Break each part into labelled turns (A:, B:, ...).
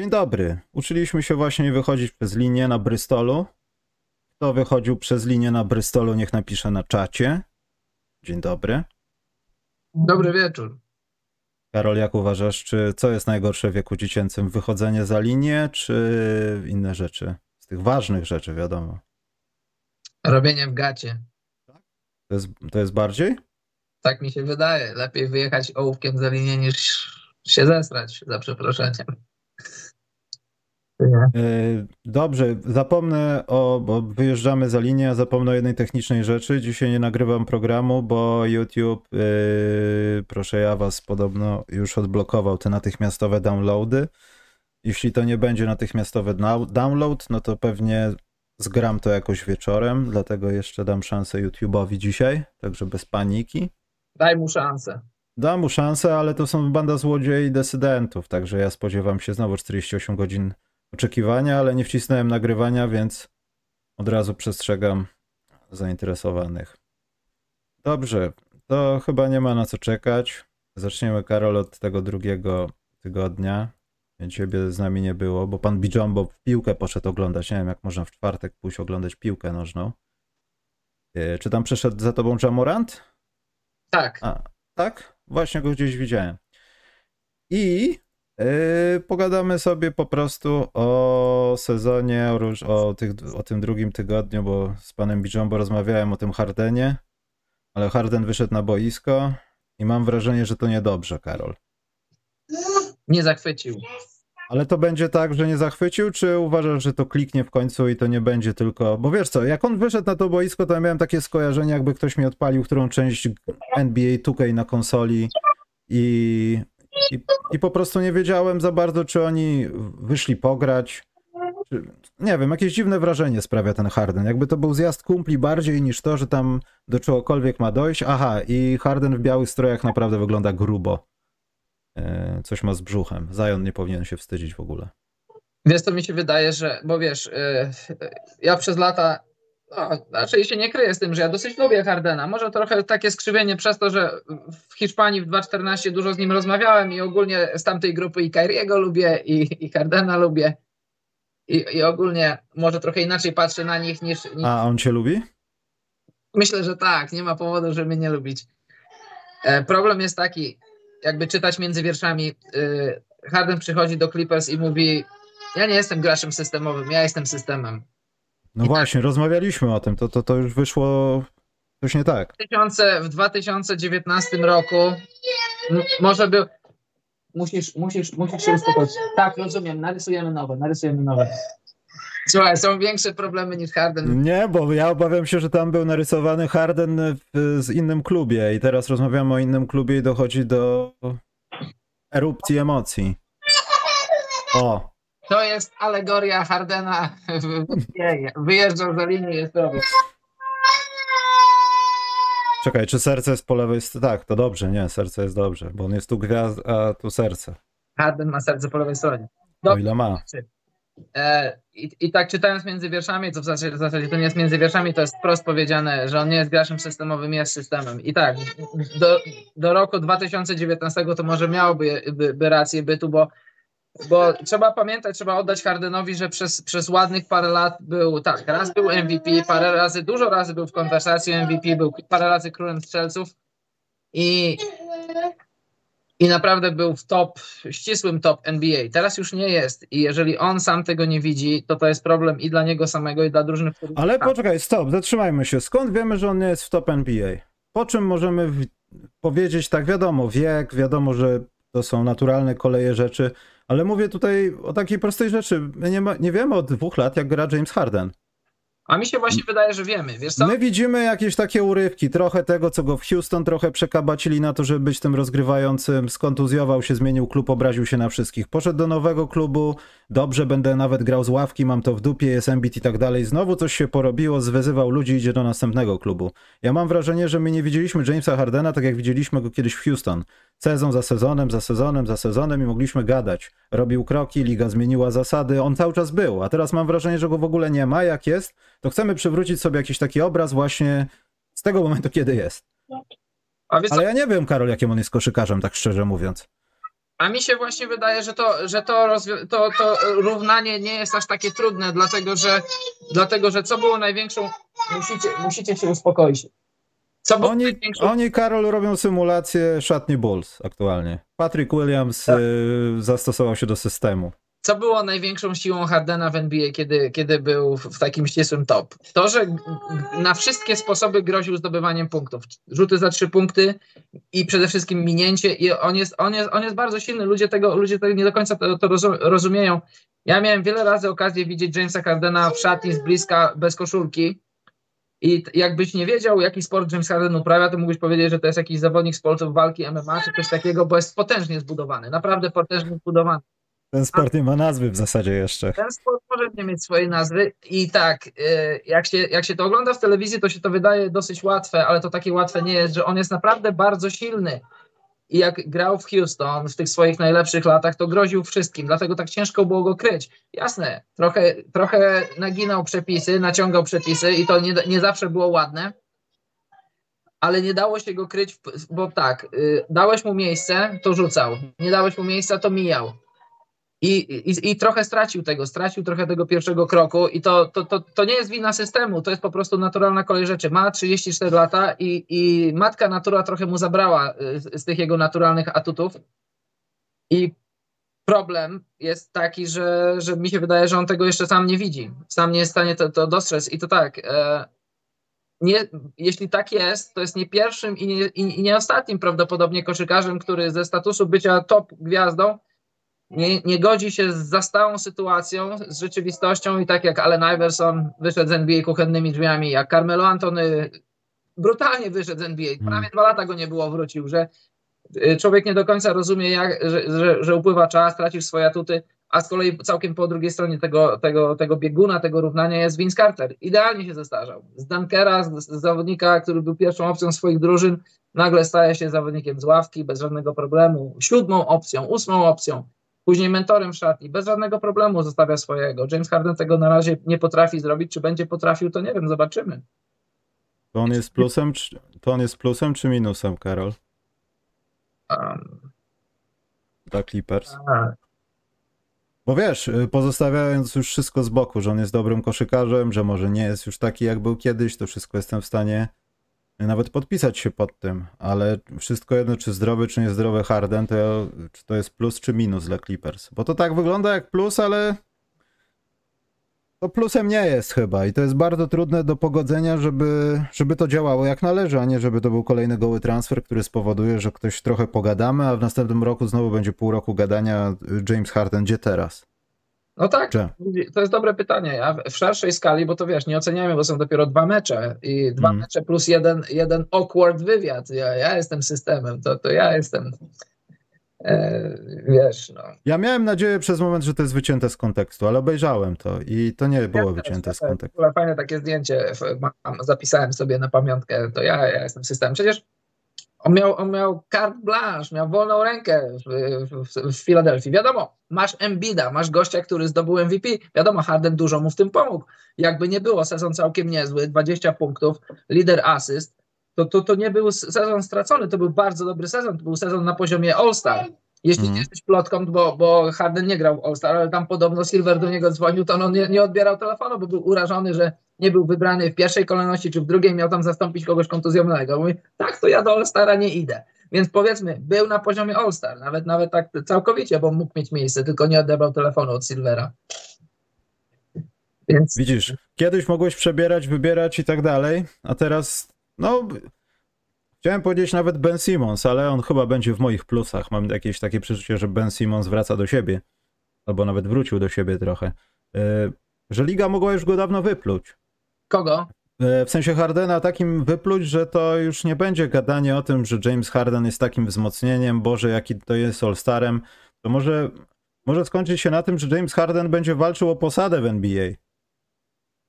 A: Dzień dobry. Uczyliśmy się właśnie wychodzić przez linię na Bristolu. Kto wychodził przez linię na Bristolu, niech napisze na czacie. Dzień dobry.
B: Dobry wieczór.
A: Karol, jak uważasz, czy co jest najgorsze w wieku dziecięcym? Wychodzenie za linię, czy inne rzeczy? Z tych ważnych rzeczy, wiadomo.
B: Robienie w gacie.
A: To jest, to jest bardziej?
B: Tak mi się wydaje. Lepiej wyjechać ołówkiem za linię niż się zesrać, za przeproszeniem.
A: Yy, Dobrze, zapomnę o, bo wyjeżdżamy za linię, a zapomnę o jednej technicznej rzeczy. Dzisiaj nie nagrywam programu, bo YouTube, yy, proszę ja was, podobno już odblokował te natychmiastowe downloady. Jeśli to nie będzie natychmiastowy download, no to pewnie zgram to jakoś wieczorem, dlatego jeszcze dam szansę YouTube'owi dzisiaj, także bez paniki.
B: Daj mu szansę.
A: Dam mu szansę, ale to są banda złodziei i decydentów, także ja spodziewam się znowu 48 godzin oczekiwania, ale nie wcisnąłem nagrywania, więc od razu przestrzegam zainteresowanych. Dobrze, to chyba nie ma na co czekać. Zaczniemy, Karol, od tego drugiego tygodnia. Ciebie z nami nie było, bo pan Bijombo w piłkę poszedł oglądać. Nie wiem, jak można w czwartek pójść oglądać piłkę nożną. E, Czy tam przeszedł za tobą Jamorant?
B: Tak.
A: A, tak? Właśnie go gdzieś widziałem. I yy, pogadamy sobie po prostu o sezonie, o, o, tych, o tym drugim tygodniu, bo z panem Bijombo rozmawiałem o tym Hardenie, ale Harden wyszedł na boisko i mam wrażenie, że to niedobrze, Karol.
B: Nie zachwycił.
A: Ale to będzie tak, że nie zachwycił, czy uważasz, że to kliknie w końcu i to nie będzie tylko. Bo wiesz co, jak on wyszedł na to boisko, to ja miałem takie skojarzenie, jakby ktoś mi odpalił którą część NBA 2K na konsoli i, i, i po prostu nie wiedziałem za bardzo, czy oni wyszli pograć. Czy, nie wiem, jakieś dziwne wrażenie sprawia ten Harden. Jakby to był zjazd kumpli bardziej niż to, że tam do czegokolwiek ma dojść. Aha, i Harden w białych strojach naprawdę wygląda grubo. E, Coś ma z brzuchem. Zion nie powinien się wstydzić w ogóle.
B: Wiesz, to mi się wydaje, że, bo wiesz, yy, ja przez lata, no, raczej się nie kryję z tym, że ja dosyć lubię Hardena. Może trochę takie skrzywienie przez to, że w Hiszpanii w 2.14 dużo z nim rozmawiałem i ogólnie z tamtej grupy i Kyriego lubię i, i Hardena lubię. I, I ogólnie może trochę inaczej patrzę na nich niż, niż
A: A on cię lubi?
B: Myślę, że tak. Nie ma powodu, żeby nie lubić. E, problem jest taki, jakby czytać między wierszami. y, Harden przychodzi do Clippers i mówi: Ja nie jestem graczem systemowym, ja jestem systemem.
A: No
B: I tak.
A: właśnie, rozmawialiśmy o tym. To, to, to już wyszło coś nie tak.
B: W 2000 W 2019 roku może był. Musisz, musisz, musisz się uspokoić. Tak, rozumiem. Narysujemy nowe, narysujemy nowe. Słuchaj, są większe problemy niż Harden.
A: Nie, bo ja obawiam się, że tam był narysowany Harden w, z innym klubie i teraz rozmawiamy o innym klubie i dochodzi do erupcji emocji. O,
B: To jest alegoria Hardena. Wyjeżdżał za linię, jest robił.
A: czekaj, czy serce jest po lewej stronie? Tak, to dobrze, nie, serce jest dobrze, bo on jest tu gwiazd, a tu serce.
B: Harden ma serce po lewej stronie.
A: O ile ma.
B: E, i, I tak czytając między wierszami, to w zasadzie, w zasadzie to nie jest między wierszami, to jest wprost powiedziane, że on nie jest graczem systemowym, jest systemem. I tak, do, do roku 2019 to może miałoby by, by rację bytu, bo, bo trzeba pamiętać, trzeba oddać Hardenowi, że przez, przez ładnych parę lat był, tak, raz był MVP, parę razy, dużo razy był w konwersacji MVP, był parę razy królem strzelców i i naprawdę był w top, ścisłym top NBA. Teraz już nie jest i jeżeli on sam tego nie widzi, to to jest problem i dla niego samego, i dla drużyny.
A: Ale poczekaj, stop, zatrzymajmy się. Skąd wiemy, że on nie jest w top NBA? Po czym możemy w... powiedzieć, tak wiadomo, wiek, wiadomo, że to są naturalne koleje rzeczy, ale mówię tutaj o takiej prostej rzeczy. My nie, ma, nie wiemy od dwóch lat, jak gra James Harden.
B: A mi się właśnie wydaje, że wiemy. Wiesz co?
A: My widzimy jakieś takie urywki, trochę tego, co go w Houston trochę przekabacili na to, żeby być tym rozgrywającym, skontuzjował się, zmienił klub, obraził się na wszystkich. Poszedł do nowego klubu, dobrze, będę nawet grał z ławki, mam to w dupie, jest Embiid i tak dalej. Znowu coś się porobiło, zwyzywał ludzi, idzie do następnego klubu. Ja mam wrażenie, że my nie widzieliśmy Jamesa Hardena tak jak widzieliśmy go kiedyś w Houston. Sezon za sezonem, za sezonem, za sezonem i mogliśmy gadać. Robił kroki, liga zmieniła zasady, on cały czas był, a teraz mam wrażenie, że go w ogóle nie ma. Jak jest, to chcemy przywrócić sobie jakiś taki obraz właśnie z tego momentu, kiedy jest. Ale ja nie wiem, Karol, jakim on jest koszykarzem, tak szczerze mówiąc.
B: A mi się właśnie wydaje, że to, że to, to, to równanie nie jest aż takie trudne, dlatego że, dlatego, że co było największą. Musicie, musicie się uspokoić. Co było
A: Oni,
B: największą.
A: oni, Karol, robią symulację szatni Bulls aktualnie. Patrick Williams
B: Tak.
A: y, zastosował się do systemu.
B: Co było największą siłą Hardena w NBA, kiedy, kiedy był w takim ścisłym top? To, że na wszystkie sposoby groził zdobywaniem punktów. Rzuty za trzy punkty i przede wszystkim minięcie. I on jest, on jest, on jest bardzo silny. Ludzie tego, ludzie tego nie do końca to, to rozum- rozumieją. Ja miałem wiele razy okazję widzieć Jamesa Hardena w szatni z bliska bez koszulki. I jakbyś nie wiedział, jaki sport James Harden uprawia, to mógłbyś powiedzieć, że to jest jakiś zawodnik sportów walki MMA czy coś takiego, bo jest potężnie zbudowany. Naprawdę potężnie zbudowany.
A: Ten sport nie ma nazwy w zasadzie jeszcze.
B: Ten sport może nie mieć swojej nazwy i tak, y, jak się, jak się to ogląda w telewizji, to się to wydaje dosyć łatwe, ale to takie łatwe nie jest, że on jest naprawdę bardzo silny. I jak grał w Houston w tych swoich najlepszych latach, to groził wszystkim, dlatego tak ciężko było go kryć. Jasne, trochę, trochę naginał przepisy, naciągał przepisy i to nie, nie zawsze było ładne, ale nie dało się go kryć, bo tak, y, dałeś mu miejsce, to rzucał, nie dałeś mu miejsca, to mijał. I, i, I trochę stracił tego, stracił trochę tego pierwszego kroku i to, to, to, to nie jest wina systemu, to jest po prostu naturalna kolej rzeczy. Ma 34 lata i, i matka natura trochę mu zabrała y, z, z tych jego naturalnych atutów. I problem jest taki, że, że mi się wydaje, że on tego jeszcze sam nie widzi, sam nie jest w stanie to, to dostrzec. I to tak, e, nie, jeśli tak jest, to jest nie pierwszym i nie, i nie ostatnim prawdopodobnie koszykarzem, który ze statusu bycia top gwiazdą nie, nie godzi się z zastałą sytuacją, z rzeczywistością i tak jak Allen Iverson wyszedł z NBA kuchennymi drzwiami, jak Carmelo Antony brutalnie wyszedł z NBA, prawie dwa lata go nie było, wrócił, że y, człowiek nie do końca rozumie, jak, że, że, że upływa czas, tracisz swoje atuty, a z kolei całkiem po drugiej stronie tego, tego, tego bieguna, tego równania jest Vince Carter. Idealnie się zestarzał. Z Dunkera, z, z zawodnika, który był pierwszą opcją swoich drużyn, nagle staje się zawodnikiem z ławki bez żadnego problemu, siódmą opcją, ósmą opcją, później mentorem w szatni, bez żadnego problemu zostawia swojego. James Harden tego na razie nie potrafi zrobić, czy będzie potrafił, to nie wiem, zobaczymy.
A: To on jest plusem, czy, to on jest plusem czy minusem, Karol?
B: Um,
A: Dla Clippers.
B: a,
A: Bo wiesz, y, pozostawiając już wszystko z boku, że on jest dobrym koszykarzem, że może nie jest już taki jak był kiedyś, to wszystko jestem w stanie nawet podpisać się pod tym, ale wszystko jedno, czy zdrowy, czy niezdrowy Harden, to czy to jest plus, czy minus dla Clippers. Bo to tak wygląda jak plus, ale to plusem nie jest chyba i to jest bardzo trudne do pogodzenia, żeby, żeby to działało jak należy, a nie żeby to był kolejny goły transfer, który spowoduje, że ktoś trochę pogadamy, a w następnym roku znowu będzie pół roku gadania James Harden, gdzie teraz?
B: No tak, to jest dobre pytanie. Ja w szerszej skali, bo to wiesz, nie oceniamy, bo są dopiero dwa mecze i dwa
A: Mm.
B: mecze plus jeden, jeden awkward wywiad. Ja, ja jestem systemem, to, to ja jestem. E, wiesz, no.
A: Ja miałem nadzieję przez moment, że to jest wycięte z kontekstu, ale obejrzałem to i to nie było
B: Ja też,
A: wycięte z kontekstu.
B: Fajne takie zdjęcie, mam, zapisałem sobie na pamiątkę, to ja, ja jestem systemem. Przecież on miał, on miał carte blanche, miał wolną rękę w, w, w Filadelfii. Wiadomo, masz Embida, masz gościa, który zdobył MVP. Wiadomo, Harden dużo mu w tym pomógł. Jakby nie było, sezon całkiem niezły, 20 punktów, lider asyst, to, to, to nie był sezon stracony, to był bardzo dobry sezon, to był sezon na poziomie All-Star. Jeśli nie jesteś plotką, bo, bo Harden nie grał All-Star, ale tam podobno Silver do niego dzwonił, to on nie, nie odbierał telefonu, bo był urażony, że nie był wybrany w pierwszej kolejności czy w drugiej, miał tam zastąpić kogoś kontuzjowanego. Mówi, tak, to ja do All-Stara nie idę. Więc powiedzmy, był na poziomie All-Star, nawet, nawet tak całkowicie, bo mógł mieć miejsce, tylko nie odebrał telefonu od Silvera. Więc
A: Widzisz, kiedyś mogłeś przebierać, wybierać i tak dalej, a teraz, no, chciałem powiedzieć nawet Ben Simmons, ale on chyba będzie w moich plusach. Mam jakieś takie przeczucie, że Ben Simmons wraca do siebie, albo nawet wrócił do siebie trochę. Yy, Że liga mogła już go dawno wypluć.
B: kogo?
A: E, W sensie Hardena takim wypluć, że to już nie będzie gadanie o tym, że James Harden jest takim wzmocnieniem, Boże, jaki to jest All-Starem. To może, może skończyć się na tym, że James Harden będzie walczył o posadę w NBA.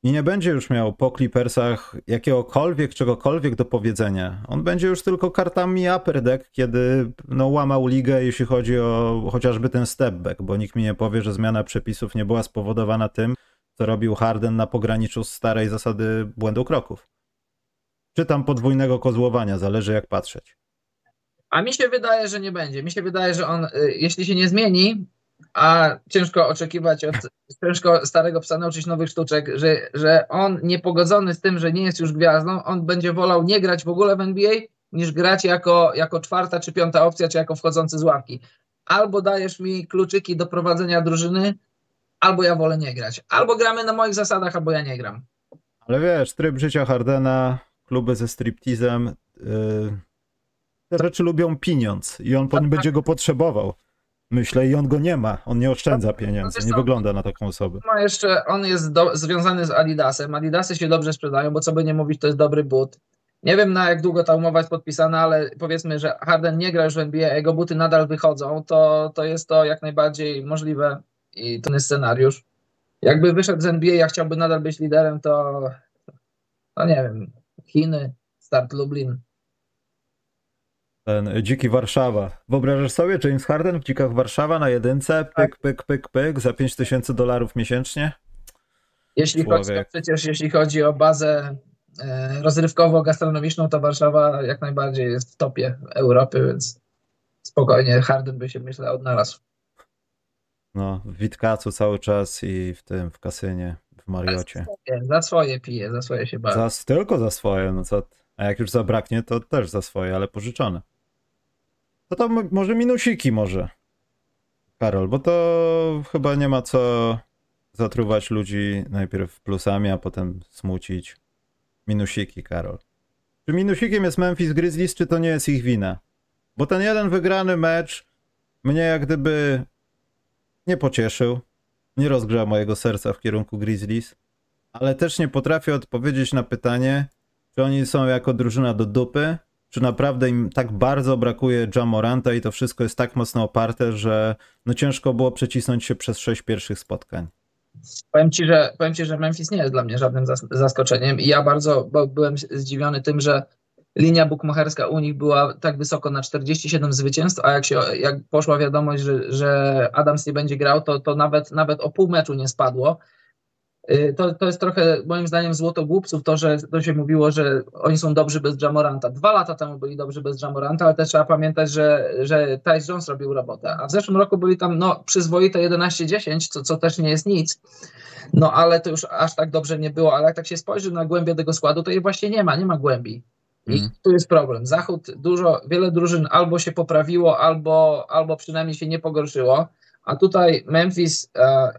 A: I nie będzie już miał po Clippersach jakiegokolwiek, czegokolwiek do powiedzenia. On będzie już tylko kartami upper deck, kiedy no, łamał ligę, jeśli chodzi o chociażby ten step back, bo nikt mi nie powie, że zmiana przepisów nie była spowodowana tym, co robił Harden na pograniczu starej zasady błędu kroków. Czy tam podwójnego kozłowania, zależy jak patrzeć.
B: A mi się wydaje, że nie będzie. Mi się wydaje, że on, y, jeśli się nie zmieni, a ciężko oczekiwać od ciężko starego psa nauczyć nowych sztuczek, że, że on niepogodzony z tym, że nie jest już gwiazdą, on będzie wolał nie grać w ogóle w NBA, niż grać jako, jako czwarta czy piąta opcja, czy jako wchodzący z ławki. Albo dajesz mi kluczyki do prowadzenia drużyny, albo ja wolę nie grać. Albo gramy na moich zasadach, albo ja nie gram.
A: Ale wiesz, tryb życia Hardena, kluby ze striptizem, yy, te rzeczy lubią pieniądz i on
B: Tak,
A: będzie go potrzebował. Myślę, i on go nie ma. On nie oszczędza pieniędzy.
B: wiesz
A: Nie wygląda na taką osobę.
B: Ma jeszcze, on jest do, związany z Adidasem. Adidasy się dobrze sprzedają, bo co by nie mówić, to jest dobry but. Nie wiem na jak długo ta umowa jest podpisana, ale powiedzmy, że Harden nie gra już w NBA, a jego buty nadal wychodzą, to, to jest to jak najbardziej możliwe i jest scenariusz. Jakby wyszedł z NBA, a chciałby nadal być liderem, to, to nie wiem, Chiny, start Lublin.
A: Ten dziki Warszawa. Wyobrażasz sobie James Harden w dzikach Warszawa na jedynce?
B: Tak.
A: Pyk, pyk, pyk, pyk za 5000 dolarów miesięcznie?
B: Jeśli chodzi, przecież jeśli chodzi o bazę e, rozrywkowo-gastronomiczną, to Warszawa jak najbardziej jest w topie Europy, więc spokojnie Harden by się myślę odnalazł.
A: No, w Witkacu cały czas i w tym, w kasynie, w Mariocie.
B: Za swoje pije, za swoje się bawi.
A: Za, tylko za swoje, no co? A jak już zabraknie, to też za swoje, ale pożyczone. To to może minusiki może. Karol, bo to chyba nie ma co zatruwać ludzi najpierw plusami, a potem smucić. Minusiki, Karol. Czy minusikiem jest Memphis Grizzlies, czy to nie jest ich wina? Bo ten jeden wygrany mecz mnie jak gdyby nie pocieszył. Nie rozgrzał mojego serca w kierunku Grizzlies. Ale też nie potrafię odpowiedzieć na pytanie, czy oni są jako drużyna do dupy, czy naprawdę im tak bardzo brakuje Jamoranta i to wszystko jest tak mocno oparte, że no ciężko było przecisnąć się przez sześć pierwszych spotkań.
B: Powiem ci, że, powiem ci, że Memphis nie jest dla mnie żadnym zas- zaskoczeniem i ja bardzo byłem zdziwiony tym, że linia bukmacherska u nich była tak wysoko na 47 zwycięstw, a jak, się, jak poszła wiadomość, że, że Adams nie będzie grał, to, to nawet, nawet o pół meczu nie spadło. Y, To, to jest trochę moim zdaniem złoto głupców, to, że to się mówiło, że oni są dobrzy bez Jamoranta. Dwa lata temu byli dobrzy bez Jamoranta, ale też trzeba pamiętać, że, że Tyce Jones robił robotę, a w zeszłym roku byli tam no, przyzwoite 11-10, co, co też nie jest nic. No ale to już aż tak dobrze nie było, ale jak tak się spojrzy na głębię tego składu, to jej właśnie nie ma, nie ma głębi. I
A: Mhm.
B: tu jest problem. Zachód dużo, wiele drużyn albo się poprawiło, albo, albo przynajmniej się nie pogorszyło, a tutaj Memphis, e,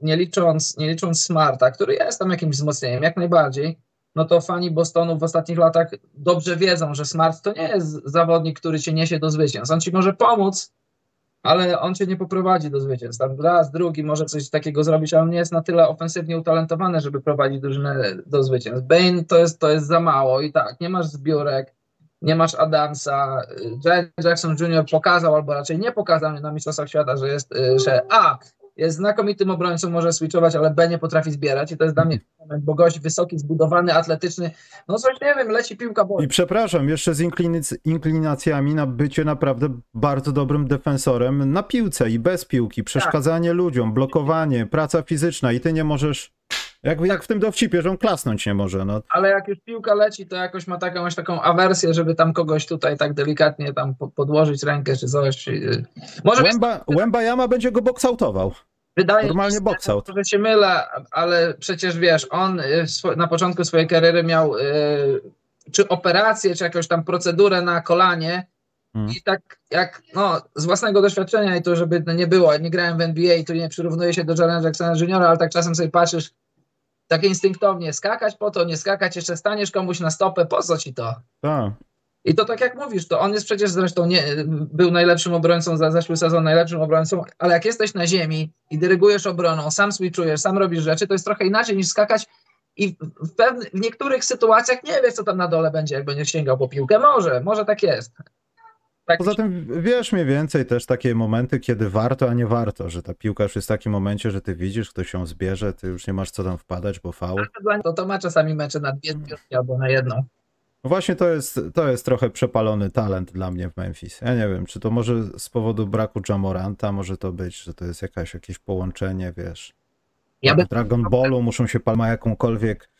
B: nie, licząc, nie licząc Smarta, który jest tam jakimś wzmocnieniem, jak najbardziej, no to fani Bostonu w ostatnich latach dobrze wiedzą, że Smart to nie jest zawodnik, który cię niesie do zwycięstw. On ci może pomóc, ale on cię nie poprowadzi do zwycięstw. Tam raz, drugi może coś takiego zrobić, ale on nie jest na tyle ofensywnie utalentowany, żeby prowadzić drużynę do zwycięstw. Bane to jest, to jest za mało i tak, nie masz zbiórek, nie masz Adamsa. Jackson Jr. pokazał, albo raczej nie pokazał na Mistrzostwach Świata, że jest, y, że A, jest znakomitym obrońcą, może switchować, ale B nie potrafi zbierać i to jest dla mnie moment, bo gość wysoki, zbudowany, atletyczny, no coś nie wiem, leci piłka, bo
A: I przepraszam, jeszcze z inklinac- inklinacjami na bycie naprawdę bardzo dobrym defensorem na piłce i bez piłki, przeszkadzanie ludziom, blokowanie, praca fizyczna i ty nie możesz, jak, jak w tym dowcipie, że on klasnąć nie może, no.
B: ale jak już piłka leci, to jakoś ma taką, jakąś taką awersję, żeby tam kogoś tutaj tak delikatnie tam po- podłożyć rękę czy coś. y, Może być,
A: Łęba, Łęba Jama będzie go boksautował.
B: wydaje
A: normalnie box out.
B: że się mylę, ale przecież wiesz, on y, na początku swojej kariery miał y, czy operację, czy jakąś tam procedurę na kolanie
A: Mm.
B: i tak jak, no, z własnego doświadczenia i to, żeby nie było, nie grałem w NBA i tu nie przyrównuję się do Jaren Jacksona Jr., ale tak czasem sobie patrzysz tak instynktownie, skakać po to, nie skakać, jeszcze staniesz komuś na stopę, po co ci to?
A: Tak.
B: I to tak jak mówisz, to on jest przecież zresztą nie, był najlepszym obrońcą za zeszły sezon, najlepszym obrońcą, ale jak jesteś na ziemi i dyrygujesz obroną, sam switchujesz, sam robisz rzeczy, to jest trochę inaczej niż skakać i w, pewny, w niektórych sytuacjach nie wiesz, co tam na dole będzie, jak będziesz sięgał po piłkę. Może, może tak jest. Tak,
A: Poza tym wiesz mniej więcej też takie momenty, kiedy warto, a nie warto, że ta piłka już jest w takim momencie, że ty widzisz, ktoś ją zbierze, ty już nie masz co tam wpadać, bo faul.
B: to, to ma czasami mecze na dwie zbiórki albo na jedną.
A: No właśnie to jest, to jest trochę przepalony talent dla mnie w Memphis. Ja nie wiem, czy to może z powodu braku Jamoranta może to być, że to jest jakaś, jakieś połączenie, wiesz.
B: Ja by,
A: W Dragon Ballu muszą się pal ma jakąkolwiek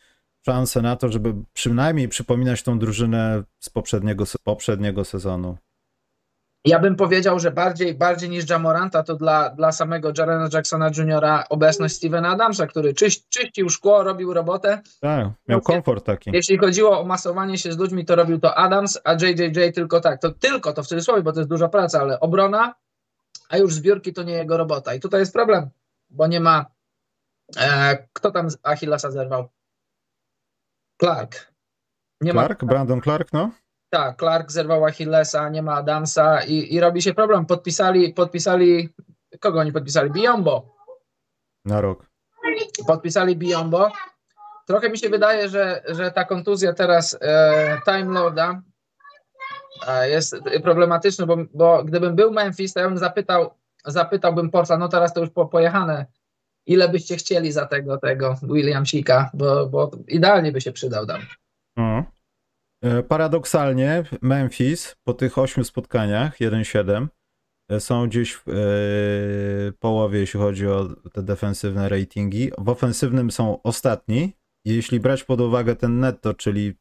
A: szansę na to, żeby przynajmniej przypominać tą drużynę z poprzedniego, poprzedniego sezonu.
B: Ja bym powiedział, że bardziej, bardziej niż Jamoranta to dla, dla samego Jarena Jacksona Jr. obecność Stevena Adamsa, który czyś, czyścił szkło, robił robotę.
A: Tak, miał komfort taki.
B: Jeśli chodziło o masowanie się z ludźmi, to robił to Adams, a JJJ tylko tak. To tylko to w cudzysłowie, bo to jest duża praca, ale obrona, a już zbiórki to nie jego robota. I tutaj jest problem, bo nie ma. E, kto tam Achillesa zerwał? Clark.
A: Nie Clark? Ma, Brandon Clark, no?
B: Tak, Clark zerwał Achillesa, nie ma Adamsa i, i robi się problem. Podpisali, podpisali, kogo oni podpisali? Biombo.
A: Na rok.
B: Podpisali Biombo. Trochę mi się wydaje, że, że ta kontuzja teraz e, Time Lorda e, jest problematyczna, bo, bo gdybym był Memphis, to ja bym zapytał, zapytałbym Porta, no teraz to już po, pojechane, ile byście chcieli za tego, tego Williamsika, bo, bo idealnie by się przydał tam.
A: Mhm. E, paradoksalnie Memphis po tych ośmiu spotkaniach 1-7 e, są gdzieś w e, połowie, jeśli chodzi o te defensywne ratingi. W ofensywnym są ostatni. Jeśli brać pod uwagę ten netto, czyli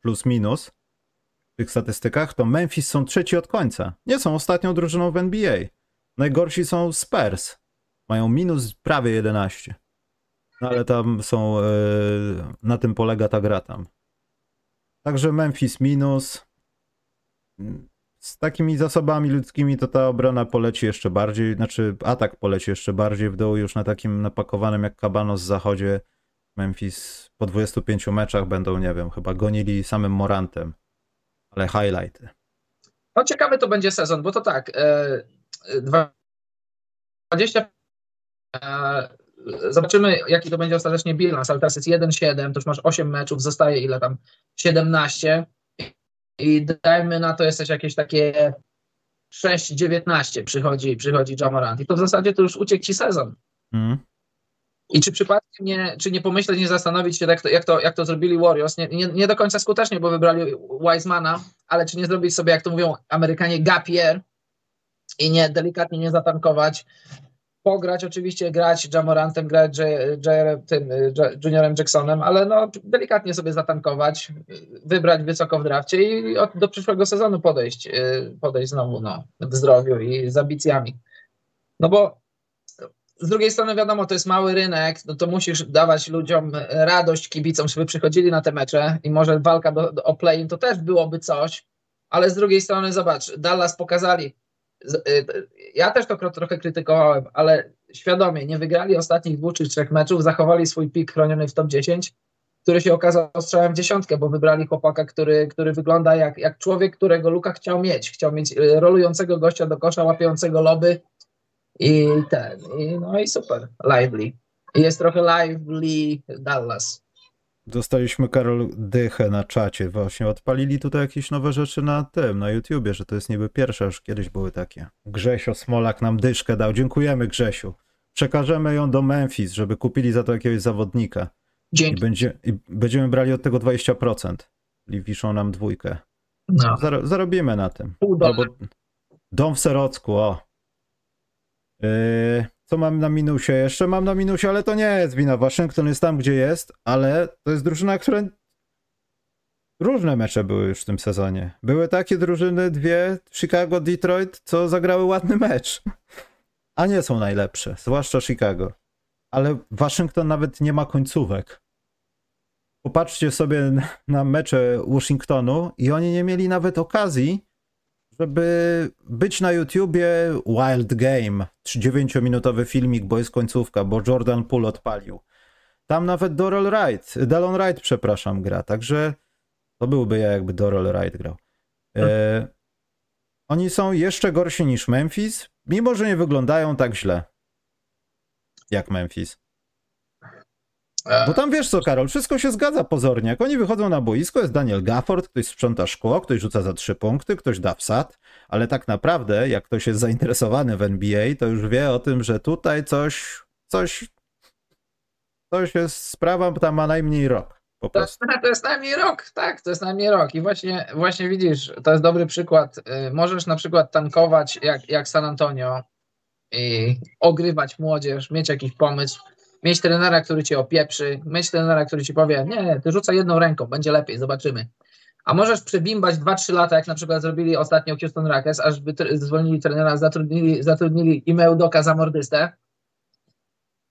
A: plus minus w tych statystykach, to Memphis są trzeci od końca. Nie są ostatnią drużyną w NBA. Najgorsi są Spurs. Mają minus prawie 11. No ale tam są, na tym polega ta gra tam. Także Memphis minus. Z takimi zasobami ludzkimi to ta obrona poleci jeszcze bardziej, znaczy atak poleci jeszcze bardziej w dół już na takim napakowanym jak Cabanos zachodzie. Memphis po 25 meczach będą, nie wiem, chyba gonili samym Morantem, ale highlighty.
B: No ciekawy to będzie sezon, bo to tak, e, 20 e, Zobaczymy, jaki to będzie ostatecznie bilans, ale teraz jest 1-7, to już masz 8 meczów, zostaje ile tam? 17 i dajmy na to jesteś jakieś takie 6-19 przychodzi, przychodzi Jamorant i to w zasadzie to już uciekł ci sezon. Mm. I czy przypadkiem nie, czy nie pomyśleć, nie zastanowić się, jak to, jak to, jak to zrobili Warriors, nie, nie, nie do końca skutecznie, bo wybrali Wisemana, ale czy nie zrobić sobie, jak to mówią Amerykanie, gap year i nie delikatnie nie zatankować, pograć, oczywiście grać Jamorantem, grać J, tym, Juniorem Jacksonem, ale no delikatnie sobie zatankować, wybrać wysoko w drafcie i od, do przyszłego sezonu podejść, y, podejść znowu no, w zdrowiu i z ambicjami. No bo z drugiej strony wiadomo, to jest mały rynek, no to musisz dawać ludziom radość, kibicom, żeby przychodzili na te mecze i może walka do, do, o play to też byłoby coś, ale z drugiej strony zobacz, Dallas pokazali, Y, ja też to trochę krytykowałem, ale świadomie nie wygrali ostatnich dwóch czy trzech meczów, zachowali swój pik chroniony w top 10, który się okazał strzałem w dziesiątkę, bo wybrali chłopaka, który, który wygląda jak, jak człowiek, którego Luka chciał mieć. Chciał mieć y, rolującego gościa do kosza, łapiącego loby i ten, i, no i super, lively. Jest trochę lively Dallas.
A: Dostaliśmy Karol Dychę na czacie. Właśnie odpalili tutaj jakieś nowe rzeczy na tym, na YouTubie, że to jest niby pierwsze, już kiedyś były takie. Grzesio Smolak nam dyszkę dał. Dziękujemy Grzesiu. Przekażemy ją do Memphis, żeby kupili za to jakiegoś zawodnika.
B: Dzięki.
A: I, będzie, i będziemy brali od tego 20%. Czyli wiszą nam dwójkę. No. Zar zarobimy na tym. Albo dom w Serocku, o. Yy, co mam na minusie? Jeszcze mam na minusie, ale to nie jest wina. Waszyngton jest tam, gdzie jest, ale to jest drużyna, która. Różne mecze były już w tym sezonie. Były takie drużyny, dwie, Chicago, Detroit, co zagrały ładny mecz. A nie są najlepsze, zwłaszcza Chicago. Ale Waszyngton nawet nie ma końcówek. Popatrzcie sobie na mecze Washingtonu i oni nie mieli nawet okazji żeby być na YouTubie Wild Game, 9-minutowy filmik, bo jest końcówka, bo Jordan Poole odpalił. Tam nawet Doral Wright, Delon Wright, przepraszam, gra, także to byłby ja, jakby Doral Wright grał. E, oni są jeszcze gorsi niż Memphis, mimo że nie wyglądają tak źle jak Memphis. E. Bo tam wiesz co, Karol, wszystko się zgadza pozornie. Jak oni wychodzą na boisko, jest Daniel Gafford, ktoś sprząta szkło, ktoś rzuca za trzy punkty, ktoś da wsad, ale tak naprawdę, jak ktoś jest zainteresowany w NBA, to już wie o tym, że tutaj coś, coś, coś jest, sprawa ta ma najmniej rok. Po
B: to, to jest najmniej rok, tak, to jest najmniej rok. I właśnie, właśnie widzisz, to jest dobry przykład. Y, możesz na przykład tankować jak, jak San Antonio i ogrywać młodzież, mieć jakiś pomysł mieć trenera, który cię opieprzy, mieć trenera, który ci powie, nie, ty rzucaj jedną ręką, będzie lepiej, zobaczymy. a możesz przebimbać 2-3 lata, jak na przykład zrobili ostatnio Houston Rockets, aż by zwolnili trenera, zatrudnili, zatrudnili Imeudoka za mordystę.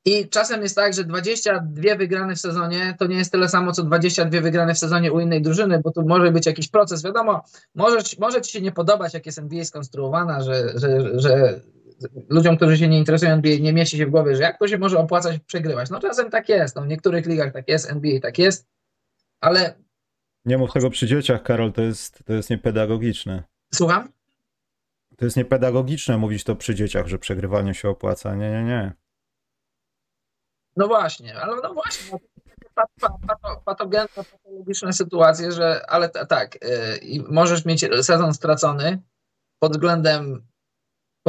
B: I czasem jest tak, że 22 wygrane w sezonie to nie jest tyle samo, co 22 wygrane w sezonie u innej drużyny, bo tu może być jakiś proces. Wiadomo, może, może ci się nie podobać, jak jest NBA skonstruowana, że, że, że ludziom, którzy się nie interesują NBA, nie mieści się w głowie, że jak to się może opłacać przegrywać. No czasem tak jest, no, w niektórych ligach tak jest, NBA tak jest, ale...
A: Nie mów tego przy dzieciach, Karol, to jest, to jest niepedagogiczne.
B: Słucham?
A: To jest niepedagogiczne mówić to przy dzieciach, że przegrywanie się opłaca. Nie, nie, nie.
B: No właśnie, ale no właśnie, patogenne, patologiczne sytuacje, że ale tak, yy, możesz mieć sezon stracony pod względem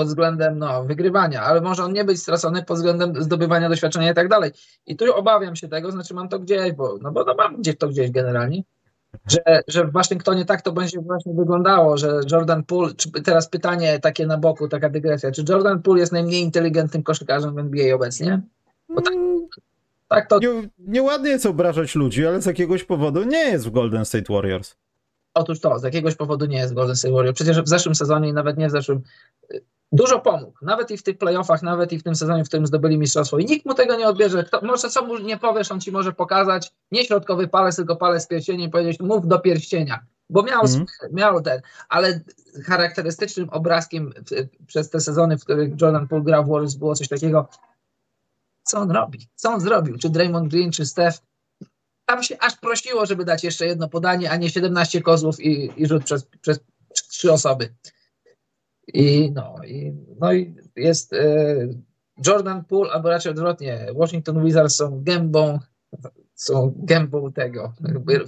B: pod względem no, wygrywania, ale może on nie być stracony pod względem zdobywania doświadczenia i tak dalej. I tu obawiam się tego, znaczy mam to gdzieś, bo, no bo no mam gdzieś to gdzieś generalnie, że, że w Waszyngtonie tak to będzie właśnie wyglądało, że Jordan Poole, czy teraz pytanie takie na boku, taka dygresja, czy Jordan Poole jest najmniej inteligentnym koszykarzem w NBA obecnie? Bo tak,
A: tak to... Nie, nieładnie jest obrażać ludzi, ale z jakiegoś powodu nie jest w Golden State Warriors.
B: Otóż to, z jakiegoś powodu nie jest Golden State Warriors. Przecież w zeszłym sezonie i nawet nie w zeszłym, dużo pomógł. Nawet i w tych playoffach, nawet i w tym sezonie, w którym zdobyli mistrzostwo. I nikt mu tego nie odbierze. Kto, może co mu nie powiesz, on ci może pokazać nie środkowy palec, tylko palec pierścienia i powiedzieć mów do pierścienia. Bo miał, mm. miał ten, ale charakterystycznym obrazkiem w, przez te sezony, w których Jordan Poole grał w Warriors było coś takiego, co on robi, co on zrobił, czy Draymond Green, czy Steph. Tam się aż prosiło, żeby dać jeszcze jedno podanie, a nie 17 kozłów i, i rzut przez, przez trzy osoby. I no, i, no i jest e, Jordan Poole, albo raczej odwrotnie, Washington Wizards są gębą, są gębą tego,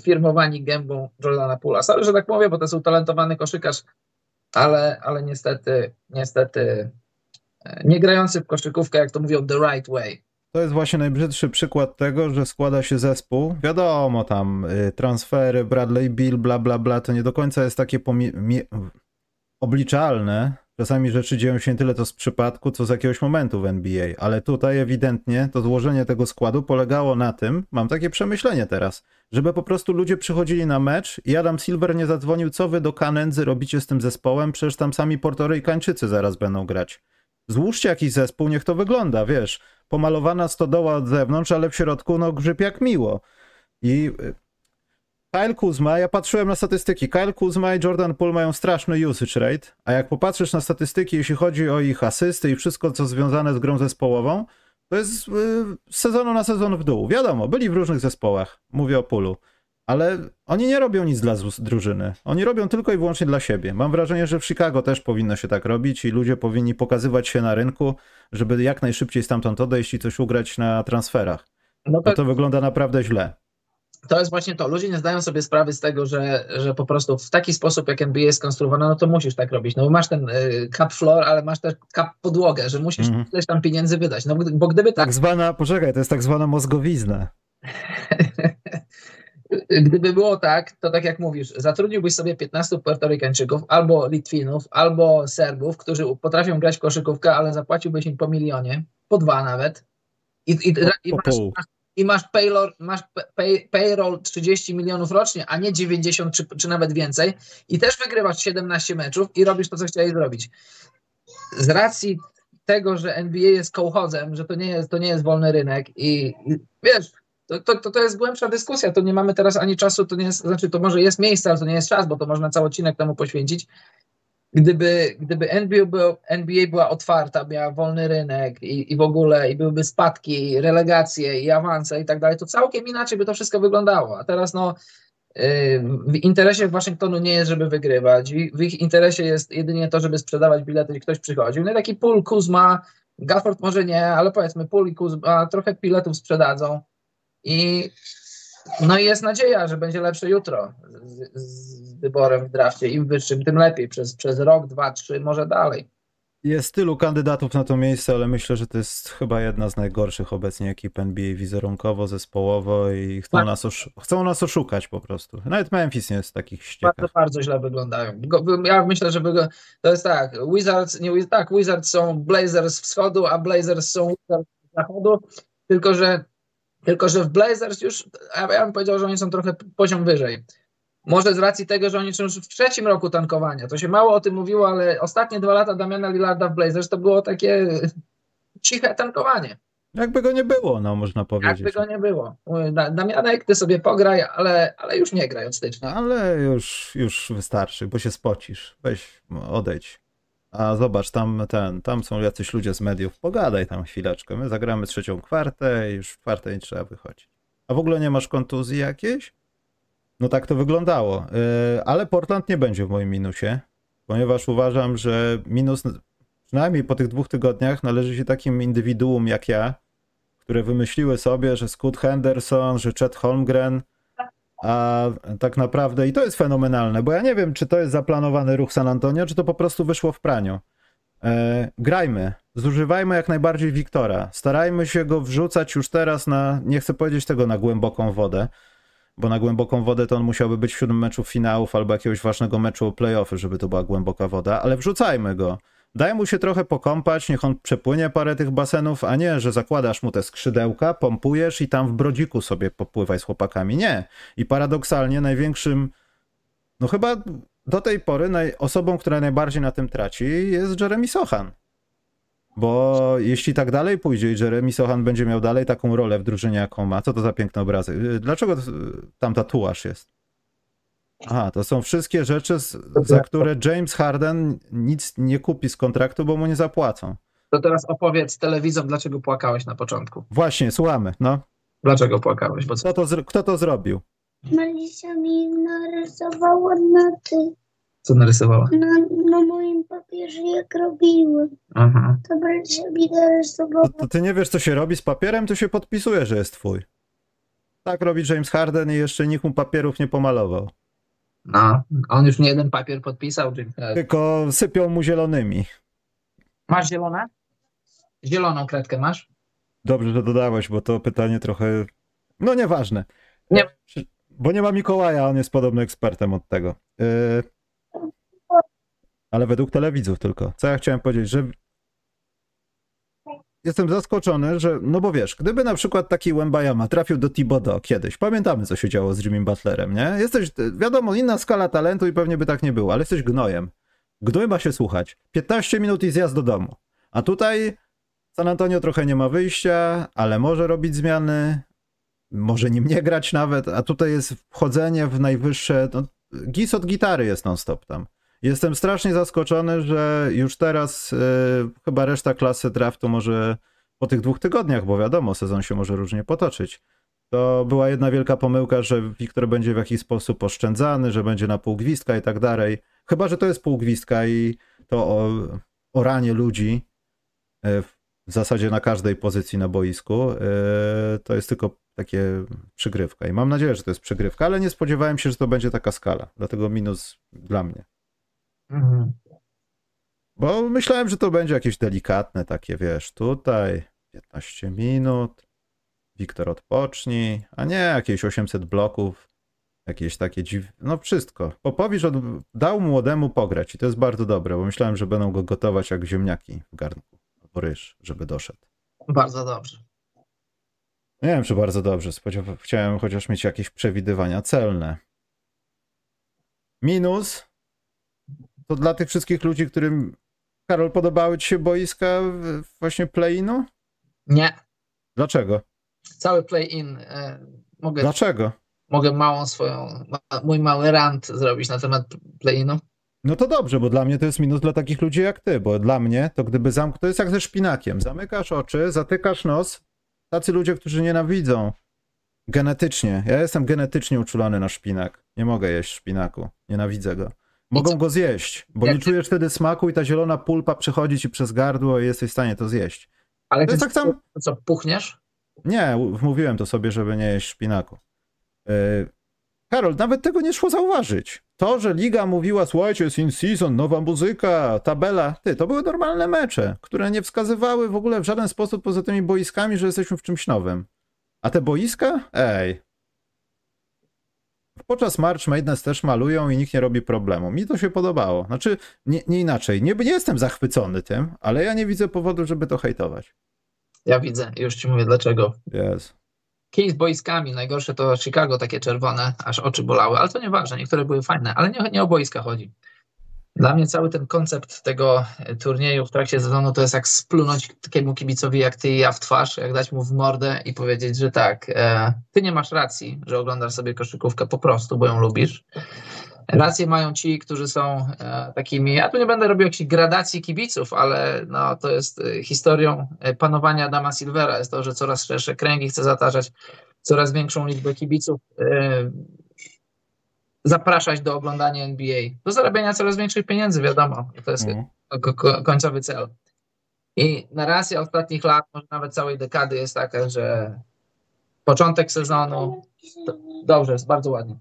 B: firmowani gębą Jordana Poola. Sorry, że tak mówię, bo to jest utalentowany koszykarz, ale, ale niestety, niestety e, nie grający w koszykówkę, jak to mówią, the right way.
A: To jest właśnie najbrzydszy przykład tego, że składa się zespół. Wiadomo, tam y, transfery, Bradley Bill, bla, bla, bla, to nie do końca jest takie obliczalne. Czasami rzeczy dzieją się tyle to z przypadku, co z jakiegoś momentu w NBA, ale tutaj ewidentnie to złożenie tego składu polegało na tym, mam takie przemyślenie teraz, żeby po prostu ludzie przychodzili na mecz i Adam Silver nie zadzwonił, co wy do Kanendzy robicie z tym zespołem, przecież tam sami Portorykańczycy zaraz będą grać. Złóżcie jakiś zespół, niech to wygląda, wiesz, pomalowana stodoła od zewnątrz, ale w środku no grzyb jak miło. I y, Kyle Kuzma, ja patrzyłem na statystyki. Kyle Kuzma i Jordan Poole mają straszny usage rate, a jak popatrzysz na statystyki, jeśli chodzi o ich asysty i wszystko, co związane z grą zespołową, to jest yy, z sezonu na sezon w dół. Wiadomo, byli w różnych zespołach, mówię o Pulu, ale oni nie robią nic dla drużyny. Oni robią tylko i wyłącznie dla siebie. Mam wrażenie, że w Chicago też powinno się tak robić i ludzie powinni pokazywać się na rynku, żeby jak najszybciej stamtąd odejść i coś ugrać na transferach. No to... Bo to wygląda naprawdę źle
B: to jest właśnie to. Ludzie nie zdają sobie sprawy z tego, że, że po prostu w taki sposób, jak NBA jest skonstruowana, no to musisz tak robić. No bo masz ten y, cap floor, ale masz też cap podłogę, że musisz mm. ileś tam pieniędzy wydać. No bo gdyby tak...
A: Tak zwana, poczekaj, to jest tak zwana mozgowizna.
B: Gdyby było tak, to tak jak mówisz, zatrudniłbyś sobie 15 Puertorykańczyków, albo Litwinów, albo Serbów, którzy potrafią grać w koszykówkę, ale zapłaciłbyś im po milionie, po dwa nawet. I, i, i masz, i masz payroll, masz pay, payroll 30 milionów rocznie, a nie 90 czy, czy nawet więcej i też wygrywasz 17 meczów i robisz to, co chciałeś zrobić. Z racji tego, że NBA jest kołchozem, że to nie jest, to nie jest wolny rynek i, i wiesz, to, to, to jest głębsza dyskusja, to nie mamy teraz ani czasu, to nie jest, znaczy to może jest miejsce, ale to nie jest czas, bo to można cały odcinek temu poświęcić, gdyby, gdyby NBA, był, NBA była otwarta, miała wolny rynek i, i w ogóle, i byłyby spadki, relegacje i awanse i tak dalej, to całkiem inaczej by to wszystko wyglądało. A teraz no, y, w interesie Waszyngtonu nie jest, żeby wygrywać. W ich interesie jest jedynie to, żeby sprzedawać bilety i ktoś przychodził. No i taki pool Kuzma, Gafford może nie, ale powiedzmy pool i Kuzma trochę biletów sprzedadzą i no i jest nadzieja, że będzie lepsze jutro z, z wyborem w drafcie. Im wyższym, tym lepiej. Przez, przez rok, dwa, trzy, może dalej.
A: Jest tylu kandydatów na to miejsce, ale myślę, że to jest chyba jedna z najgorszych obecnie ekip NBA wizerunkowo, zespołowo i chcą, tak. nas, chcą nas oszukać po prostu. Nawet Memphis nie jest takich ściekach.
B: Bardzo, bardzo źle wyglądają. Ja myślę, że to jest tak, Wizards, nie, tak, Wizards są Blazers wschodu, a Blazers są Wizards zachodu, tylko że tylko, że w Blazers już, ja bym powiedział, że oni są trochę poziom wyżej. Może z racji tego, że oni są już w trzecim roku tankowania. To się mało o tym mówiło, ale ostatnie dwa lata Damiana Lillarda w Blazers to było takie ciche tankowanie.
A: Jakby go nie było, no można powiedzieć.
B: Jakby go nie było. Da- Damianek, ty sobie pograj, ale, ale już nie graj od stycznia.
A: Ale już, już wystarczy, bo się spocisz. Weź, odejdź. A zobacz, tam ten, tam są jacyś ludzie z mediów. Pogadaj tam chwileczkę. My zagramy trzecią kwartę i już w czwartej nie trzeba wychodzić. A w ogóle nie masz kontuzji jakiejś? No tak to wyglądało. Yy, ale Portland nie będzie w moim minusie, ponieważ uważam, że minus przynajmniej po tych dwóch tygodniach należy się takim indywiduum jak ja, które wymyśliły sobie, że Scott Henderson, że Chet Holmgren, a tak naprawdę, i to jest fenomenalne, bo ja nie wiem, czy to jest zaplanowany ruch San Antonio, czy to po prostu wyszło w praniu. E, grajmy, zużywajmy jak najbardziej Wiktora. Starajmy się go wrzucać już teraz na, nie chcę powiedzieć tego na głęboką wodę, bo na głęboką wodę to on musiałby być w siódmym meczu finałów albo jakiegoś ważnego meczu o playoffy, żeby to była głęboka woda, ale wrzucajmy go. Daj mu się trochę pokąpać, niech on przepłynie parę tych basenów, a nie, że zakładasz mu te skrzydełka, pompujesz i tam w brodziku sobie popływaj z chłopakami. Nie. I paradoksalnie największym, no chyba do tej pory naj, osobą, która najbardziej na tym traci jest Jeremy Sochan. Bo jeśli tak dalej pójdzie i Jeremy Sochan będzie miał dalej taką rolę w drużynie, jaką ma, co to za piękny obrazek? Dlaczego tam tatuaż jest? Aha, to są wszystkie rzeczy, za które James Harden nic nie kupi z kontraktu, bo mu nie zapłacą.
B: To teraz opowiedz telewizom, dlaczego płakałeś na początku.
A: Właśnie, słuchamy, no.
B: Dlaczego płakałeś? Bo co?
A: Kto to, kto to zrobił?
C: Marysia mi narysowała noty
B: co narysowała?
C: na, na moim papierze, jak robiłem.
B: Aha.
C: To Marysia mi narysowała.
A: To, to ty nie wiesz, co się robi z papierem, to się podpisuje, że jest twój. Tak robi James Harden i jeszcze nikt mu papierów nie pomalował.
B: No, on już nie jeden papier podpisał.
A: Tylko sypią mu zielonymi.
B: Masz zielone? Zieloną kredkę masz?
A: Dobrze, że dodałeś, bo to pytanie trochę. No nieważne.
B: Nie.
A: Bo nie ma Mikołaja, on jest podobno ekspertem od tego. Yy... Ale według telewidzów tylko. Co ja chciałem powiedzieć, że. Jestem zaskoczony, że. No bo wiesz, gdyby na przykład taki Wembayama trafił do Thibodeau kiedyś, pamiętamy co się działo z Jimmy Butlerem, nie? Jesteś, wiadomo, inna skala talentu i pewnie by tak nie było, ale jesteś gnojem. Gnój ma się słuchać. 15 minut i zjazd do domu. A tutaj San Antonio trochę nie ma wyjścia, ale może robić zmiany, może nim nie grać nawet, a tutaj jest wchodzenie w najwyższe. No, gis od gitary jest non-stop tam. Jestem strasznie zaskoczony, że już teraz y, chyba reszta klasy draftu może po tych dwóch tygodniach, bo wiadomo, sezon się może różnie potoczyć. To była jedna wielka pomyłka, że Wiktor będzie w jakiś sposób oszczędzany, że będzie na pół gwizdka i tak dalej. Chyba, że to jest pół gwizdka i to o, oranie ludzi y, w zasadzie na każdej pozycji na boisku, y, to jest tylko takie przygrywka. I mam nadzieję, że to jest przygrywka, ale nie spodziewałem się, że to będzie taka skala. Dlatego minus dla mnie.
B: Mhm.
A: Bo myślałem, że to będzie jakieś delikatne takie, wiesz, tutaj 15 minut, Wiktor odpocznij, a nie jakieś 800 bloków, jakieś takie dziw... no wszystko. Popowicz od... dał młodemu pograć i to jest bardzo dobre, bo myślałem, że będą go gotować jak ziemniaki w garnku, albo ryż, żeby doszedł.
B: Bardzo dobrze.
A: Nie wiem, czy bardzo dobrze. Spodziewa- Chciałem chociaż mieć jakieś przewidywania celne. Minus to dla tych wszystkich ludzi, którym Karol podobały ci się boiska właśnie play-inu?
B: Nie.
A: Dlaczego?
B: Cały play-in. E, mogę,
A: Dlaczego?
B: mogę małą swoją, ma, mój mały rant zrobić na temat play-inu.
A: No to dobrze, bo dla mnie to jest minus dla takich ludzi jak ty, bo dla mnie to gdyby zamk... to jest jak ze szpinakiem. Zamykasz oczy, zatykasz nos. Tacy ludzie, którzy nienawidzą genetycznie. Ja jestem genetycznie uczulony na szpinak. Nie mogę jeść szpinaku. Nienawidzę go. Mogą go zjeść, bo
B: Jak
A: nie czujesz wtedy smaku i ta zielona pulpa przechodzi ci przez gardło i jesteś w stanie to zjeść.
B: Ale
A: To jest tak samo-
B: co, puchniesz?
A: Nie, mówiłem to sobie, żeby nie jeść szpinaku. Yy, Karol, nawet tego nie szło zauważyć. To, że liga mówiła, słuchajcie, jest in season, nowa muzyka, tabela, ty, to były normalne mecze, które nie wskazywały w ogóle w żaden sposób poza tymi boiskami, że jesteśmy w czymś nowym. A te boiska? Ej. Podczas March Madness też malują i nikt nie robi problemu. Mi to się podobało. Znaczy, nie, nie inaczej. Nie, nie jestem zachwycony tym, ale ja nie widzę powodu, żeby to hejtować.
B: Ja widzę, już ci mówię dlaczego.
A: Jest.
B: kij z boiskami. Najgorsze to Chicago, takie czerwone, aż oczy bolały, ale to nieważne, niektóre były fajne, ale nie, nie o boiska chodzi. Dla mnie cały ten koncept tego turnieju w trakcie sezonu to jest jak splunąć takiemu kibicowi jak ty i ja w twarz, jak dać mu w mordę i powiedzieć, że tak, e, ty nie masz racji, że oglądasz sobie koszykówkę po prostu, bo ją lubisz. Rację mają ci, którzy są e, takimi, ja tu nie będę robił jakiejś gradacji kibiców, ale no, to jest e, historią e, panowania Adama Silvera, jest to, że coraz szersze kręgi chce zataczać coraz większą liczbę kibiców, e, zapraszać do oglądania NBA, do zarabiania coraz większych pieniędzy, wiadomo, to jest
A: Mhm.
B: ko- ko- końcowy cel. I narracja ostatnich lat, może nawet całej dekady jest taka, że początek sezonu, dobrze, jest bardzo ładnie,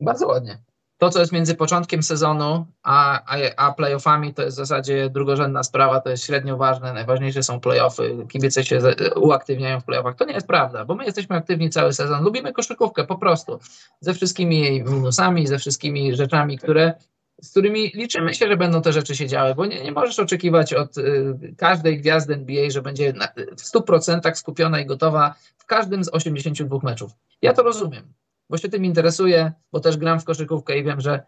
B: bardzo ładnie. To, co jest między początkiem sezonu a, a, a playoffami, to jest w zasadzie drugorzędna sprawa, to jest średnio ważne, najważniejsze są playoffy, kibice się uaktywniają w playoffach. To nie jest prawda, bo my jesteśmy aktywni cały sezon, lubimy koszykówkę po prostu, ze wszystkimi jej minusami, ze wszystkimi rzeczami, które z którymi liczymy się, że będą te rzeczy się działy, bo nie, nie możesz oczekiwać od y, każdej gwiazdy NBA, że będzie na, w 100% skupiona i gotowa w każdym z 82 meczów. Ja to rozumiem, bo się tym interesuję, bo też gram w koszykówkę i wiem, że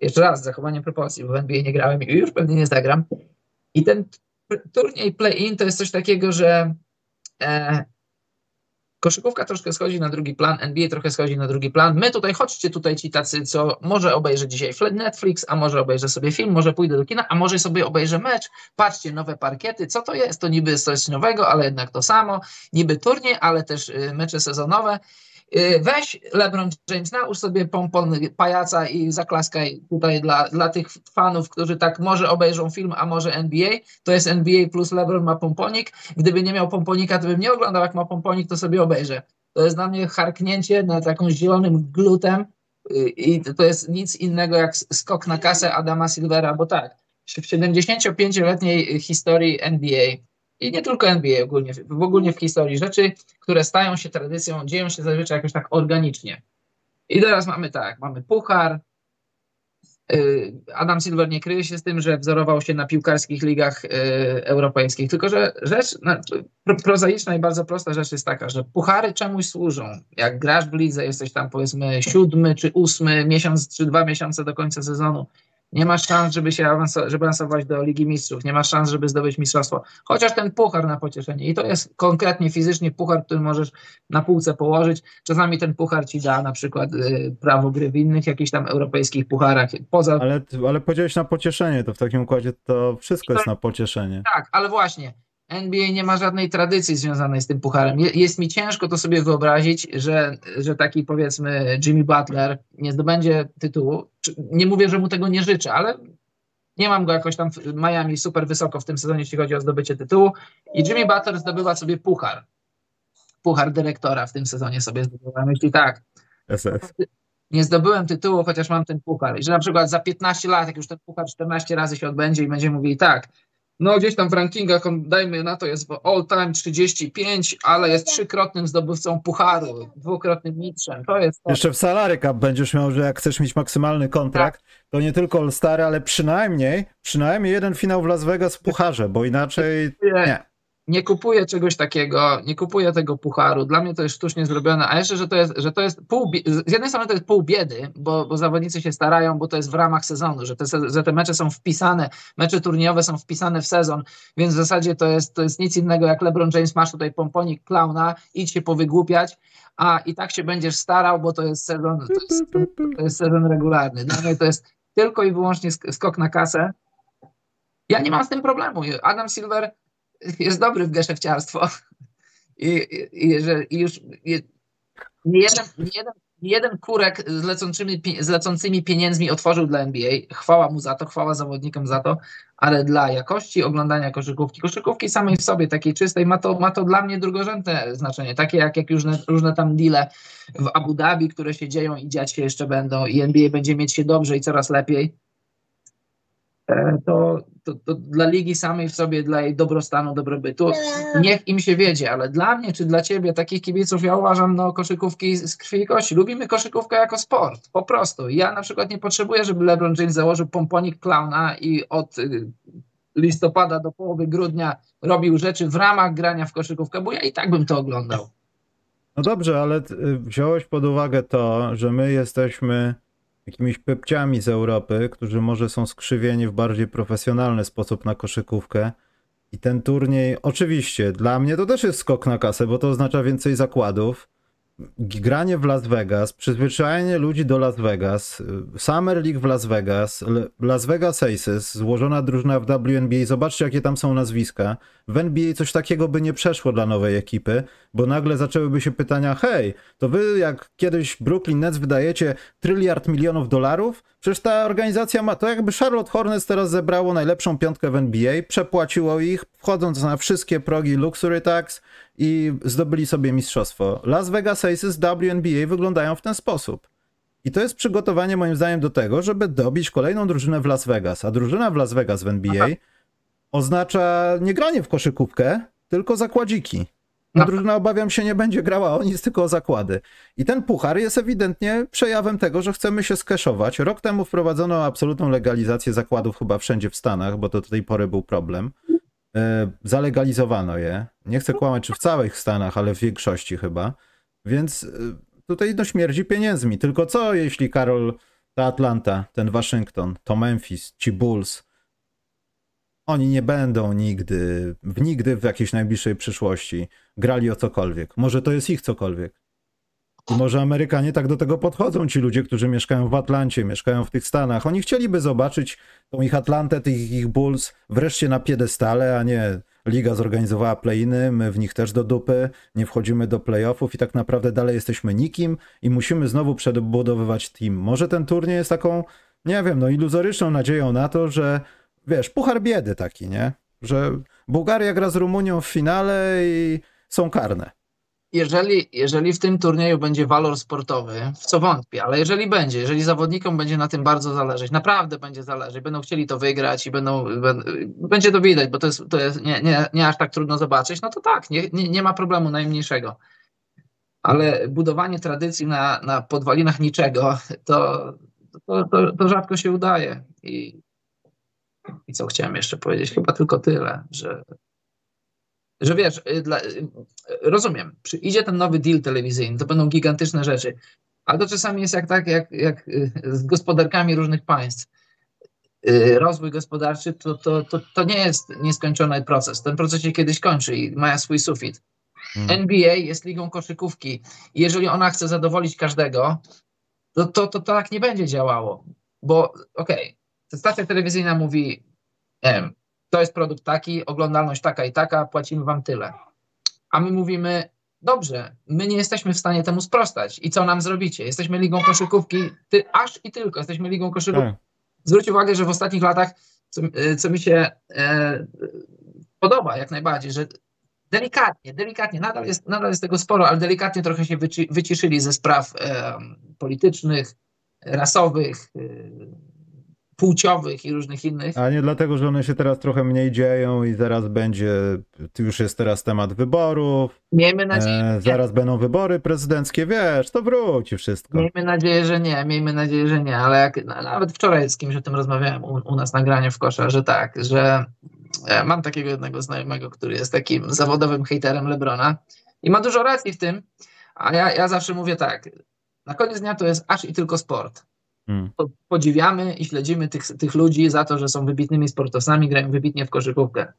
B: jeszcze raz, zachowanie proporcji, bo w NBA nie grałem i już pewnie nie zagram. I ten turniej play-in to jest coś takiego, że e, koszykówka troszkę schodzi na drugi plan, NBA trochę schodzi na drugi plan. My tutaj, chodźcie tutaj ci tacy, co może obejrzę dzisiaj Netflix, a może obejrzę sobie film, może pójdę do kina, a może sobie obejrzę mecz. Patrzcie, nowe parkiety, co to jest? To niby coś nowego, ale jednak to samo. Niby turniej, ale też y, mecze sezonowe. Y, Weź LeBron James, nałóż sobie pompon pajaca i zaklaskaj tutaj dla, dla tych fanów, którzy tak może obejrzą film, a może NBA. To jest NBA plus LeBron ma pomponik. Gdyby nie miał pomponika, to bym nie oglądał, jak ma pomponik, to sobie obejrzę. To jest dla mnie harknięcie nad jakąś zielonym glutem y, i to jest nic innego jak skok na kasę Adama Silvera, bo tak, w 75-letniej historii NBA i nie tylko NBA ogólnie, w ogólnie w historii rzeczy, które stają się tradycją, dzieją się zazwyczaj jakoś tak organicznie. I teraz mamy tak, mamy puchar. y, Adam Silver nie kryje się z tym, że wzorował się na piłkarskich ligach y, europejskich, tylko że rzecz pro, prozaiczna i bardzo prosta rzecz jest taka, że puchary czemuś służą. Jak grasz w lidze, jesteś tam powiedzmy siódmy czy ósmy miesiąc, czy dwa miesiące do końca sezonu, nie masz szans, żeby się awanso- żeby awansować do Ligi Mistrzów, nie masz szans, żeby zdobyć mistrzostwo. Chociaż ten puchar na pocieszenie. I to jest konkretnie fizycznie puchar, który możesz na półce położyć. Czasami ten puchar ci da na przykład y, prawo gry w innych jakichś tam europejskich pucharach. Poza
A: Ale, ale na pocieszenie, to w takim układzie to wszystko jest na pocieszenie.
B: tak, ale właśnie. NBA nie ma żadnej tradycji związanej z tym pucharem. Je- Jest mi ciężko to sobie wyobrazić, że, że taki powiedzmy Jimmy Butler nie zdobędzie tytułu. Nie mówię, że mu tego nie życzę, ale nie mam go jakoś tam w Miami super wysoko w tym sezonie, jeśli chodzi o zdobycie tytułu. I Jimmy Butler zdobywa sobie puchar. Puchar dyrektora w tym sezonie sobie zdobywa. Myśli tak,
A: SF.
B: nie zdobyłem tytułu, chociaż mam ten puchar. I że na przykład za 15 lat, jak już ten puchar 14 razy się odbędzie i będzie mówił tak, no gdzieś tam w rankingach, on, dajmy na to, jest w all time 35, ale jest trzykrotnym zdobywcą pucharu, dwukrotnym mistrzem. To jest to.
A: Jeszcze w salary cap będziesz miał, że jak chcesz mieć maksymalny kontrakt, to nie tylko All-Stary, ale przynajmniej, przynajmniej jeden finał w Las Vegas w pucharze, bo inaczej nie.
B: Nie kupuję czegoś takiego, nie kupuję tego pucharu. Dla mnie to jest sztucznie zrobione, a jeszcze, że to jest, że to jest pół, z jednej strony to jest pół biedy, bo, bo zawodnicy się starają, bo to jest w ramach sezonu, że te, że te mecze są wpisane, mecze turniejowe są wpisane w sezon, więc w zasadzie to jest, to jest nic innego jak LeBron James, masz tutaj pomponik klauna, idź się powygłupiać, a i tak się będziesz starał, bo to jest sezon, to jest, to jest sezon regularny. Dla mnie to jest tylko i wyłącznie sk- skok na kasę. Ja nie mam z tym problemu. Adam Silver jest dobry w geszefciarstwo. I, i, i, że, i już nie, jeden, nie, jeden, nie jeden kurek z lecącymi, z lecącymi pieniędzmi otworzył dla NBA. Chwała mu za to, chwała zawodnikom za to, ale dla jakości oglądania koszykówki, koszykówki samej w sobie, takiej czystej, ma to, ma to dla mnie drugorzędne znaczenie. Takie jak, jak różne, różne tam deale w Abu Dhabi, które się dzieją i dziać się jeszcze będą i NBA będzie mieć się dobrze i coraz lepiej to, to, to dla ligi samej w sobie, dla jej dobrostanu, dobrobytu, niech im się wiedzie, ale dla mnie czy dla ciebie, takich kibiców, ja uważam, no koszykówki z krwi i kości. Lubimy koszykówkę jako sport, po prostu. Ja na przykład nie potrzebuję, żeby LeBron James założył pomponik klauna i od y, listopada do połowy grudnia robił rzeczy w ramach grania w koszykówkę, bo ja i tak bym to oglądał.
A: No dobrze, ale y, wziąłeś pod uwagę to, że my jesteśmy jakimiś pepciami z Europy, którzy może są skrzywieni w bardziej profesjonalny sposób na koszykówkę. I ten turniej, oczywiście, dla mnie to też jest skok na kasę, bo to oznacza więcej zakładów. Granie w Las Vegas, przyzwyczajenie ludzi do Las Vegas, y, Summer League w Las Vegas, Las Vegas Aces, złożona drużyna w WNBA, zobaczcie jakie tam są nazwiska. W NBA coś takiego by nie przeszło dla nowej ekipy, bo nagle zaczęłyby się pytania, hej, to wy jak kiedyś Brooklyn Nets wydajecie tryliard milionów dolarów, przecież ta organizacja ma, to jakby Charlotte Hornets teraz zebrało najlepszą piątkę w NBA, przepłaciło ich, wchodząc na wszystkie progi Luxury Tax i zdobyli sobie mistrzostwo. Las Vegas Aces WNBA wyglądają w ten sposób. I to jest przygotowanie moim zdaniem do tego, żeby dobić kolejną drużynę w Las Vegas, a drużyna w Las Vegas w NBA oznacza nie granie w koszykówkę, tylko zakładziki.
B: No.
A: drużyna, obawiam się, nie będzie grała o nic, tylko o zakłady. I ten puchar jest ewidentnie przejawem tego, że chcemy się skeszować. Rok temu wprowadzono absolutną legalizację zakładów chyba wszędzie w Stanach, bo to do tej pory był problem. E, Zalegalizowano je. Nie chcę kłamać, czy w całych Stanach, ale w większości chyba. Więc e, tutaj no śmierdzi pieniędzmi. Tylko co, jeśli Karol, ta Atlanta, ten Waszyngton, to Memphis, ci Bulls, oni nie będą nigdy, nigdy w jakiejś najbliższej przyszłości grali o cokolwiek. Może to jest ich cokolwiek. I może Amerykanie tak do tego podchodzą, ci ludzie, którzy mieszkają w Atlancie, mieszkają w tych Stanach. Oni chcieliby zobaczyć tą ich Atlantę, tych ich Bulls wreszcie na piedestale, a nie liga zorganizowała play-iny, my w nich też do dupy, nie wchodzimy do playoffów i tak naprawdę dalej jesteśmy nikim i musimy znowu przebudowywać team. Może ten turniej jest taką, nie wiem, no iluzoryczną nadzieją na to, że wiesz, puchar biedy taki, nie? Że Bułgaria gra z Rumunią w finale i są karne.
B: Jeżeli, jeżeli w tym turnieju będzie walor sportowy, w co wątpię, ale jeżeli będzie, jeżeli zawodnikom będzie na tym bardzo zależeć, naprawdę będzie zależeć, będą chcieli to wygrać i będą, będzie to widać, bo to jest, to jest nie, nie, nie aż tak trudno zobaczyć, no to tak, nie, nie, nie ma problemu najmniejszego. Ale budowanie tradycji na, na podwalinach niczego, to, to, to, to rzadko się udaje. I, I co chciałem jeszcze powiedzieć? Chyba tylko tyle, że że wiesz, y, dla, y, rozumiem, przyjdzie ten nowy deal telewizyjny, to będą gigantyczne rzeczy, ale to czasami jest jak tak, jak, jak y, z gospodarkami różnych państw. Rozwój gospodarczy to, to, to, to nie jest nieskończony proces. Ten proces się kiedyś kończy i ma swój sufit.
A: Mm.
B: NBA jest ligą koszykówki. I jeżeli ona chce zadowolić każdego, to to, to, to tak nie będzie działało. Bo okej, okay, stacja telewizyjna mówi, nie wiem, to jest produkt taki, oglądalność taka i taka, płacimy wam tyle. A my mówimy, dobrze, my nie jesteśmy w stanie temu sprostać. I co nam zrobicie? Jesteśmy ligą koszykówki, ty, aż i tylko, jesteśmy ligą koszykówki.
A: Tak.
B: Zwróć uwagę, że w ostatnich latach, co, y, co mi się e, podoba jak najbardziej, że delikatnie, delikatnie, nadal jest, nadal jest tego sporo, ale delikatnie trochę się wyci, wyciszyli ze spraw e, politycznych, rasowych, e, płciowych i różnych innych.
A: A nie dlatego, że one się teraz trochę mniej dzieją i zaraz będzie, już jest teraz temat wyborów,
B: Miejmy nadzieję,
A: e, zaraz będą wybory prezydenckie, wiesz, to wróci wszystko.
B: Miejmy nadzieję, że nie, miejmy nadzieję, że nie, ale jak, no, nawet wczoraj z kimś o tym rozmawiałem u, u nas nagranie w kosza, że tak, że e, mam takiego jednego znajomego, który jest takim zawodowym hejterem Lebrona i ma dużo racji w tym, a ja, ja zawsze mówię tak, na koniec dnia to jest aż i tylko sport.
A: Hmm.
B: Po- Podziwiamy i śledzimy tych, tych ludzi za to, że są wybitnymi sportowcami, grają wybitnie w koszykówkę.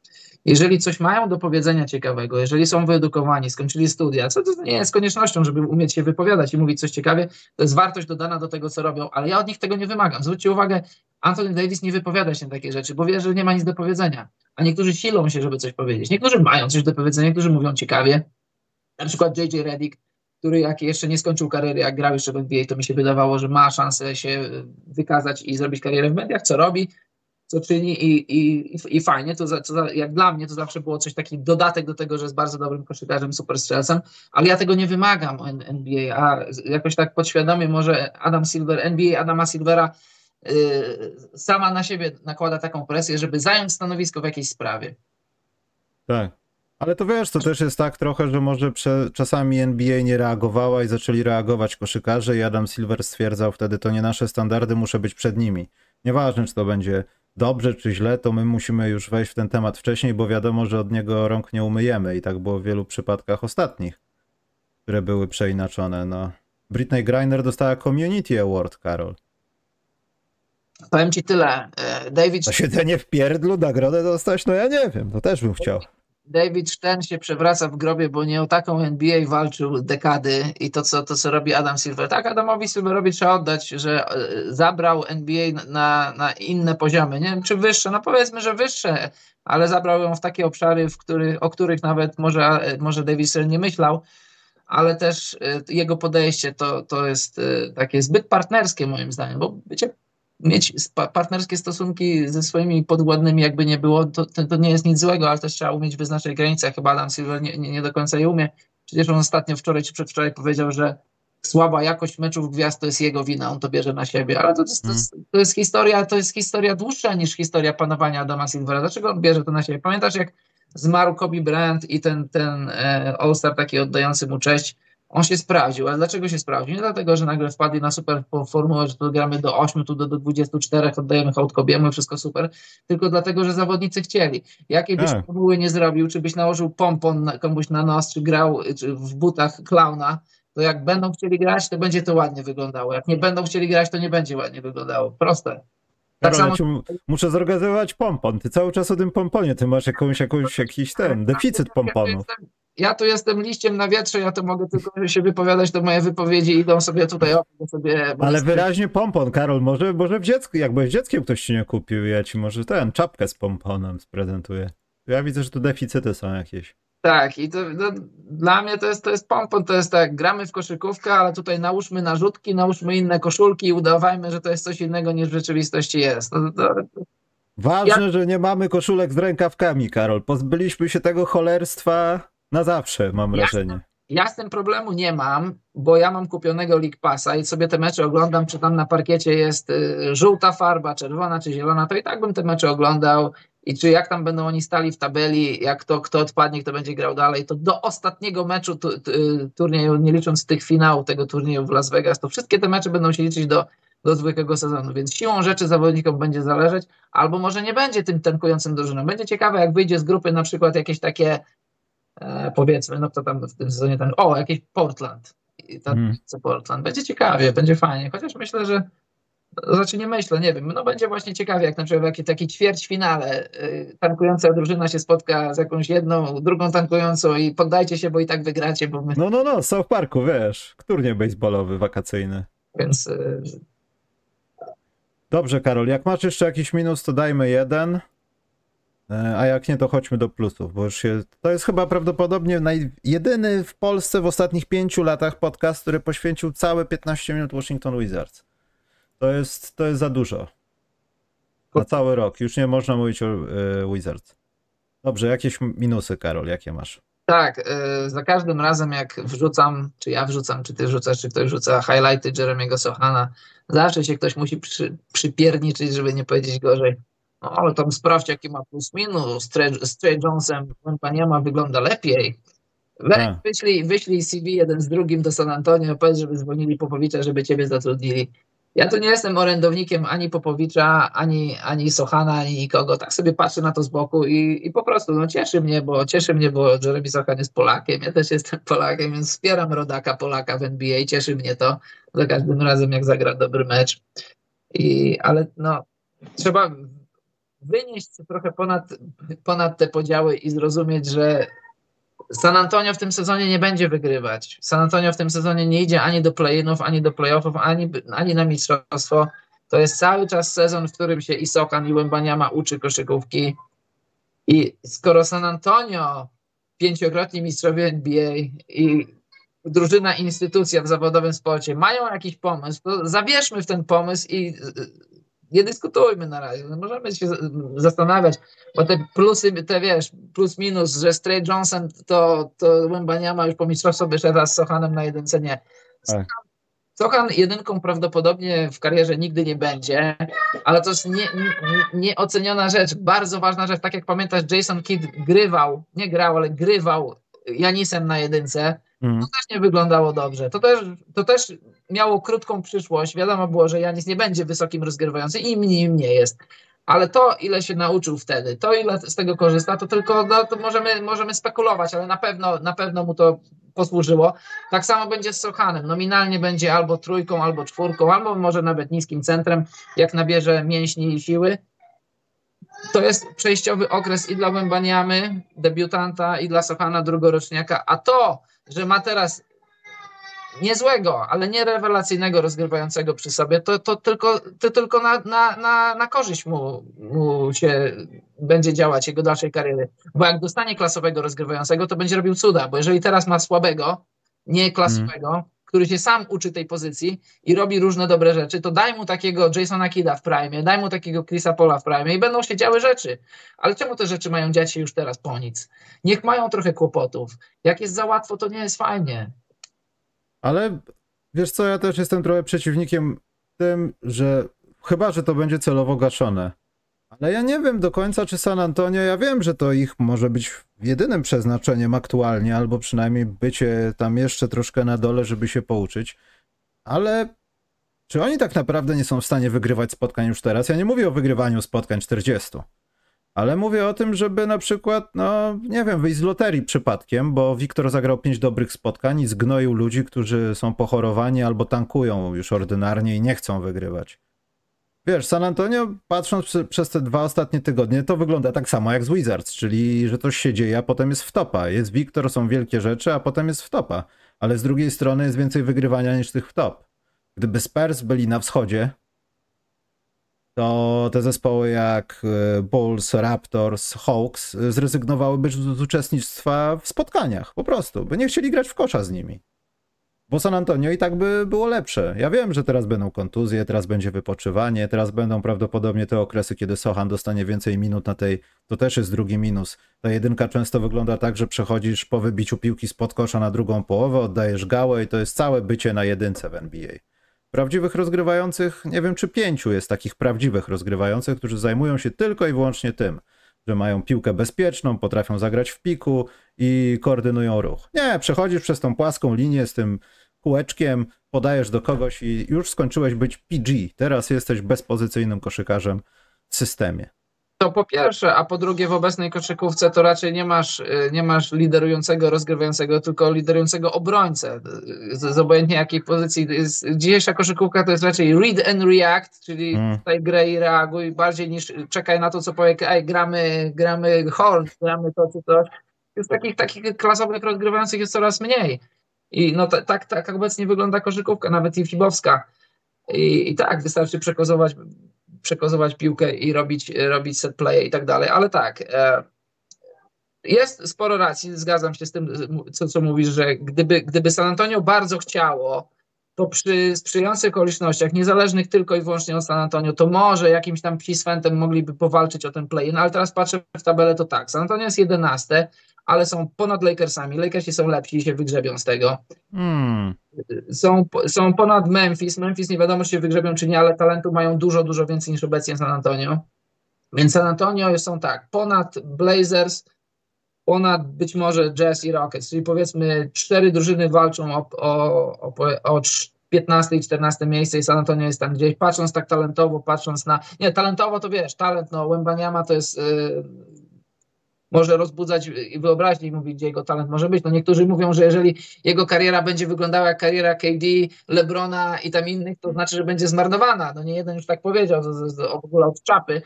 B: Jeżeli coś mają do powiedzenia ciekawego, jeżeli są wyedukowani, skończyli studia, co to nie jest koniecznością, żeby umieć się wypowiadać i mówić coś ciekawie, to jest wartość dodana do tego, co robią, ale ja od nich tego nie wymagam. Zwróćcie uwagę, Anthony Davis nie wypowiada się na takie rzeczy, bo wie, że nie ma nic do powiedzenia. A niektórzy silą się, żeby coś powiedzieć. Niektórzy mają coś do powiedzenia, niektórzy mówią ciekawie. Na przykład JJ Redick, który jak jeszcze nie skończył kariery, jak grał jeszcze w NBA, to mi się wydawało, że ma szansę się wykazać i zrobić karierę w mediach, co robi, co czyni i, i, i- fajnie, to, to jak dla mnie to zawsze było coś taki dodatek do tego, że jest bardzo dobrym koszykarzem, super strzelcem, ale ja tego nie wymagam NBA, a jakoś tak podświadomie może Adam Silver, NBA Adama Silvera y, sama na siebie nakłada taką presję, żeby zająć stanowisko w jakiejś sprawie.
A: Tak. Ale to wiesz, to też jest tak trochę, że może prze, czasami NBA nie reagowała i zaczęli reagować koszykarze i Adam Silver stwierdzał wtedy, to nie nasze standardy, muszę być przed nimi. Nieważne, czy to będzie dobrze, czy źle, to my musimy już wejść w ten temat wcześniej, bo wiadomo, że od niego rąk nie umyjemy i tak było w wielu przypadkach ostatnich. które były przeinaczone. No. Britney Griner dostała Community Award, Karol.
B: Powiem ci tyle. e, David,
A: To siedzenie w pierdlu, nagrodę dostać? No ja nie wiem, to też bym chciał.
B: David Stern się przewraca w grobie, bo nie o taką NBA walczył dekady i to co, to, co robi Adam Silver. Tak, Adamowi Silverowi trzeba oddać, że e, zabrał NBA na, na inne poziomy. Nie wiem, czy wyższe, no powiedzmy, że wyższe, ale zabrał ją w takie obszary, w który, o których nawet może, e, może David Stern nie myślał, ale też e, jego podejście to, to jest takie zbyt partnerskie moim zdaniem, bo wiecie, mieć partnerskie stosunki ze swoimi podwładnymi, jakby nie było, to, to, to nie jest nic złego, ale też trzeba umieć wyznaczyć granice. Chyba Adam Silver nie, nie, nie do końca je umie. Przecież on ostatnio wczoraj czy przedwczoraj powiedział, że słaba jakość meczów gwiazd to jest jego wina, on to bierze na siebie, ale to, to, to, jest, to jest historia, to jest historia dłuższa niż historia panowania Adama Silvera. Dlaczego on bierze to na siebie? Pamiętasz, jak zmarł Kobe Bryant i ten, ten e, All-Star taki oddający mu cześć, on się sprawdził. A dlaczego się sprawdził? Nie dlatego, że nagle wpadli na super formułę, że tu gramy do 8, tu do, do 24, oddajemy hołd Kobiemu, wszystko super, tylko dlatego, że zawodnicy chcieli. Jakiej byś
A: Tak.
B: formuły nie zrobił, czy byś nałożył pompon na, komuś na nos, czy grał czy w butach klauna, to jak będą chcieli grać, to będzie to ładnie wyglądało. Jak nie będą chcieli grać, to nie będzie ładnie wyglądało. Proste. Tak
A: Karol,
B: samo
A: mu- muszę zorganizować pompon. Ty cały czas o tym pomponie, ty masz jakąś, jakąś jakiś ten, deficyt
B: jestem- Ja tu jestem liściem na wietrze, ja to mogę tylko się wypowiadać, to moje wypowiedzi idą sobie tutaj, o, sobie...
A: Ale wyraźnie pompon, Karol, może, może w dziecku, jak byłeś dzieckiem ktoś ci nie kupił, ja ci może ten, czapkę z pomponem sprezentuję. Ja widzę, że tu deficyty są jakieś.
B: Tak, i to, no, dla mnie to jest, to jest pompon, to jest tak, gramy w koszykówkę, ale tutaj nałóżmy narzutki, nałóżmy inne koszulki i udawajmy, że to jest coś innego niż w rzeczywistości jest. To, to,
A: Ważne, że nie mamy koszulek z rękawkami, Karol. Pozbyliśmy się tego cholerstwa na zawsze, mam
B: Jasne.
A: wrażenie.
B: Ja z tym problemu nie mam, bo ja mam kupionego League Passa i sobie te mecze oglądam, czy tam na parkiecie jest y, żółta farba, czerwona czy zielona, to i tak bym te mecze oglądał i czy jak tam będą oni stali w tabeli, jak to kto odpadnie, kto będzie grał dalej, to do ostatniego meczu tu, tu, turnieju, nie licząc tych finałów tego turnieju w Las Vegas, to wszystkie te mecze będą się liczyć do, do zwykłego sezonu, więc siłą rzeczy zawodnikom będzie zależeć, albo może nie będzie tym tankującym drużyną. Będzie ciekawe, jak wyjdzie z grupy na przykład jakieś takie e, powiedzmy, no kto tam w tym sezonie ten, o, jakiś Portland. I tam co Portland. Będzie ciekawie, będzie fajnie, chociaż myślę, że znaczy nie myślę, nie wiem, no będzie właśnie ciekawie, jak na przykład w jakiej takiej ćwierćfinale y, tankująca drużyna się spotka z jakąś jedną, drugą tankującą i poddajcie się, bo i tak wygracie, bo my,
A: No, no, no, South Parku, wiesz, turniej baseballowy, wakacyjny.
B: więc y,
A: Dobrze, Karol, jak masz jeszcze jakiś minus, to dajmy jeden. E, A jak nie, to chodźmy do plusów, bo już się. To jest chyba prawdopodobnie naj... jedyny w Polsce w ostatnich pięciu latach podcast, który poświęcił całe 15 minut Washington Wizards. To jest, to jest za dużo. Na cały rok. Już nie można mówić o e, Wizards. Dobrze, jakieś minusy, Karol, jakie masz?
B: tak, y, za każdym razem jak wrzucam, czy ja wrzucam, czy ty wrzucasz, czy ktoś rzuca highlighty Jeremiego Sohana, zawsze się ktoś musi przy, przypierniczyć, żeby nie powiedzieć gorzej. No, ale tam sprawdź, jaki ma plus minus. Z Trey Jonesem Paniama wygląda lepiej. Weź,
A: Tak.
B: wyślij, wyślij CV jeden z drugim do San Antonio, powiedz, żeby dzwonili Popowicza, żeby ciebie zatrudnili. Ja tu nie jestem orędownikiem ani Popowicza, ani, ani Sochana, ani nikogo. Tak sobie patrzę na to z boku i, i po prostu no, cieszy mnie, bo cieszy mnie, bo Jeremy Sochan jest Polakiem. Ja też jestem Polakiem, więc wspieram rodaka Polaka w NBA. Cieszy mnie to za każdym razem, jak zagra dobry mecz. I, ale no, trzeba wynieść trochę ponad, ponad te podziały i zrozumieć, że San Antonio w tym sezonie nie będzie wygrywać. San Antonio w tym sezonie nie idzie ani do play-inów, ani do playoffów, ani, ani na mistrzostwo. To jest cały czas sezon, w którym się i Sokan, i Łębaniama uczy koszykówki. I skoro San Antonio, pięciokrotni mistrzowie NBA i drużyna, instytucja w zawodowym sporcie mają jakiś pomysł, to zawierzmy w ten pomysł i nie dyskutujmy na razie. No, możemy się zastanawiać, bo te plusy, te wiesz, plus minus, że Stray Johnson to, to Łębaniama już po mistrzostwo wyszedł raz z Sochanem na jedynce, nie.
A: Tak.
B: Sochan jedynką prawdopodobnie w karierze nigdy nie będzie, ale to jest nie, nie, nieoceniona rzecz, bardzo ważna rzecz. Tak jak pamiętasz, Jason Kidd grywał, nie grał, ale grywał Janisem na jedynce To też nie wyglądało dobrze. To też, to też miało krótką przyszłość. Wiadomo było, że Janis nie będzie wysokim rozgrywającym i mniej nie jest. Ale to, ile się nauczył wtedy, to ile z tego korzysta, to tylko no, to możemy, możemy spekulować, ale na pewno, na pewno mu to posłużyło. Tak samo będzie z Sochanem. Nominalnie będzie albo trójką, albo czwórką, albo może nawet niskim centrem, jak nabierze mięśni i siły. To jest przejściowy okres i dla Wembaniamy, debiutanta, i dla Sochana, drugoroczniaka. A to, że ma teraz niezłego, ale nie rewelacyjnego rozgrywającego przy sobie, to, to tylko, to tylko na, na, na, na korzyść mu, mu się będzie działać jego dalszej kariery. Bo jak dostanie klasowego rozgrywającego, to będzie robił cuda, bo jeżeli teraz ma słabego, nie klasowego, który się sam uczy tej pozycji i robi różne dobre rzeczy, to daj mu takiego Jasona Kida w prime, daj mu takiego Chrisa Pola w prime i będą się działy rzeczy. Ale czemu te rzeczy mają dziać się już teraz po nic? Niech mają trochę kłopotów. Jak jest za łatwo, to nie jest fajnie.
A: Ale wiesz co, ja też jestem trochę przeciwnikiem tym, że chyba, że to będzie celowo gaszone. Ale ja nie wiem do końca, czy San Antonio, ja wiem, że to ich może być jedynym przeznaczeniem aktualnie, albo przynajmniej bycie tam jeszcze troszkę na dole, żeby się pouczyć. Ale czy oni tak naprawdę nie są w stanie wygrywać spotkań już teraz? Ja nie mówię o wygrywaniu spotkań 40. Ale mówię o tym, żeby na przykład, no nie wiem, wyjść z loterii przypadkiem, bo Wiktor zagrał pięć dobrych spotkań i zgnoił ludzi, którzy są pochorowani albo tankują już ordynarnie i nie chcą wygrywać. Wiesz, San Antonio, patrząc przez te dwa ostatnie tygodnie, to wygląda tak samo jak z Wizards, czyli że coś się dzieje, a potem jest w topa. Jest Wiktor, są wielkie rzeczy, a potem jest w topa. Ale z drugiej strony jest więcej wygrywania niż tych w top. Gdyby Spurs byli na wschodzie, to te zespoły jak e, Bulls, Raptors, Hawks e, zrezygnowałyby z uczestnictwa w spotkaniach, po prostu, by nie chcieli grać w kosza z nimi. Bo San Antonio i tak by było lepsze. Ja wiem, że teraz będą kontuzje, teraz będzie wypoczywanie, teraz będą prawdopodobnie te okresy, kiedy Sochan dostanie więcej minut na tej, to też jest drugi minus. Ta jedynka często wygląda tak, że przechodzisz po wybiciu piłki spod kosza na drugą połowę, oddajesz gałę i to jest całe bycie na jedynce w NBA. Prawdziwych rozgrywających, nie wiem czy pięciu jest takich prawdziwych rozgrywających, którzy zajmują się tylko i wyłącznie tym, że mają piłkę bezpieczną, potrafią zagrać w piku i koordynują ruch. Nie, przechodzisz przez tą płaską linię z tym kółeczkiem, podajesz do kogoś i już skończyłeś być PG. Teraz jesteś bezpozycyjnym koszykarzem w systemie.
B: To po pierwsze, a po drugie w obecnej koszykówce to raczej nie masz, y, nie masz liderującego, rozgrywającego, tylko liderującego obrońcę. Z, z obojętnie jakiej pozycji. Jest, dzisiejsza koszykówka to jest raczej read and react, czyli
A: Mm.
B: tutaj grę i reaguj bardziej niż czekaj na to, co powie, ej, gramy, gramy horn, gramy to czy coś. Już takich, takich klasowych rozgrywających jest coraz mniej. I no ta- tak, tak obecnie wygląda koszykówka, nawet i fibowska. I, I tak, wystarczy przekozować, przekozować piłkę i robić, robić set play i tak dalej, ale tak. E, jest sporo racji, zgadzam się z tym, co, co mówisz, że gdyby, gdyby San Antonio bardzo chciało, to przy sprzyjających okolicznościach, niezależnych tylko i wyłącznie od San Antonio, to może jakimś tam psiswentem mogliby powalczyć o ten play. No ale teraz patrzę w tabelę, to tak. San Antonio jest 11, ale są ponad Lakersami. Lakersi są lepsi i się wygrzebią z tego
A: Hmm.
B: są, są ponad Memphis. Memphis nie wiadomo, czy się wygrzebią, czy nie, ale talentu mają dużo, dużo więcej niż obecnie San Antonio. Więc San Antonio są tak, ponad Blazers, ponad być może Jazz i Rockets, czyli powiedzmy cztery drużyny walczą o, o, o, o trz- 15 i 14 miejsce i San Antonio jest tam gdzieś. Patrząc tak talentowo, patrząc na... Nie, talentowo to wiesz, talent, no Wembaniama to jest... Yy, może rozbudzać i wyobraźnię i mówić, gdzie jego talent może być. No niektórzy mówią, że jeżeli jego kariera będzie wyglądała jak kariera KD, LeBrona i tam innych, to znaczy, że będzie zmarnowana. No nie jeden już tak powiedział, z, z, w ogóle od czapy,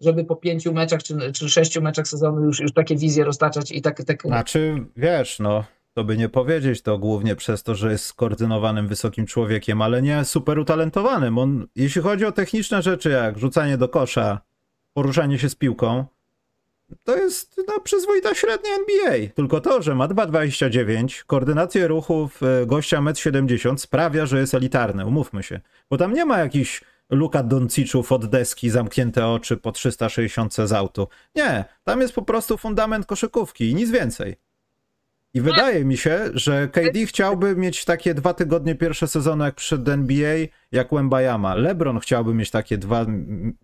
B: żeby po pięciu meczach czy, czy sześciu meczach sezonu już, już takie wizje roztaczać i tak, tak
A: Znaczy, wiesz, no, to by nie powiedzieć to głównie przez to, że jest skoordynowanym wysokim człowiekiem, ale nie super utalentowanym. On, jeśli chodzi o techniczne rzeczy, jak rzucanie do kosza, poruszanie się z piłką, to jest no, przyzwoita średnia NBA. Tylko to, że ma 2,29, koordynację ruchów e, gościa 1,70 m sprawia, że jest elitarny, umówmy się. Bo tam nie ma jakichś Luka Donciców od deski, zamknięte oczy po 360 z autu. Nie, tam jest po prostu fundament koszykówki i nic więcej. I wydaje mi się, że KD chciałby mieć takie dwa tygodnie pierwsze sezonu, jak do NBA, jak Wembayama. LeBron chciałby mieć takie dwa,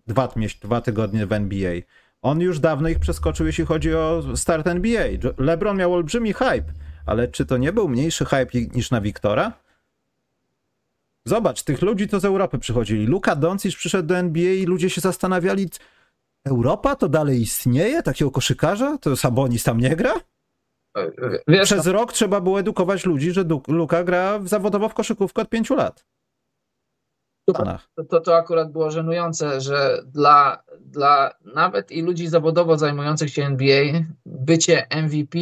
A: dwa, dwa tygodnie w NBA. On już dawno ich przeskoczył, jeśli chodzi o start NBA. LeBron miał olbrzymi hype, ale czy to nie był mniejszy hype niż na Wiktora? Zobacz, tych ludzi to z Europy przychodzili. Luka Doncic przyszedł do NBA i ludzie się zastanawiali, Europa to dalej istnieje? Takiego koszykarza? To Sabonis tam nie gra?
B: Wiesz,
A: Przez rok trzeba było edukować ludzi, że Luka gra zawodowo w koszykówkę od pięciu lat.
B: To, to, to akurat było żenujące, że dla, dla nawet i ludzi zawodowo zajmujących się NBA, bycie MVP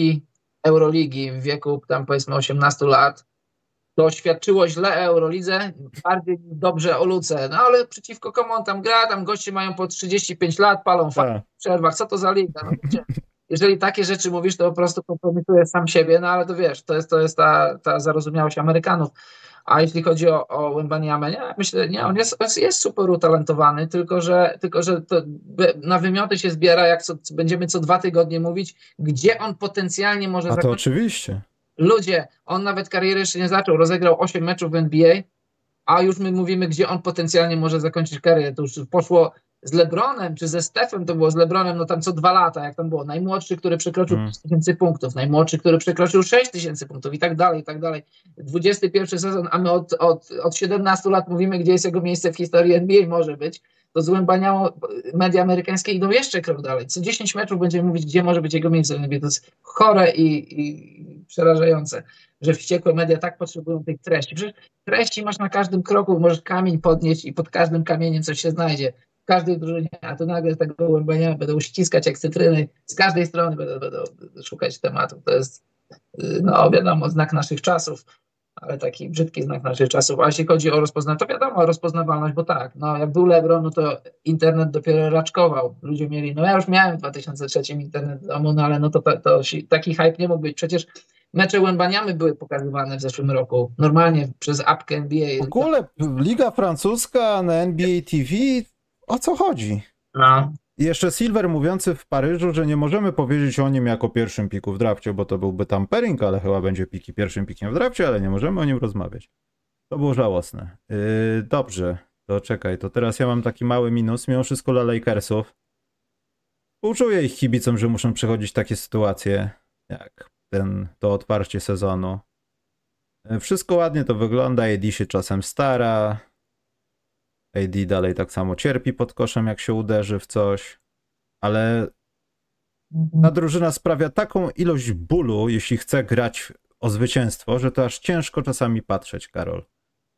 B: Euroligi w wieku tam powiedzmy 18 lat, to świadczyło źle Eurolidze, bardziej dobrze o Luce. No ale przeciwko komu on tam gra, tam goście mają po 35 lat, palą
A: Tak.
B: w przerwach, co to za liga? No, jeżeli takie rzeczy mówisz, to po prostu kompromitujesz sam siebie, no ale to wiesz, to jest, to jest ta, ta zarozumiałość Amerykanów. A jeśli chodzi o, o Wembaniamę, nie, myślę, nie, on jest, jest super utalentowany, tylko że, tylko, że to na wymioty się zbiera, jak co, będziemy co dwa tygodnie mówić, gdzie on potencjalnie może
A: A to
B: zakończyć.
A: oczywiście.
B: Ludzie, on nawet karierę jeszcze nie zaczął, rozegrał 8 meczów w NBA, a już my mówimy, gdzie on potencjalnie może zakończyć karierę. To już poszło z Lebronem, czy ze Stefem to było z Lebronem, no tam co dwa lata, jak tam było. Najmłodszy, który przekroczył
A: Mm.
B: 5 tysięcy punktów, najmłodszy, który przekroczył 6 tysięcy punktów i tak dalej, i tak dalej. 21 sezon, a my od, od, od 17 lat mówimy, gdzie jest jego miejsce w historii NBA może być. To z Wembaniamą media amerykańskie idą jeszcze krok dalej. Co 10 meczów będziemy mówić, gdzie może być jego miejsce. To jest chore i, i przerażające, że wściekłe media tak potrzebują tych treści. Przecież treści masz na każdym kroku, możesz kamień podnieść i pod każdym kamieniem coś się znajdzie. W każdej drużynie, a tu nagle z tego łębania będą ściskać jak cytryny, z każdej strony będą, będą szukać tematów. To jest, yy, no wiadomo, znak naszych czasów, ale taki brzydki znak naszych czasów. A jeśli chodzi o rozpoznawalność, to wiadomo, rozpoznawalność, bo tak, no jak był LeBron, no to internet dopiero raczkował. Ludzie mieli, no ja już miałem w 2003 internet w domu, no ale no to, to, to taki hype nie mógł być. Przecież mecze Łębaniamy były pokazywane w zeszłym roku, normalnie przez apkę NBA.
A: W ogóle Liga Francuska na NBA TV, o co chodzi?
B: No.
A: Jeszcze Silver mówiący w Paryżu, że nie możemy powiedzieć o nim jako pierwszym piku w drafcie, bo to byłby tampering, ale chyba będzie piki pierwszym pikiem w drafcie, ale nie możemy o nim rozmawiać. To było żałosne. Yy, dobrze, to czekaj, to teraz ja mam taki mały minus, mimo wszystko dla Lakersów. Współczuję ich kibicom, że muszą przechodzić takie sytuacje, jak ten, to otwarcie sezonu. Yy, Wszystko ładnie to wygląda, AD się czasem stara, AD dalej tak samo cierpi pod koszem, jak się uderzy w coś, ale ta drużyna sprawia taką ilość bólu, jeśli chce grać o zwycięstwo, że to aż ciężko czasami patrzeć, Karol. To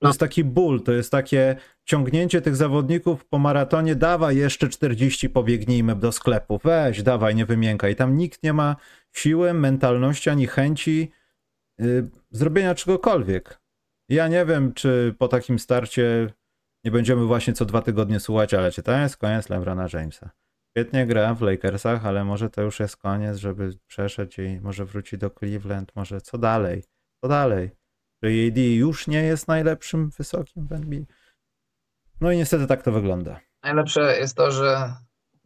B: No.
A: jest taki ból, to jest takie ciągnięcie tych zawodników po maratonie, dawaj jeszcze 40, pobiegnijmy do sklepu, weź, dawaj, nie wymiękaj. Tam nikt nie ma siły, mentalności ani chęci y, zrobienia czegokolwiek. Ja nie wiem, czy po takim starcie nie będziemy właśnie co dwa tygodnie słuchać, ale czy to jest koniec LeBrona Jamesa? Świetnie gra w Lakersach, ale może to już jest koniec, żeby przeszedł i może wróci do Cleveland, może co dalej? Co dalej? Że AD już nie jest najlepszym wysokim w NBA? No i niestety tak to wygląda.
B: Najlepsze jest to, że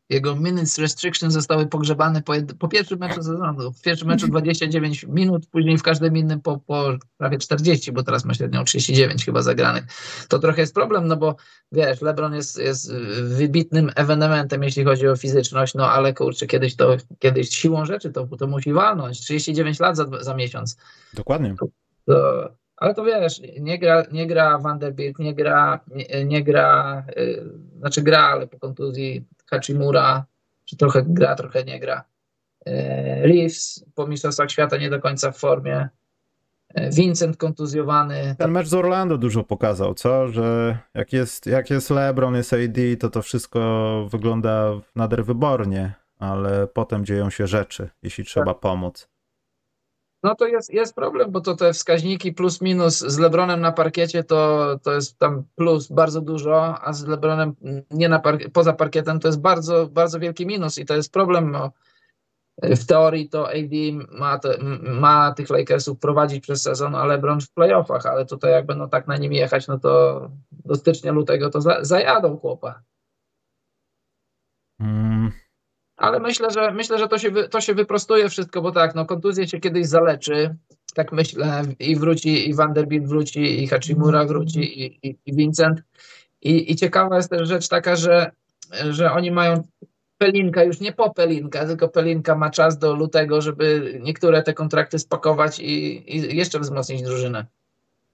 B: jego minutes restriction zostały pogrzebane po, jed- po pierwszym meczu sezonu. W pierwszym meczu 29 minut, później w każdym innym po, po prawie 40, bo teraz ma średnią 39 chyba zagranych. To trochę jest problem, no bo wiesz, LeBron jest, jest wybitnym ewenementem, jeśli chodzi o fizyczność, no ale kurczę, kiedyś to, kiedyś siłą rzeczy to, to musi walnąć. 39 lat za, za miesiąc.
A: Dokładnie.
B: To, ale to wiesz, nie gra, nie gra Vanderbilt, nie gra, nie, nie gra, y, znaczy gra, ale po kontuzji Hachimura, czy trochę gra, trochę nie gra. Y, Reeves po Mistrzostwach Świata nie do końca w formie. Y, Vincent kontuzjowany.
A: Ten mecz z Orlando dużo pokazał, co? Że jak jest, jak jest LeBron, jest AD, to to wszystko wygląda nader wybornie, ale potem dzieją się rzeczy, jeśli trzeba pomóc.
B: No to jest, jest problem, bo to te wskaźniki plus minus z Lebronem na parkiecie to, to jest tam plus bardzo dużo, a z Lebronem nie na poza parkietem to jest bardzo, bardzo wielki minus i to jest problem. No. W teorii to AD ma, te, ma tych Lakersów prowadzić przez sezon, a LeBron w playoffach, ale tutaj jak będą tak na nim jechać, no to do stycznia, lutego to za, zajadą chłopa.
A: Mm,
B: Ale myślę, że myślę, że to się, to się wyprostuje wszystko, bo tak, no kontuzję się kiedyś zaleczy, tak myślę, i wróci, i Vanderbilt wróci, i Hachimura wróci, i, i, i Vincent. I, I ciekawa jest też rzecz taka, że, że oni mają Pelinka, już nie po Pelinka, tylko Pelinka ma czas do lutego, żeby niektóre te kontrakty spakować i, i jeszcze wzmocnić drużynę.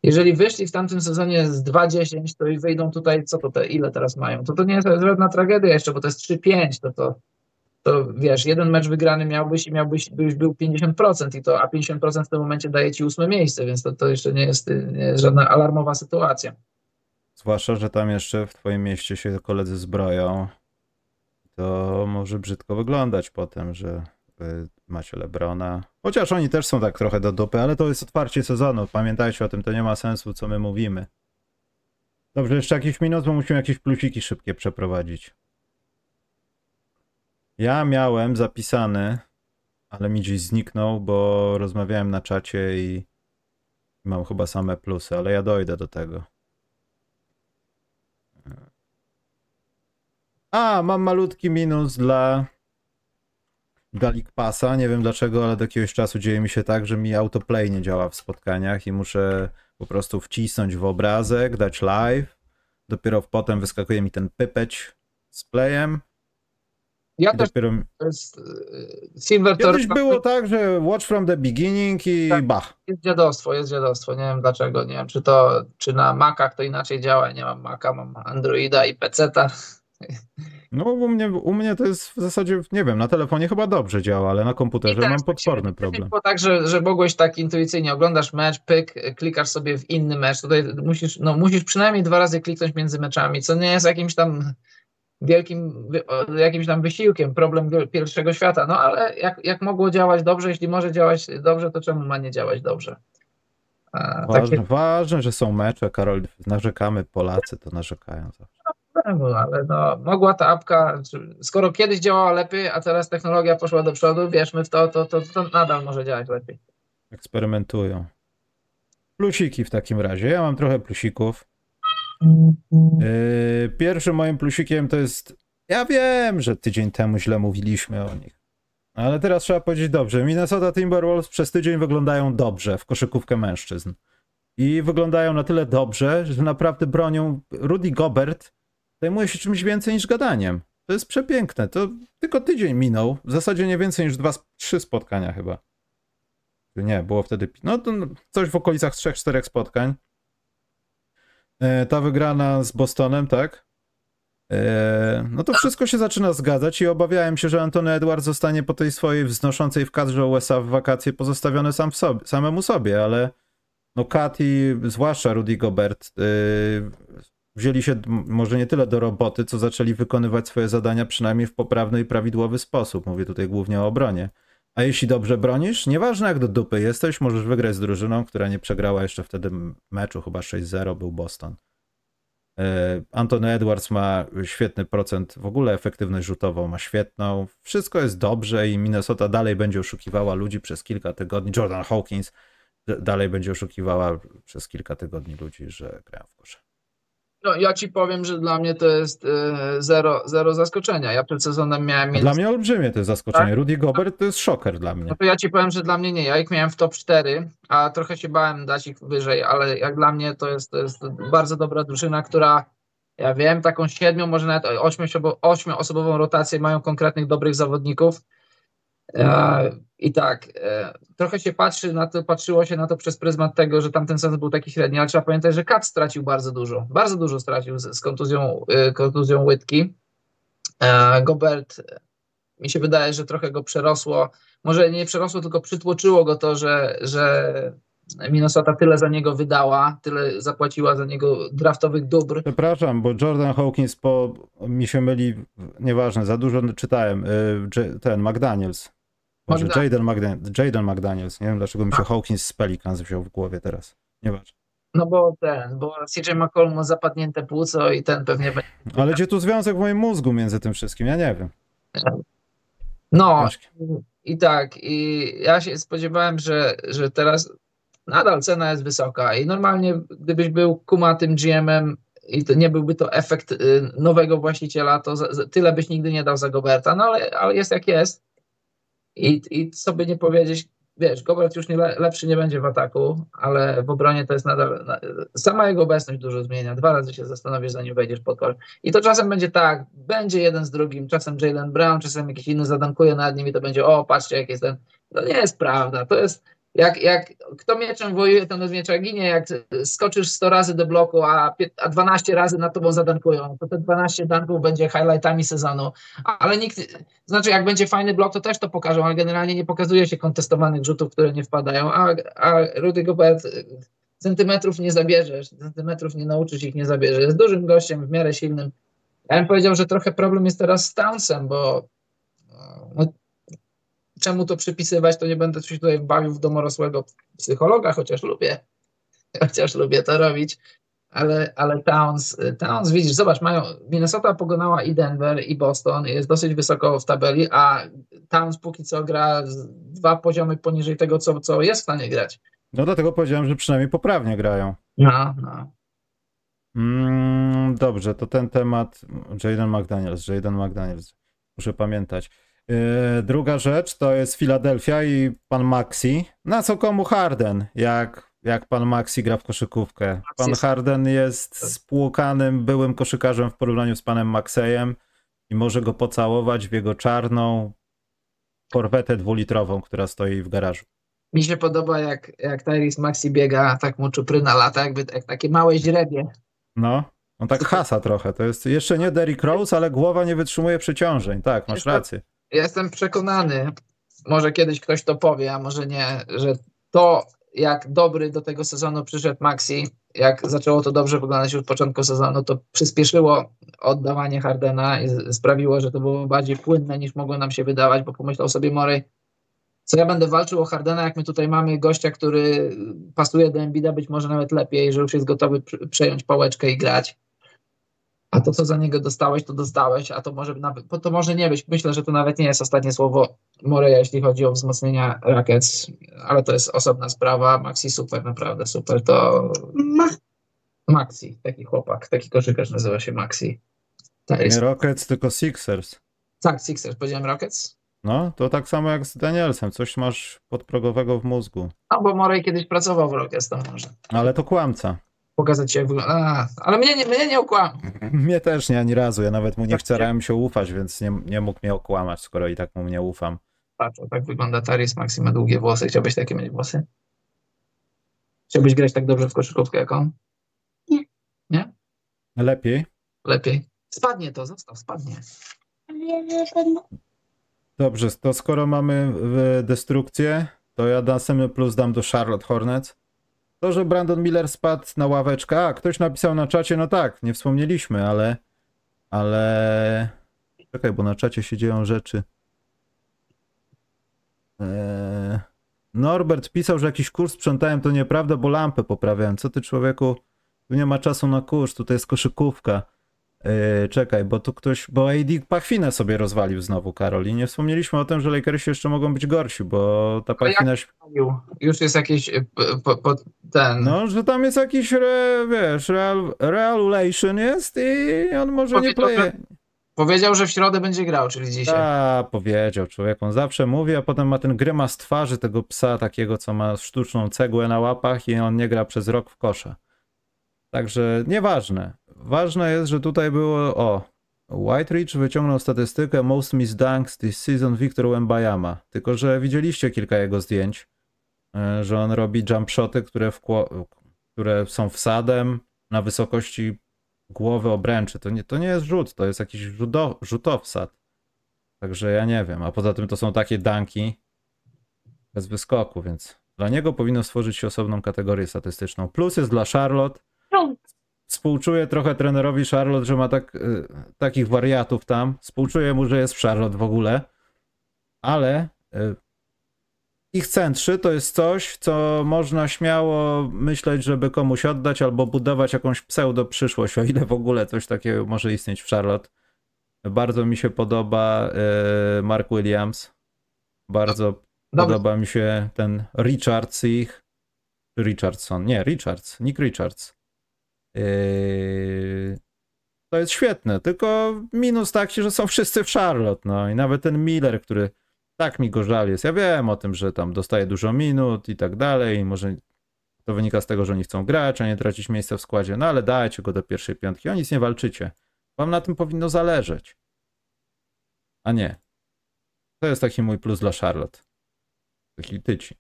B: Jeżeli wyszli w tamtym sezonie z 2-10, to i wyjdą tutaj, co to te, ile teraz mają? To to nie jest żadna tragedia jeszcze, bo to jest 3-5, to to to wiesz, jeden mecz wygrany miałbyś i miałbyś byś był 50% i to, a 50% w tym momencie daje ci ósme miejsce, więc to, to jeszcze nie jest, nie jest żadna alarmowa sytuacja.
A: Zwłaszcza, że tam jeszcze w twoim mieście się koledzy zbroją. To może brzydko wyglądać potem, że wy macie Lebrona. Chociaż oni też są tak trochę do dupy, ale to jest otwarcie sezonu. Pamiętajcie o tym, to nie ma sensu, co my mówimy. Dobrze, jeszcze jakiś minut, bo musimy jakieś plusiki szybkie przeprowadzić. Ja miałem zapisany, ale mi gdzieś zniknął, bo rozmawiałem na czacie i mam chyba same plusy, ale ja dojdę do tego. A, mam malutki minus dla Galik Passa. Nie wiem dlaczego, ale do jakiegoś czasu dzieje mi się tak, że mi autoplay nie działa w spotkaniach i muszę po prostu wcisnąć w obrazek, dać live. Dopiero potem wyskakuje mi ten pypeć z playem.
B: Ja też
A: dopiero...
B: to jest e, Silver
A: Kiedyś
B: Tor
A: było tak, że watch from the beginning i
B: Tak.
A: bach.
B: jest dziadostwo, jest dziadostwo. Nie wiem dlaczego, nie wiem czy to, czy na Macach to inaczej działa. Nie mam Maca, mam Androida i PC-ta.
A: No u mnie, u mnie to jest w zasadzie, nie wiem, na telefonie chyba dobrze działa, ale na komputerze
B: też
A: mam
B: tak
A: potworny problem.
B: Było tak, że, że mogłeś tak intuicyjnie oglądasz mecz, pyk, klikasz sobie w inny mecz. Tutaj musisz, no, musisz przynajmniej dwa razy kliknąć między meczami, co nie jest jakimś tam wielkim, jakimś tam wysiłkiem, problem pierwszego świata. No ale jak, jak mogło działać dobrze, jeśli może działać dobrze, to czemu ma nie działać dobrze? A,
A: Ważne,
B: takie
A: ważne, że są mecze, Karol, narzekamy, Polacy to narzekają zawsze.
B: problemu, ale no, mogła ta apka, skoro kiedyś działała lepiej, a teraz technologia poszła do przodu, wierzmy w to, to, to, to nadal może działać lepiej.
A: Eksperymentują. Plusiki w takim razie. Ja mam trochę plusików. Yy, pierwszym moim plusikiem to jest. Ja wiem, że tydzień temu źle mówiliśmy o nich. Ale teraz trzeba powiedzieć dobrze. Minnesota Timberwolves przez tydzień wyglądają dobrze w koszykówkę mężczyzn. I wyglądają na tyle dobrze, że naprawdę bronią. Rudy Gobert zajmuje się czymś więcej niż gadaniem. To jest przepiękne. To tylko tydzień minął. W zasadzie nie więcej niż dwa, trzy spotkania chyba. Nie, było wtedy. No to coś w okolicach 3-4 spotkań. E, Ta wygrana z Bostonem, tak? E, No to wszystko się zaczyna zgadzać i obawiałem się, że Antony Edwards zostanie po tej swojej wznoszącej w kadrze USA w wakacje pozostawiony sam w sobie, samemu sobie, ale no Kat i zwłaszcza Rudy Gobert e, wzięli się może nie tyle do roboty, co zaczęli wykonywać swoje zadania przynajmniej w poprawny i prawidłowy sposób. Mówię tutaj głównie o obronie. A jeśli dobrze bronisz, nieważne jak do dupy jesteś, możesz wygrać z drużyną, która nie przegrała jeszcze wtedy meczu, chyba 6-0 był Boston. E, Anthony Edwards ma świetny procent, w ogóle efektywność rzutową ma świetną. Wszystko jest dobrze i Minnesota dalej będzie oszukiwała ludzi przez kilka tygodni. Jordan Hawkins dalej będzie oszukiwała przez kilka tygodni ludzi, że grają w kosze.
B: No, ja ci powiem, że dla mnie to jest e, zero, zero zaskoczenia. Ja przed sezonem miałem między...
A: dla mnie olbrzymie to jest zaskoczenie.
B: Tak.
A: Rudy Gobert to jest szoker dla mnie.
B: No to ja ci powiem, że dla mnie nie. Ja ich miałem w top 4, a trochę się bałem dać ich wyżej, ale jak dla mnie to jest, to jest bardzo dobra drużyna, która ja wiem, taką siedmiu, może nawet ośmioosobo- ośmioosobową rotację mają konkretnych dobrych zawodników. E, I tak, e, trochę się patrzy na to, patrzyło się na to przez pryzmat tego, że tamten sezon był taki średni, ale trzeba pamiętać, że Kat stracił bardzo dużo. Bardzo dużo stracił z, z kontuzją, e, kontuzją łydki. E, Gobert, e, mi się wydaje, że trochę go przerosło. Może nie przerosło, tylko przytłoczyło go to, że, że Minnesota tyle za niego wydała, tyle zapłaciła za niego draftowych dóbr.
A: Przepraszam, bo Jordan Hawkins po mi się myli, nieważne, za dużo czytałem. y, J- Ten McDaniels.
B: Magda-
A: Jaden, McDaniels, Jaden McDaniels. Nie wiem dlaczego mi się Hawkins z Pelicans wziął w głowie teraz. Nieważne.
B: No bo ten, bo CJ McCollum ma zapadnięte płuco i ten pewnie będzie.
A: Ale gdzie tu związek w moim mózgu między tym wszystkim? Ja nie wiem.
B: No
A: Ciężkie.
B: i tak, i ja się spodziewałem, że, że teraz nadal cena jest wysoka i normalnie gdybyś był kumatym GM-em i to nie byłby to efekt y, nowego właściciela, to za, za, tyle byś nigdy nie dał za Goberta, no ale, ale jest jak jest. I, I by nie powiedzieć, wiesz, Gobert już nie le, lepszy nie będzie w ataku, ale w obronie to jest nadal, na, sama jego obecność dużo zmienia. Dwa razy się zastanowisz, zanim wejdziesz pod kosz. I to czasem będzie tak, będzie jeden z drugim, czasem Jalen Brown, czasem jakiś inny zadankuje nad nim i to będzie, o, patrzcie, jak jest ten. To nie jest prawda. To jest, jak, jak kto mieczem wojuje, ten od miecza ginie. Jak skoczysz 100 razy do bloku, a, a 12 razy na tobą zadankują, to te 12 danków będzie highlightami sezonu. Ale nikt, znaczy jak będzie fajny blok, to też to pokażą, ale generalnie nie pokazuje się kontestowanych rzutów, które nie wpadają, a, a Rudy Gobert centymetrów nie zabierzesz, centymetrów nie nauczysz ich, nie zabierzesz. Jest dużym gościem, w miarę silnym. Ja bym powiedział, że trochę problem jest teraz z Townsem, bo no, czemu to przypisywać, to nie będę się tutaj bawił w domorosłego psychologa, chociaż lubię, chociaż lubię to robić, ale, ale Towns, Towns, widzisz, zobacz, mają, Minnesota pokonała i Denver, i Boston, jest dosyć wysoko w tabeli, a Towns póki co gra dwa poziomy poniżej tego, co, co jest w stanie grać.
A: No dlatego powiedziałem, że przynajmniej poprawnie grają.
B: No, no.
A: Mm, dobrze, to ten temat. Jaden McDaniels, Jaden McDaniels. Muszę pamiętać. Yy, druga rzecz to jest Filadelfia i pan Maxi. Na co komu Harden? Jak, jak pan Maxi gra w koszykówkę? Pan Harden jest spłukanym byłym koszykarzem w porównaniu z panem Maxejem i może go pocałować w jego czarną korwetę dwulitrową, która stoi w garażu.
B: Mi się podoba, jak, jak Tyrese Maxi biega, tak mu czupryna lata, jakby jak takie małe źrebie.
A: No, on tak hasa trochę. To jest jeszcze nie Derrick Rose, ale głowa nie wytrzymuje przeciążeń. Tak, masz rację.
B: Jestem przekonany, może kiedyś ktoś to powie, a może nie, że to, jak dobry do tego sezonu przyszedł Maxi, jak zaczęło to dobrze wyglądać już od początku sezonu, to przyspieszyło oddawanie Hardena i sprawiło, że to było bardziej płynne niż mogło nam się wydawać, bo pomyślał sobie Morey, co ja będę walczył o Hardena, jak my tutaj mamy gościa, który pasuje do Embida być może nawet lepiej, że już jest gotowy pr- przejąć pałeczkę i grać. A to, co za niego dostałeś, to dostałeś, a to może nawet, bo to może nie być. Myślę, że to nawet nie jest ostatnie słowo Moreya, jeśli chodzi o wzmocnienia Rockets, ale to jest osobna sprawa. Maxi super, naprawdę super. To
C: Ma,
B: Maxi, taki chłopak, taki koszykarz nazywa się Maxi.
A: Nie
B: jest,
A: Rockets, tylko Sixers.
B: tak, Sixers, powiedziałem Rockets?
A: No, to tak samo jak z Danielsem. Coś masz podprogowego w mózgu.
B: No, bo Morey kiedyś pracował w Rockets, to może
A: Ale to kłamca.
B: Pokazać się, jak wygląda. A, ale mnie nie, mnie nie okłamał.
A: Mnie też nie ani razu. Ja nawet mu nie
B: Tak,
A: starałem się ufać, więc nie, nie mógł mnie okłamać, skoro i tak mu nie ufam.
B: Patrz, tak wygląda Taris Maxi, ma długie włosy. Chciałbyś takie mieć włosy? Chciałbyś grać tak dobrze w koszykówkę jak on?
A: Lepiej.
B: Lepiej. Spadnie to, zostaw, spadnie.
C: ale że ten
A: Dobrze, to skoro mamy destrukcję, to ja następny plus dam do Charlotte Hornets. To, że Brandon Miller spadł na ławeczkę, a ktoś napisał na czacie, no tak, nie wspomnieliśmy, ale ale czekaj, bo na czacie się dzieją rzeczy. Eee... Norbert pisał, że jakiś kurs sprzątałem, to nieprawda, bo lampę poprawiałem. Co ty człowieku? Tu nie ma czasu na kurs, tutaj jest koszykówka. Yy, czekaj, bo tu ktoś, bo AD pachwinę sobie rozwalił znowu, Karol. I nie wspomnieliśmy o tym, że Lakersi jeszcze mogą być gorsi, bo ta
B: jak-
A: pachwina,
B: Już jest jakiś p- po, po, ten.
A: no, że tam jest jakiś, re, wiesz, real, realulation jest i on może nie pleje.
B: Powiedział, że w środę będzie grał, czyli dzisiaj.
A: A, powiedział człowiek, on zawsze mówi, a potem ma ten grymas twarzy tego psa takiego, co ma sztuczną cegłę na łapach i on nie gra przez rok w kosza. Także nieważne. Ważne jest, że tutaj było, o, White Ridge wyciągnął statystykę most missed dunks this season Victor Wembayama. Tylko, że widzieliście kilka jego zdjęć, e, że on robi jump shoty, które, które są wsadem na wysokości głowy obręczy. To nie, to nie jest rzut, to jest jakiś rzudo, rzutowsad. Także ja nie wiem. A poza tym to są takie danki bez wyskoku, więc dla niego powinno stworzyć się osobną kategorię statystyczną. Plus jest dla Charlotte. Współczuję trochę trenerowi Charlotte, że ma tak, y, takich wariatów tam. Współczuję mu, że jest w Charlotte w ogóle. Ale y, ich centrzy to jest coś, co można śmiało myśleć, żeby komuś oddać albo budować jakąś pseudo przyszłość, o ile w ogóle coś takiego może istnieć w Charlotte. Bardzo mi się podoba y, Mark Williams. Bardzo
B: Dobrze.
A: podoba mi się ten Richards ich. Richardson? Nie, Richards. Nick Richards. Yy, To jest świetne, tylko minus taki, że są wszyscy w Charlotte. No i nawet ten Miller, który tak mi go żal jest. Ja wiem o tym, że tam dostaje dużo minut i tak dalej. i Może to wynika z tego, że oni chcą grać, a nie tracić miejsca w składzie. No ale dajcie go do pierwszej piątki. O nic nie walczycie. Wam na tym powinno zależeć. A nie. To jest taki mój plus dla Charlotte. Taki tyci.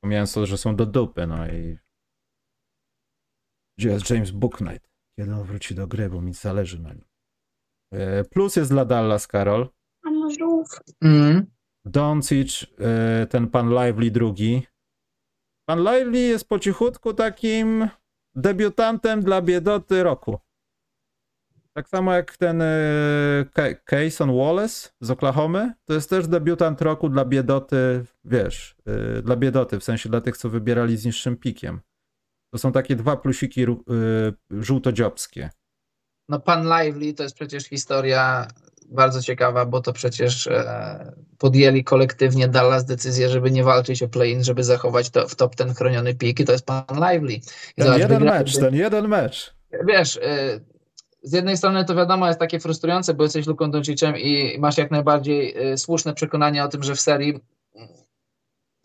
A: Pomijając to, że są do dupy, no i... Gdzie jest James Booknight? Kiedy on wróci do gry, bo mi zależy na nim. E, Plus jest dla Dallas, Karol.
C: A nożów.
B: Mm.
A: Doncic, e, ten pan Lively drugi. Pan Lively jest po cichutku takim debiutantem dla biedoty roku. Tak samo jak ten e, Ca- Cason Wallace z Oklahomy, to jest też debiutant roku dla biedoty, wiesz, e, dla biedoty, w sensie dla tych, co wybierali z niższym pikiem. To są takie dwa plusiki e, żółtodziobskie.
B: No pan Lively to jest przecież historia bardzo ciekawa, bo to przecież e, podjęli kolektywnie Dallas decyzję, żeby nie walczyć o play-in, żeby zachować to, w top ten chroniony pik i to jest pan Lively. I
A: Ten
B: zobacz,
A: jeden mecz, ten jeden mecz.
B: Wiesz, y, z jednej strony to wiadomo jest takie frustrujące, bo jesteś Luką Doncicem i masz jak najbardziej y, słuszne przekonanie o tym, że w serii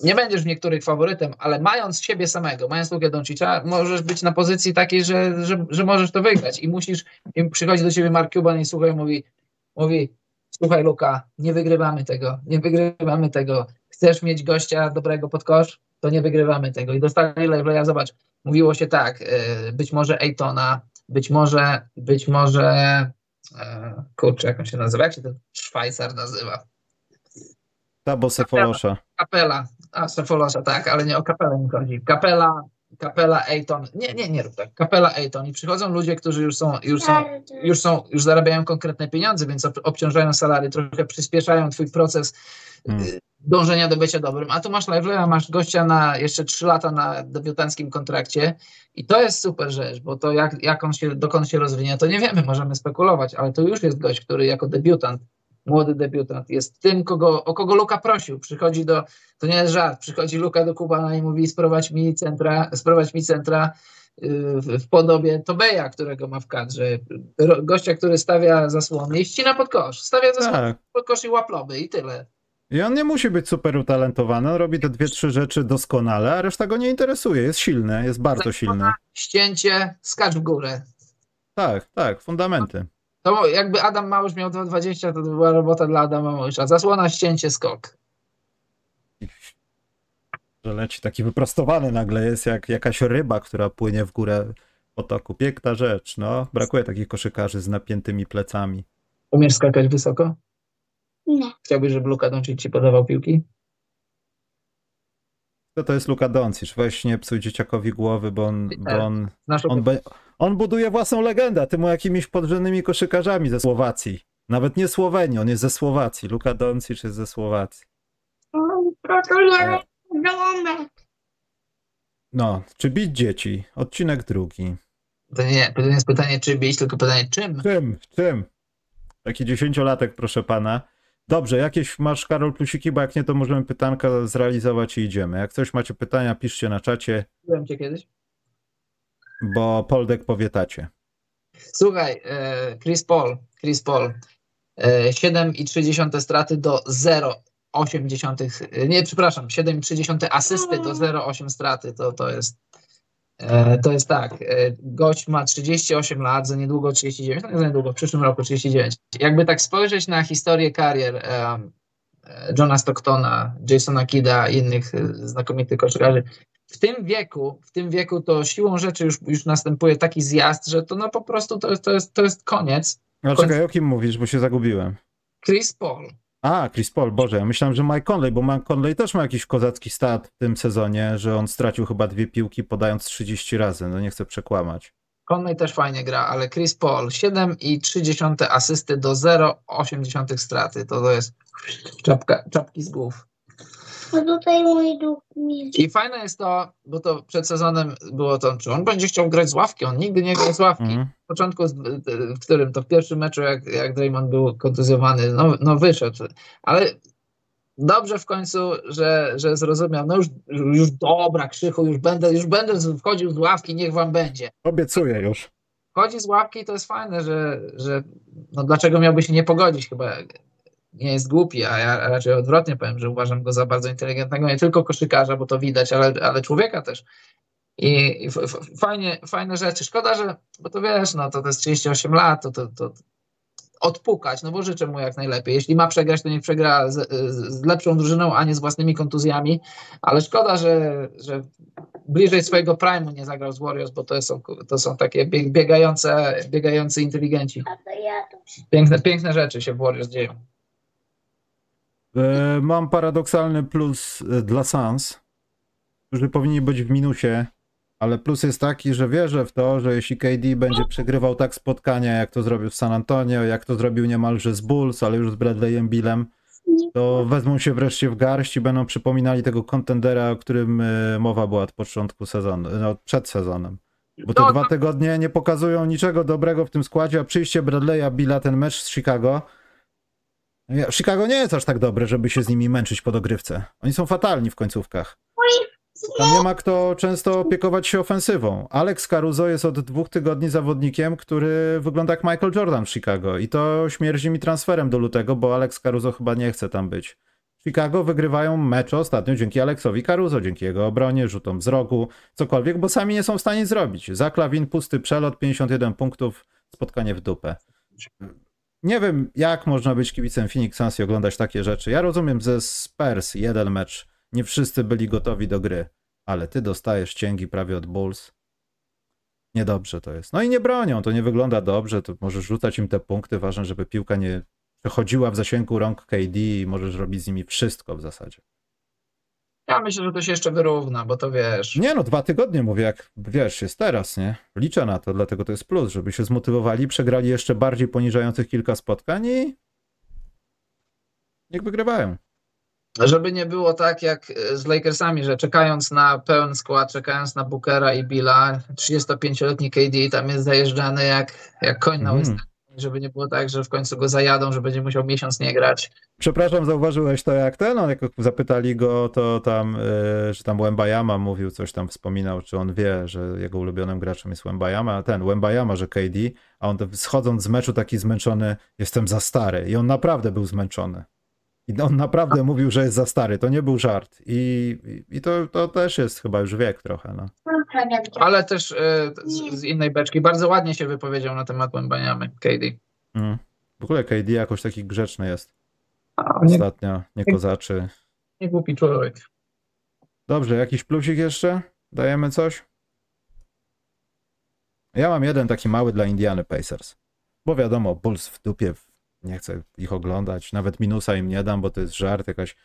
B: nie będziesz w niektórych faworytem, ale mając siebie samego, mając Lukę Doncicza, możesz być na pozycji takiej, że, że, że możesz to wygrać. I musisz, i przychodzi do ciebie Mark Cuban i słuchaj, mówi, mówi słuchaj Luka, nie wygrywamy tego, nie wygrywamy tego, chcesz mieć gościa dobrego pod kosz, to nie wygrywamy tego. I dostali Lively'a, zobacz, mówiło się tak, y, być może Ejtona, być może, być może, e, kurczę, jak on się nazywa, jak się ten Szwajcar nazywa?
A: Tabo Sefolosza.
B: Kapela, a Sefolosza, tak, ale nie o kapelę mi chodzi. Kapela, kapela Ejton, nie, nie, nie rób tak, kapela Ejton i przychodzą ludzie, którzy już są, już są, już są, już zarabiają konkretne pieniądze, więc ob- obciążają salary, trochę przyspieszają twój proces
A: Hmm.
B: y, dążenia do bycia dobrym. A tu masz Lively'a, masz gościa na jeszcze 3 lata na debiutanckim kontrakcie i to jest super rzecz, bo to jak, jak on się, dokąd się rozwinie, to nie wiemy, możemy spekulować, ale to już jest gość, który jako debiutant, młody debiutant, jest tym, kogo, o kogo Luka prosił. Przychodzi do, to nie jest żart, przychodzi Luka do Kubana i mówi sprowadź mi centra, sprowadź mi centra y, w, podobie Tobeja, którego ma w kadrze. Gościa, który stawia zasłony i ścina pod kosz. Stawia zasłony
A: Tak.
B: pod kosz i łaploby i tyle.
A: I on nie musi być super utalentowany, on robi te dwie, trzy rzeczy doskonale, a reszta go nie interesuje. Jest silny, jest bardzo silny.
B: Ścięcie, skacz w górę.
A: Tak, tak, fundamenty.
B: To jakby Adam Małysz miał 2,20, to, to była robota dla Adama Małysza. Zasłona, ścięcie, skok.
A: Że leci taki wyprostowany nagle jest, jak jakaś ryba, która płynie w górę potoku. Piękna rzecz, no. Brakuje takich koszykarzy z napiętymi plecami.
B: Umiesz skakać wysoko?
C: Nie.
B: Chciałbyś, żeby Luka Doncic ci podawał piłki?
A: To to jest Luka Doncic. Weź nie psuj dzieciakowi głowy, bo on, bo on, on, be, on buduje własną legendę. Ty mu jakimiś podrzędnymi koszykarzami ze Słowacji. Nawet nie Słowenii, on jest ze Słowacji. Luka Doncic jest ze Słowacji. No, czy bić dzieci? Odcinek drugi.
B: To nie, to nie jest pytanie, czy bić, tylko pytanie, czym?
A: Czym? Czym? Taki dziesięciolatek, proszę pana. Dobrze, jakieś masz, Karol, plusiki, bo jak nie, to możemy pytanka zrealizować i idziemy. Jak coś macie pytania, piszcie na czacie,
B: Byłem cię kiedyś.
A: bo Poldek powietacie.
B: Słuchaj, e, Chris Paul, Chris Paul, e, 7,3 straty do 0,8, e, nie, przepraszam, 7,3 asysty do 0,8 straty, to, to jest e, to jest tak, e, gość ma 38 lat, za niedługo 39, no nie za niedługo, w przyszłym roku 39. Jakby tak spojrzeć na historię karier e, e, Johna Stocktona, Jasona Kida i innych e, znakomitych koszykarzy, w tym wieku, w tym wieku to siłą rzeczy już, już następuje taki zjazd, że to no po prostu to jest, to jest, to jest koniec.
A: No czekaj, o kim mówisz, bo się zagubiłem.
B: Chris Paul.
A: A, Chris Paul, Boże, ja myślałem, że Mike Conley, bo Mike Conley też ma jakiś kozacki stat w tym sezonie, że on stracił chyba dwie piłki podając 30 razy, no nie chcę przekłamać.
B: Conley też fajnie gra, ale Chris Paul 7,3 asysty do 0,8 straty. To, to jest czapka, czapki z głów.
C: A tutaj mój duch mi
B: I fajne jest to, bo to przed sezonem było to, czy on będzie chciał grać z ławki. On nigdy nie grał z ławki.
A: Mhm.
B: W początku, w którym to w pierwszym meczu, jak, jak Draymond był kontuzjowany, no, no wyszedł. Ale dobrze w końcu, że, że zrozumiał, no już, już dobra, Krzychu, już będę, już będę wchodził z ławki, niech wam będzie.
A: Obiecuję już.
B: Wchodzi z ławki i to jest fajne, że, że no dlaczego miałby się nie pogodzić, chyba nie jest głupi, a ja raczej odwrotnie powiem, że uważam go za bardzo inteligentnego, nie tylko koszykarza, bo to widać, ale, ale człowieka też. I, i f, f, fajnie, fajne rzeczy. Szkoda, że, bo to wiesz, no to, to jest 38 lat, to, to, to odpukać, no bo życzę mu jak najlepiej. Jeśli ma przegrać, to niech przegra z, z, lepszą drużyną, a nie z własnymi kontuzjami, ale szkoda, że, że bliżej swojego prime'u nie zagrał z Warriors, bo to są, to są takie bieg- biegające, biegający inteligenci. Piękne, piękne rzeczy się w Warriors dzieją.
A: E, Mam paradoksalny plus e, dla Suns, którzy powinni być w minusie, ale plus jest taki, że wierzę w to, że jeśli KD będzie przegrywał tak spotkania, jak to zrobił w San Antonio, jak to zrobił niemalże z Bulls, ale już z Bradleyem Billem, to wezmą się wreszcie w garść i będą przypominali tego kontendera, o którym e, mowa była od początku sezonu, no, przed sezonem. Bo te
B: No,
A: dwa tygodnie nie pokazują niczego dobrego w tym składzie, a przyjście Bradley'a Billa, ten mecz z Chicago. Chicago nie jest aż tak dobre, żeby się z nimi męczyć po dogrywce. Oni są fatalni w końcówkach. Tam nie ma kto często opiekować się ofensywą. Alex Caruso jest od dwóch tygodni zawodnikiem, który wygląda jak Michael Jordan w Chicago. I to śmierdzi mi transferem do lutego, bo Alex Caruso chyba nie chce tam być. Chicago wygrywają mecze ostatnio dzięki Alexowi Caruso, dzięki jego obronie, rzutom z rogu, cokolwiek, bo sami nie są w stanie zrobić. Zaklawin, pusty przelot, 51 punktów, spotkanie w dupę. Nie wiem, jak można być kibicem Phoenix Suns i oglądać takie rzeczy. Ja rozumiem, ze Spurs jeden mecz, nie wszyscy byli gotowi do gry, ale ty dostajesz cięgi prawie od Bulls. Niedobrze to jest. No i nie bronią, to nie wygląda dobrze, to możesz rzucać im te punkty, ważne, żeby piłka nie przechodziła w zasięgu rąk KD i możesz robić z nimi wszystko w zasadzie.
B: Ja myślę, że to się jeszcze wyrówna, bo to wiesz.
A: Nie no, dwa tygodnie mówię, jak wiesz, jest teraz, nie? Liczę na to, dlatego to jest plus, żeby się zmotywowali, przegrali jeszcze bardziej poniżających kilka spotkań i niech wygrywają.
B: Żeby nie było tak jak e, z Lakersami, że czekając na pełen skład, czekając na Bookera i Billa, 35-letni KD tam jest zajeżdżany jak, jak koń na
A: Mhm.
B: Żeby nie było tak, że w końcu go zajadą, że będzie musiał miesiąc nie grać.
A: Przepraszam, zauważyłeś to jak ten, on jak zapytali go, to tam, yy, że tam Wembayama mówił, coś tam wspominał, czy on wie, że jego ulubionym graczem jest Wembayama, ten Wembayama, że KD, a on schodząc z meczu taki zmęczony, jestem za stary i on naprawdę był zmęczony. I on naprawdę mówił, że jest za stary, to nie był żart i, i to, to też jest chyba już wiek trochę, no.
B: Ale też e, z, z innej beczki bardzo ładnie się wypowiedział na temat Wembaniamy, KD.
A: Mm. W ogóle KD jakoś taki grzeczny jest ostatnio, nie kozaczy.
B: nie głupi człowiek.
A: Dobrze, jakiś plusik jeszcze? Dajemy coś? Ja mam jeden taki mały dla Indiany Pacers. Bo wiadomo, Bulls w dupie, nie chcę ich oglądać, nawet minusa im nie dam, bo to jest żart jakaś.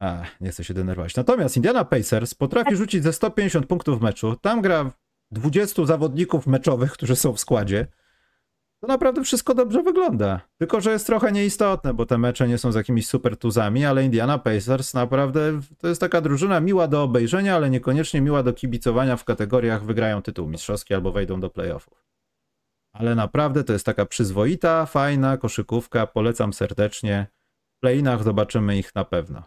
A: A, nie chcę się denerwować. Natomiast Indiana Pacers potrafi rzucić ze 150 punktów w meczu. Tam gra 20 zawodników meczowych, którzy są w składzie. To naprawdę wszystko dobrze wygląda. Tylko, że jest trochę nieistotne, bo te mecze nie są z jakimiś super tuzami, ale Indiana Pacers naprawdę to jest taka drużyna miła do obejrzenia, ale niekoniecznie miła do kibicowania w kategoriach wygrają tytuł mistrzowski albo wejdą do playoffów. Ale naprawdę to jest taka przyzwoita, fajna koszykówka, polecam serdecznie. W playinach zobaczymy ich na pewno.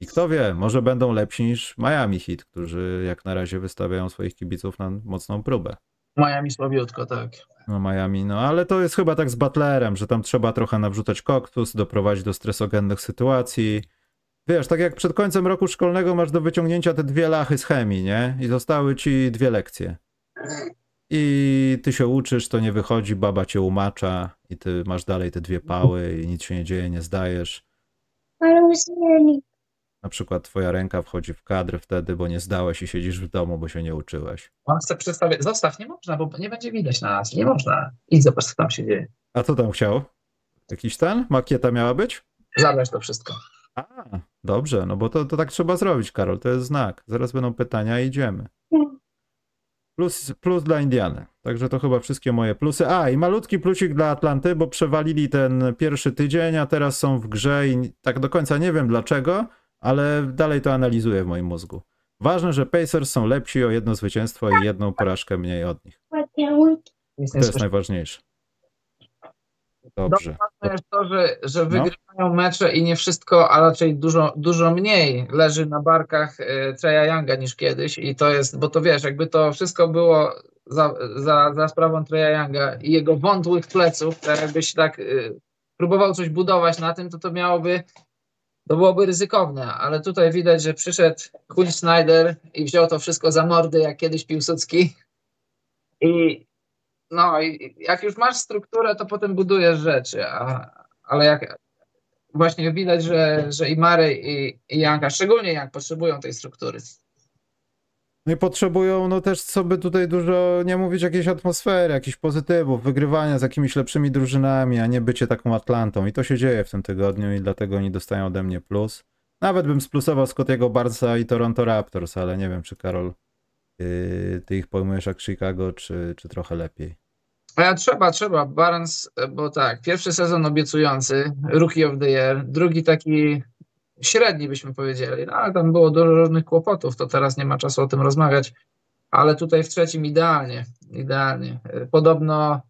A: I kto wie, może będą lepsi niż Miami Heat, którzy jak na razie wystawiają swoich kibiców na mocną próbę.
B: Miami słabiutko, tak.
A: No Miami, no ale to jest chyba tak z Butlerem, że tam trzeba trochę nawrzucać koktus, doprowadzić do stresogennych sytuacji. Wiesz, tak jak przed końcem roku szkolnego masz do wyciągnięcia te dwie lachy z chemii, nie? I zostały ci dwie lekcje. I ty się uczysz, to nie wychodzi, baba cię umacza i ty masz dalej te dwie pały i nic się nie dzieje, nie zdajesz.
C: Ale usłyszeli.
A: Na przykład twoja ręka wchodzi w kadr wtedy, bo nie zdałeś i siedzisz w domu, bo się nie uczyłeś.
B: On chce przedstawić. Zostaw, nie można, bo nie będzie widać na nas. Nie można. Idź zobacz, co tam się dzieje.
A: A co tam chciał? Jakiś ten? Makieta miała być?
B: Zabrać to wszystko.
A: A, dobrze, no bo to, to tak trzeba zrobić, Karol, to jest znak. Zaraz będą pytania i idziemy. Plus, plus dla Indiany. Także to chyba wszystkie moje plusy. A, i malutki plusik dla Atlanty, bo przewalili ten pierwszy tydzień, a teraz są w grze i tak do końca nie wiem dlaczego, ale dalej to analizuję w moim mózgu. Ważne, że Pacers są lepsi o jedno zwycięstwo i jedną porażkę mniej od nich.
B: Nic
A: To jest najważniejsze. Dobrze.
B: Ważne jest to, że, że
A: No.
B: wygrywają mecze i nie wszystko, a raczej dużo, dużo mniej leży na barkach e, Treya Younga niż kiedyś i to jest, bo to wiesz, jakby to wszystko było za, za, za sprawą Treya Younga i jego wątłych pleców, to jakbyś tak e, próbował coś budować na tym, to to miałoby, to byłoby ryzykowne, ale tutaj widać, że przyszedł Quinn Snyder i wziął to wszystko za mordy, jak kiedyś Piłsudski i no i jak już masz strukturę, to potem budujesz rzeczy, a, ale jak właśnie widać, że, że i Mary i, i Janka, szczególnie jak potrzebują tej struktury.
A: No i potrzebują, no też, co by tutaj dużo nie mówić, jakiejś atmosfery, jakichś pozytywów, wygrywania z jakimiś lepszymi drużynami, a nie bycie taką Atlantą. I to się dzieje w tym tygodniu i dlatego oni dostają ode mnie plus. Nawet bym splusował Scottiego Barca i Toronto Raptors, ale nie wiem, czy Karol, ty ich pojmujesz jak Chicago, czy, czy trochę lepiej.
B: A trzeba, trzeba. Barnes, bo tak, pierwszy sezon obiecujący, Rookie of the Year, drugi taki średni byśmy powiedzieli, no, ale tam było dużo różnych kłopotów, to teraz nie ma czasu o tym rozmawiać, ale tutaj w trzecim idealnie, idealnie. Podobno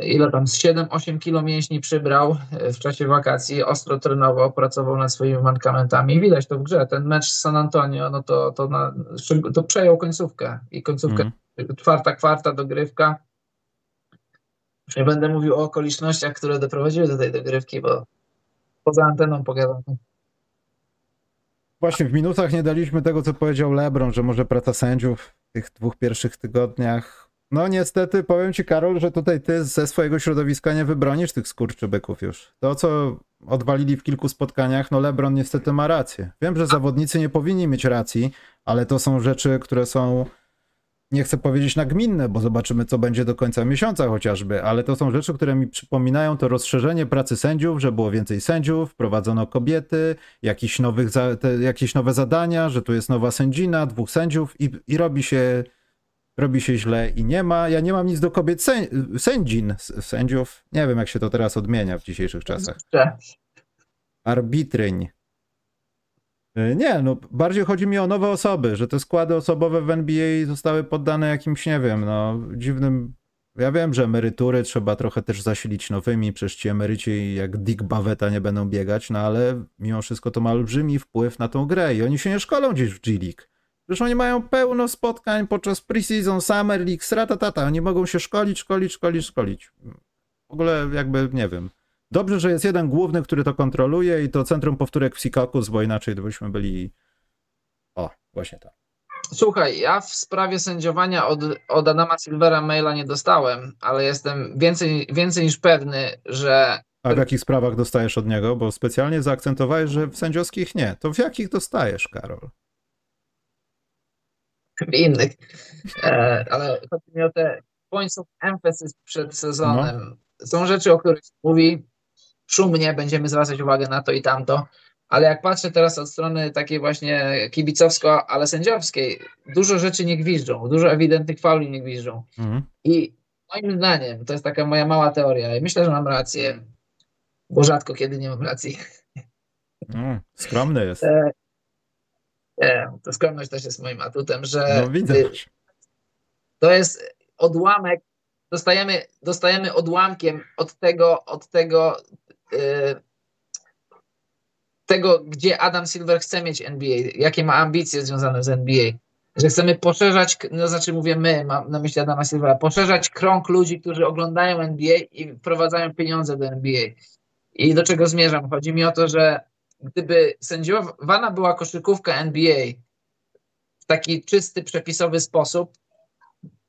B: ile tam, z 7-8 kilo mięśni przybrał w czasie wakacji, ostro trenował, pracował nad swoimi mankamentami. Widać to w grze. Ten mecz z San Antonio, no to, to, na, to przejął końcówkę i końcówkę, mm. czwarta kwarta dogrywka. Już nie będę mówił o okolicznościach, które doprowadziły do tej dogrywki, bo poza anteną pogadam.
A: Właśnie w minutach nie daliśmy tego, co powiedział LeBron, że może praca sędziów w tych dwóch pierwszych tygodniach. No niestety powiem ci, Karol, że tutaj ty ze swojego środowiska nie wybronisz tych skurczybyków już. To, co odwalili w kilku spotkaniach, no LeBron niestety ma rację. Wiem, że zawodnicy nie powinni mieć racji, ale to są rzeczy, które są nie chcę powiedzieć nagminne, bo zobaczymy, co będzie do końca miesiąca chociażby, ale to są rzeczy, które mi przypominają to rozszerzenie pracy sędziów, że było więcej sędziów, prowadzono kobiety, jakieś, nowych jakieś nowe zadania, że tu jest nowa sędzina, dwóch sędziów i, i robi się robi się źle i nie ma. Ja nie mam nic do kobiet sę, sędzin, sędziów. Nie wiem, jak się to teraz odmienia w dzisiejszych czasach. Arbitryń. E, nie, no bardziej chodzi mi o nowe osoby, że te składy osobowe w NBA zostały poddane jakimś, nie wiem, no dziwnym. Ja wiem, że emerytury trzeba trochę też zasilić nowymi, przecież ci emeryci jak Dick Bavetta nie będą biegać, no ale mimo wszystko to ma olbrzymi wpływ na tą grę i oni się nie szkolą gdzieś w G-League. Przecież oni mają pełno spotkań podczas preseason, summer league, tata. Oni mogą się szkolić, szkolić, szkolić, szkolić. W ogóle jakby, nie wiem, Dobrze, że jest jeden główny, który to kontroluje i to Centrum Powtórek Psikakus, bo inaczej byśmy byli... O, właśnie tak.
B: Słuchaj, ja w sprawie sędziowania od, od Adama Silvera maila nie dostałem, ale jestem więcej, więcej niż pewny, że.
A: A w jakich sprawach dostajesz od niego? Bo specjalnie zaakcentowałeś, że w sędziowskich nie. To w jakich dostajesz, Karol?
B: W innych. E, ale chodzi mi o te points of emphasis przed sezonem. No. Są rzeczy, o których mówi, szumnie, będziemy zwracać uwagę na to i tamto. Ale jak patrzę teraz od strony takiej właśnie kibicowsko, ale sędziowskiej, dużo rzeczy nie gwiżdżą, dużo ewidentnych fauli nie gwiżdżą. Mhm. I moim zdaniem, to jest taka moja mała teoria, i myślę, że mam rację, bo rzadko kiedy nie mam racji.
A: Mm, skromny jest.
B: To skromność też jest moim atutem, że
A: no, widzę.
B: to jest odłamek, dostajemy, dostajemy odłamkiem od tego, od tego Y, tego, gdzie Adam Silver chce mieć NBA, jakie ma ambicje związane z NBA. Że chcemy poszerzać, no znaczy mówię my, mam na myśli Adama Silvera, poszerzać krąg ludzi, którzy oglądają NBA i wprowadzają pieniądze do NBA. I do czego zmierzam? Chodzi mi o to, że gdyby sędziowana była koszykówka NBA w taki czysty, przepisowy sposób,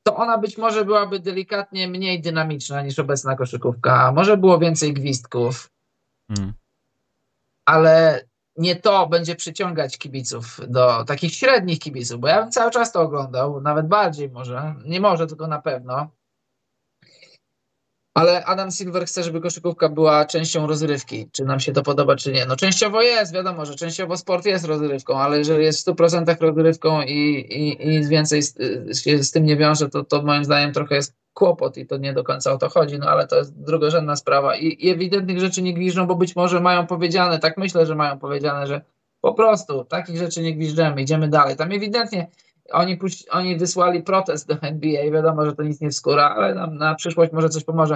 B: to ona być może byłaby delikatnie mniej dynamiczna niż obecna koszykówka. Może było więcej gwizdków, Hmm. Ale nie to będzie przyciągać kibiców do takich średnich kibiców, bo ja bym cały czas to oglądał, nawet bardziej może, nie może, tylko na pewno. Ale Adam Silver chce, żeby koszykówka była częścią rozrywki. Czy nam się to podoba, czy nie? No częściowo jest, wiadomo, że częściowo sport jest rozrywką, ale jeżeli jest w 100% rozrywką i, i, i nic więcej z, się z tym nie wiąże, to, to moim zdaniem trochę jest kłopot i to nie do końca o to chodzi, no ale to jest drugorzędna sprawa I, i ewidentnych rzeczy nie gwiżdżą, bo być może mają powiedziane, tak myślę, że mają powiedziane, że po prostu takich rzeczy nie gwiżdżemy, idziemy dalej. Tam ewidentnie oni, oni wysłali protest do NBA, wiadomo, że to nic nie wskóra, ale nam na przyszłość może coś pomoże.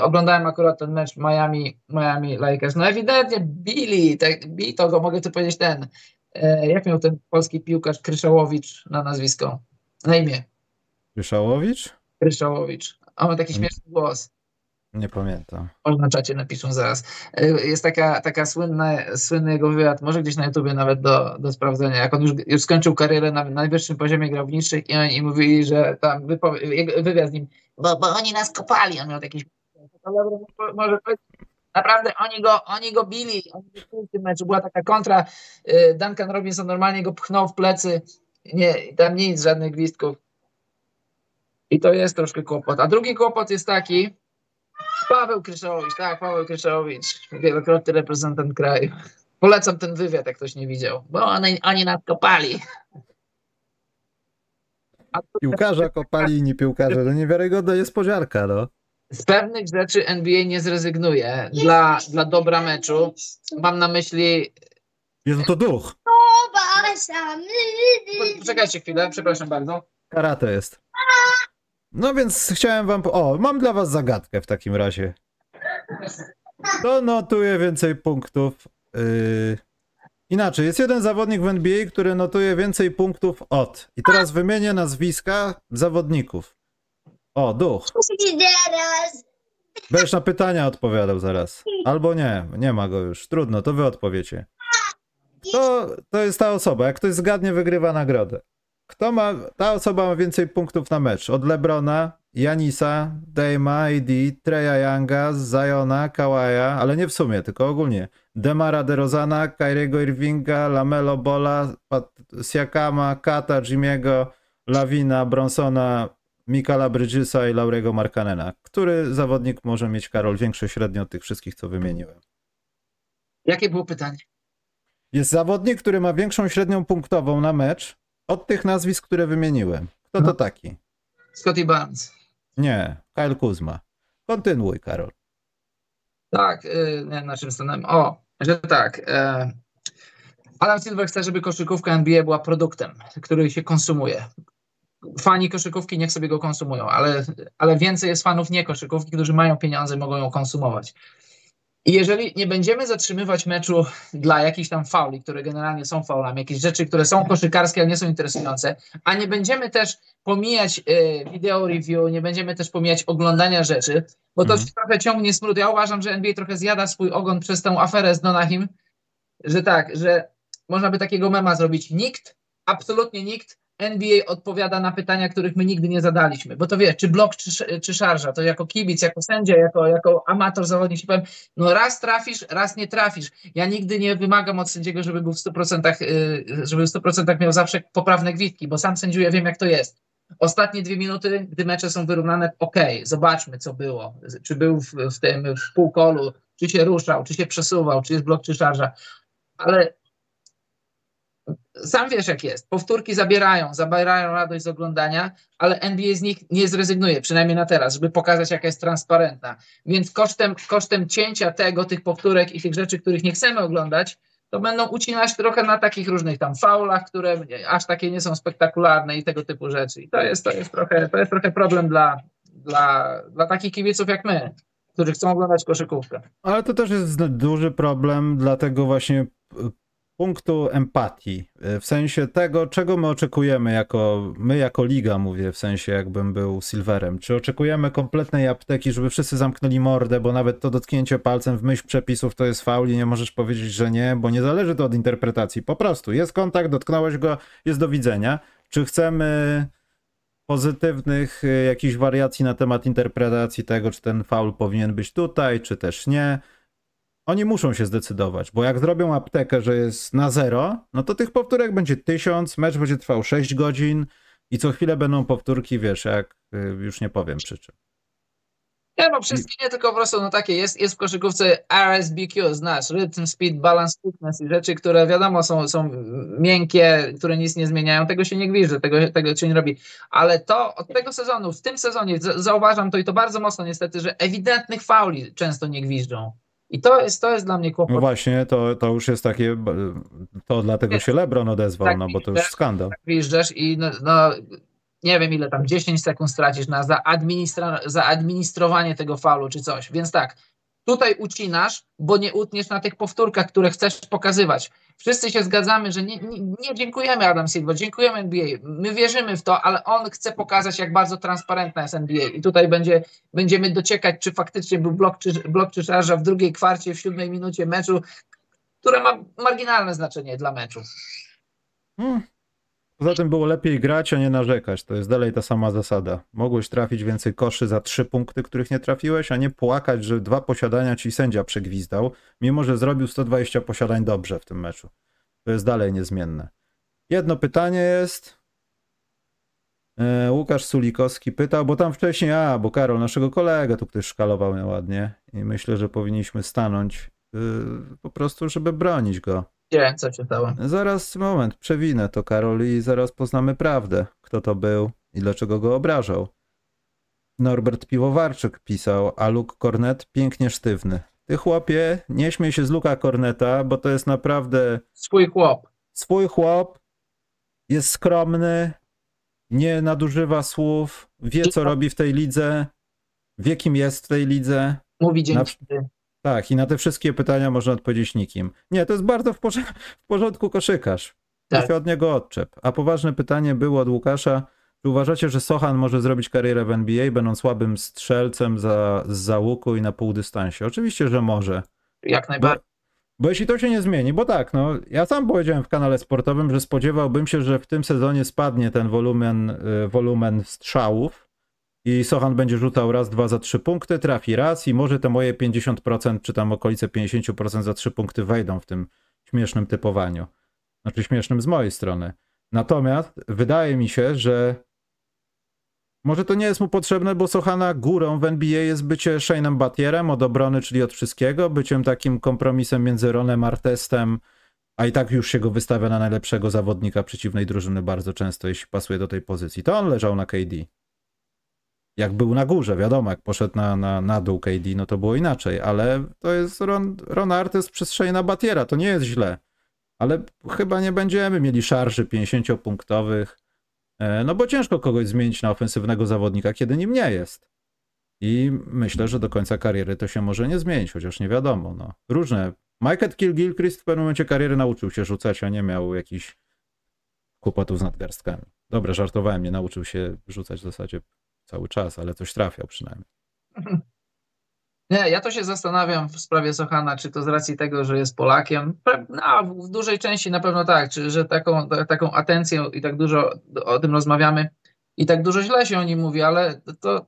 B: Oglądałem akurat ten mecz Miami, Miami Lakers. No ewidentnie bili, tak, bili to go, mogę tu powiedzieć ten, e, jak miał ten polski piłkarz Kryszałowicz na nazwisko, na imię?
A: Kryszałowicz?
B: Kryszałowicz. A ma taki śmieszny głos.
A: Nie pamiętam.
B: Może na czacie napiszą zaraz. Y, Jest taka, taka słynna, słynny jego wywiad, może gdzieś na YouTubie nawet do, do sprawdzenia, jak on już, już skończył karierę na najwyższym poziomie grał w niższych i oni mówili, że tam wywiad z nim, bo, bo oni nas kopali, on miał jakieś... Może Naprawdę oni go, oni go bili, oni w tym meczu. Była taka kontra, y, Duncan Robinson normalnie go pchnął w plecy, nie, tam nic, żadnych gwizdków. I to jest troszkę kłopot. A drugi kłopot jest taki, Paweł Kryszałowicz, tak, Paweł Kryszałowicz, wielokrotny reprezentant kraju. Polecam ten wywiad, jak ktoś nie widział, bo oni, oni nas kopali.
A: Piłkarza kopali inni piłkarze, to niewiarygodna niespodzianka, no.
B: z pewnych rzeczy NBA nie zrezygnuje dla, dla dobra meczu. Mam na myśli.
A: Jezu, to duch.
B: Poczekajcie chwilę, przepraszam bardzo.
A: Karate jest. No więc chciałem wam... po- O, mam dla was zagadkę w takim razie. Kto notuje więcej punktów? Yy... Inaczej, jest jeden zawodnik w NBA, który notuje więcej punktów od. I teraz wymienię nazwiska zawodników. O, duch. Będziesz na pytania odpowiadał zaraz. Albo nie, nie ma go już. Trudno, to wy odpowiecie. To, to jest ta osoba. Jak ktoś zgadnie, wygrywa nagrodę. Kto ma. Ta osoba ma więcej punktów na mecz. Od Lebrona, Janisa, Dejma, AD, Treya Younga, Zajona, Kawaja, ale nie w sumie, tylko ogólnie. Demara DeRozana, Kyriego Irvinga, Lamelo Bola, Pat- Siakama, Kata, Jimiego, Lawina, Bronsona, Mikala Bridgesa i Laurego Markanena. Który zawodnik może mieć, Karol, większe średnio od tych wszystkich, co wymieniłem?
B: Jakie było pytanie?
A: Jest zawodnik, który ma większą średnią punktową na mecz od tych nazwisk, które wymieniłem. Kto to
B: No.
A: taki?
B: Scotty Barnes.
A: Nie, Kyle Kuzma. Kontynuuj, Karol.
B: Tak, y, nie, na czym stanąłem? O, że tak. e, Adam Silver chce, żeby koszykówka NBA była produktem, który się konsumuje. Fani koszykówki niech sobie go konsumują, ale, ale więcej jest fanów nie koszykówki, którzy mają pieniądze, mogą ją konsumować. I jeżeli nie będziemy zatrzymywać meczu dla jakichś tam fauli, które generalnie są faulami, jakieś rzeczy, które są koszykarskie, ale nie są interesujące, a nie będziemy też pomijać y, video review, nie będziemy też pomijać oglądania rzeczy, bo to
A: Mhm.
B: się trochę ciągnie smród. Ja uważam, że NBA trochę zjada swój ogon przez tę aferę z Donahim, że tak, że można by takiego mema zrobić. Nikt, absolutnie nikt NBA odpowiada na pytania, których my nigdy nie zadaliśmy. Bo to wie, czy blok, czy, czy szarża, to jako kibic, jako sędzia, jako, jako amator zawodnik powiem, no raz trafisz, raz nie trafisz. Ja nigdy nie wymagam od sędziego, żeby był w 100%, y, żeby w 100% miał zawsze poprawne gwizdki, bo sam sędziuję, wiem jak to jest. Ostatnie dwie minuty, gdy mecze są wyrównane, okej, zobaczmy co było. Czy był w, w tym w półkolu, czy się ruszał, czy się przesuwał, czy jest blok, czy szarża. Ale sam wiesz jak jest. Powtórki zabierają, zabierają radość z oglądania, ale NBA z nich nie zrezygnuje, przynajmniej na teraz, żeby pokazać jaka jest transparentna. Więc kosztem, kosztem cięcia tego, tych powtórek i tych rzeczy, których nie chcemy oglądać, to będą ucinać trochę na takich różnych tam faulach, które aż takie nie są spektakularne i tego typu rzeczy. I to jest, to jest, trochę, to jest trochę problem dla, dla, dla takich kibiców jak my, którzy chcą oglądać koszykówkę.
A: Ale to też jest duży problem dla tego właśnie punktu empatii. W sensie tego, czego my oczekujemy jako, my jako liga mówię, w sensie jakbym był Silverem. Czy oczekujemy kompletnej apteki, żeby wszyscy zamknęli mordę, bo nawet to dotknięcie palcem w myśl przepisów to jest faul i nie możesz powiedzieć, że nie, bo nie zależy to od interpretacji. Po prostu jest kontakt, dotknąłeś go, jest do widzenia. Czy chcemy pozytywnych y, jakichś wariacji na temat interpretacji tego, czy ten faul powinien być tutaj, czy też nie. Oni muszą się zdecydować, bo jak zrobią aptekę, że jest na zero, no to tych powtórek będzie tysiąc, mecz będzie trwał 6 godzin i co chwilę będą powtórki, wiesz, jak y, już nie powiem przy czym.
B: Nie, no wszystkie nie, tylko po prostu no takie jest, jest w koszykówce RSBQ, znasz, Rhythm, Speed, Balance, Fitness i rzeczy, które wiadomo są, są miękkie, które nic nie zmieniają, tego się nie gwizdże, tego, tego się nie robi, ale to od tego sezonu, w tym sezonie zauważam to i to bardzo mocno niestety, że ewidentnych fauli często nie gwizdżą i to jest, to jest dla mnie kłopot.
A: No właśnie, to, to już jest takie, to dlatego się LeBron odezwał,
B: Tak,
A: no bo to już skandal.
B: Gwizdżesz i no, no nie wiem ile tam, 10 sekund stracisz na zaadministra- zaadministrowanie tego faulu czy coś, więc tak, Tutaj ucinasz, bo nie utniesz na tych powtórkach, które chcesz pokazywać. Wszyscy się zgadzamy, że nie, nie, nie dziękujemy Adam Silver, dziękujemy NBA. My wierzymy w to, ale on chce pokazać, jak bardzo transparentna jest NBA. I tutaj będzie, będziemy dociekać, czy faktycznie był blok czy, blok czy szarża w drugiej kwarcie, w siódmej minucie meczu, które ma marginalne znaczenie dla meczu.
A: Hmm. Poza tym było lepiej grać, a nie narzekać. To jest dalej ta sama zasada. Mogłeś trafić więcej koszy za trzy punkty, których nie trafiłeś, a nie płakać, że dwa posiadania ci sędzia przegwizdał, mimo że zrobił 120 posiadań dobrze w tym meczu. To jest dalej niezmienne. Jedno pytanie jest. E, Łukasz Sulikowski pytał, bo tam wcześniej, a, bo Karol, naszego kolegę tu ktoś szkalował nieładnie i myślę, że powinniśmy stanąć y, po prostu, żeby bronić go.
B: Co się stało?
A: Zaraz, moment, przewinę to, Karol, i zaraz poznamy prawdę, kto to był i dlaczego go obrażał. Norbert Piwowarczyk pisał, a Luke Cornet pięknie sztywny. Ty chłopie, nie śmiej się z Luka Corneta, bo to jest naprawdę
B: Swój chłop.
A: swój chłop, jest skromny, nie nadużywa słów, wie co robi w tej lidze, wie kim jest w tej lidze.
B: Mówi
A: Na-
B: dzięki.
A: Tak, i na te wszystkie pytania można odpowiedzieć nikim. Nie, to jest bardzo w, porze- w porządku koszykarz.
B: Tak.
A: Od niego odczep. A poważne pytanie było od Łukasza. Czy uważacie, że Sochan może zrobić karierę w NBA, będąc słabym strzelcem za, za łuku i na półdystansie? Oczywiście, że może.
B: Jak
A: Bo,
B: najbardziej.
A: bo jeśli to się nie zmieni, bo tak, no, ja sam powiedziałem w kanale sportowym, że spodziewałbym się, że w tym sezonie spadnie ten wolumen, y, wolumen strzałów i Sochan będzie rzucał raz, dwa za trzy punkty, trafi raz i może te moje 50% czy tam okolice 50% za trzy punkty wejdą w tym śmiesznym typowaniu. Znaczy śmiesznym z mojej strony. Natomiast wydaje mi się, że może to nie jest mu potrzebne, bo Sochana górą w NBA jest bycie Shane'em Batierem od obrony, czyli od wszystkiego, byciem takim kompromisem między Ronem Artestem, a i tak już się go wystawia na najlepszego zawodnika przeciwnej drużyny bardzo często, jeśli pasuje do tej pozycji. To on leżał na KD. Jak był na górze, wiadomo, jak poszedł na, na, na dół KD, no to było inaczej, ale to jest Ron, Ron Artest Shane'a Batiera, to nie jest źle. Ale chyba nie będziemy mieli szarży 50-punktowych, E, No bo ciężko kogoś zmienić na ofensywnego zawodnika, kiedy nim nie jest. I myślę, że do końca kariery to się może nie zmienić, chociaż nie wiadomo. No. Różne. Michael Kill Gilchrist w pewnym momencie kariery nauczył się rzucać, a nie miał jakichś kłopotów z nadgarstkami. Dobra, żartowałem, nie nauczył się rzucać w zasadzie cały czas, ale coś trafiał przynajmniej.
B: Nie, ja to się zastanawiam w sprawie Sochana, czy to z racji tego, że jest Polakiem. No, w dużej części na pewno tak, czy że taką, ta- taką atencję i tak dużo o tym rozmawiamy i tak dużo źle się o nim mówi, ale to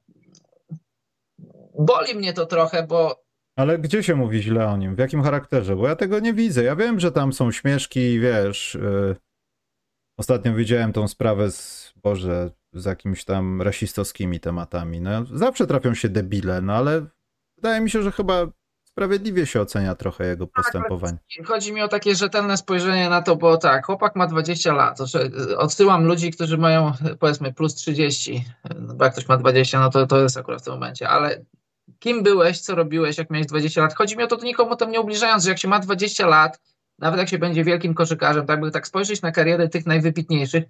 B: boli mnie to trochę, bo
A: Ale gdzie się mówi źle o nim? W jakim charakterze? Bo ja tego nie widzę. Ja wiem, że tam są śmieszki, wiesz. Yy... Ostatnio widziałem tą sprawę z, Boże, z jakimiś tam rasistowskimi tematami. No, zawsze trafią się debile, no ale wydaje mi się, że chyba sprawiedliwie się ocenia trochę jego postępowanie.
B: chodzi mi o takie rzetelne spojrzenie na to, bo tak, chłopak ma 20 lat. Że odsyłam ludzi, którzy mają powiedzmy plus 30, no bo jak ktoś ma 20, no to to jest akurat w tym momencie, ale kim byłeś, co robiłeś, jak miałeś 20 lat? Chodzi mi o to, to nikomu tam nie ubliżając, że jak się ma 20 lat, nawet jak się będzie wielkim koszykarzem, tak by tak spojrzeć na karierę tych najwybitniejszych,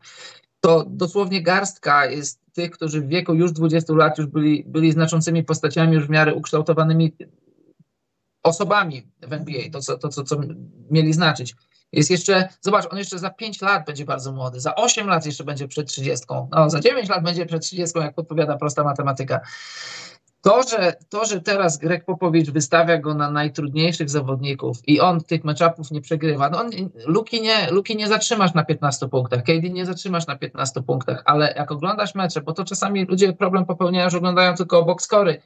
B: to dosłownie garstka jest tych, którzy w wieku już 20 lat już byli, byli znaczącymi postaciami, już w miarę ukształtowanymi osobami w NBA, to co, to, co, co mieli znaczyć. Jest jeszcze, zobacz, on jeszcze za 5 lat będzie bardzo młody, za 8 lat jeszcze będzie przed 30, no za 9 lat będzie przed 30, jak podpowiada prosta matematyka. To że, to, że teraz Greg Popowicz wystawia go na najtrudniejszych zawodników i on tych meczapów nie przegrywa, no on, Luki, nie, Luki nie zatrzymasz na 15 punktach, KD nie zatrzymasz na 15 punktach, ale jak oglądasz mecze, bo to czasami ludzie problem popełniają, że oglądają tylko box scory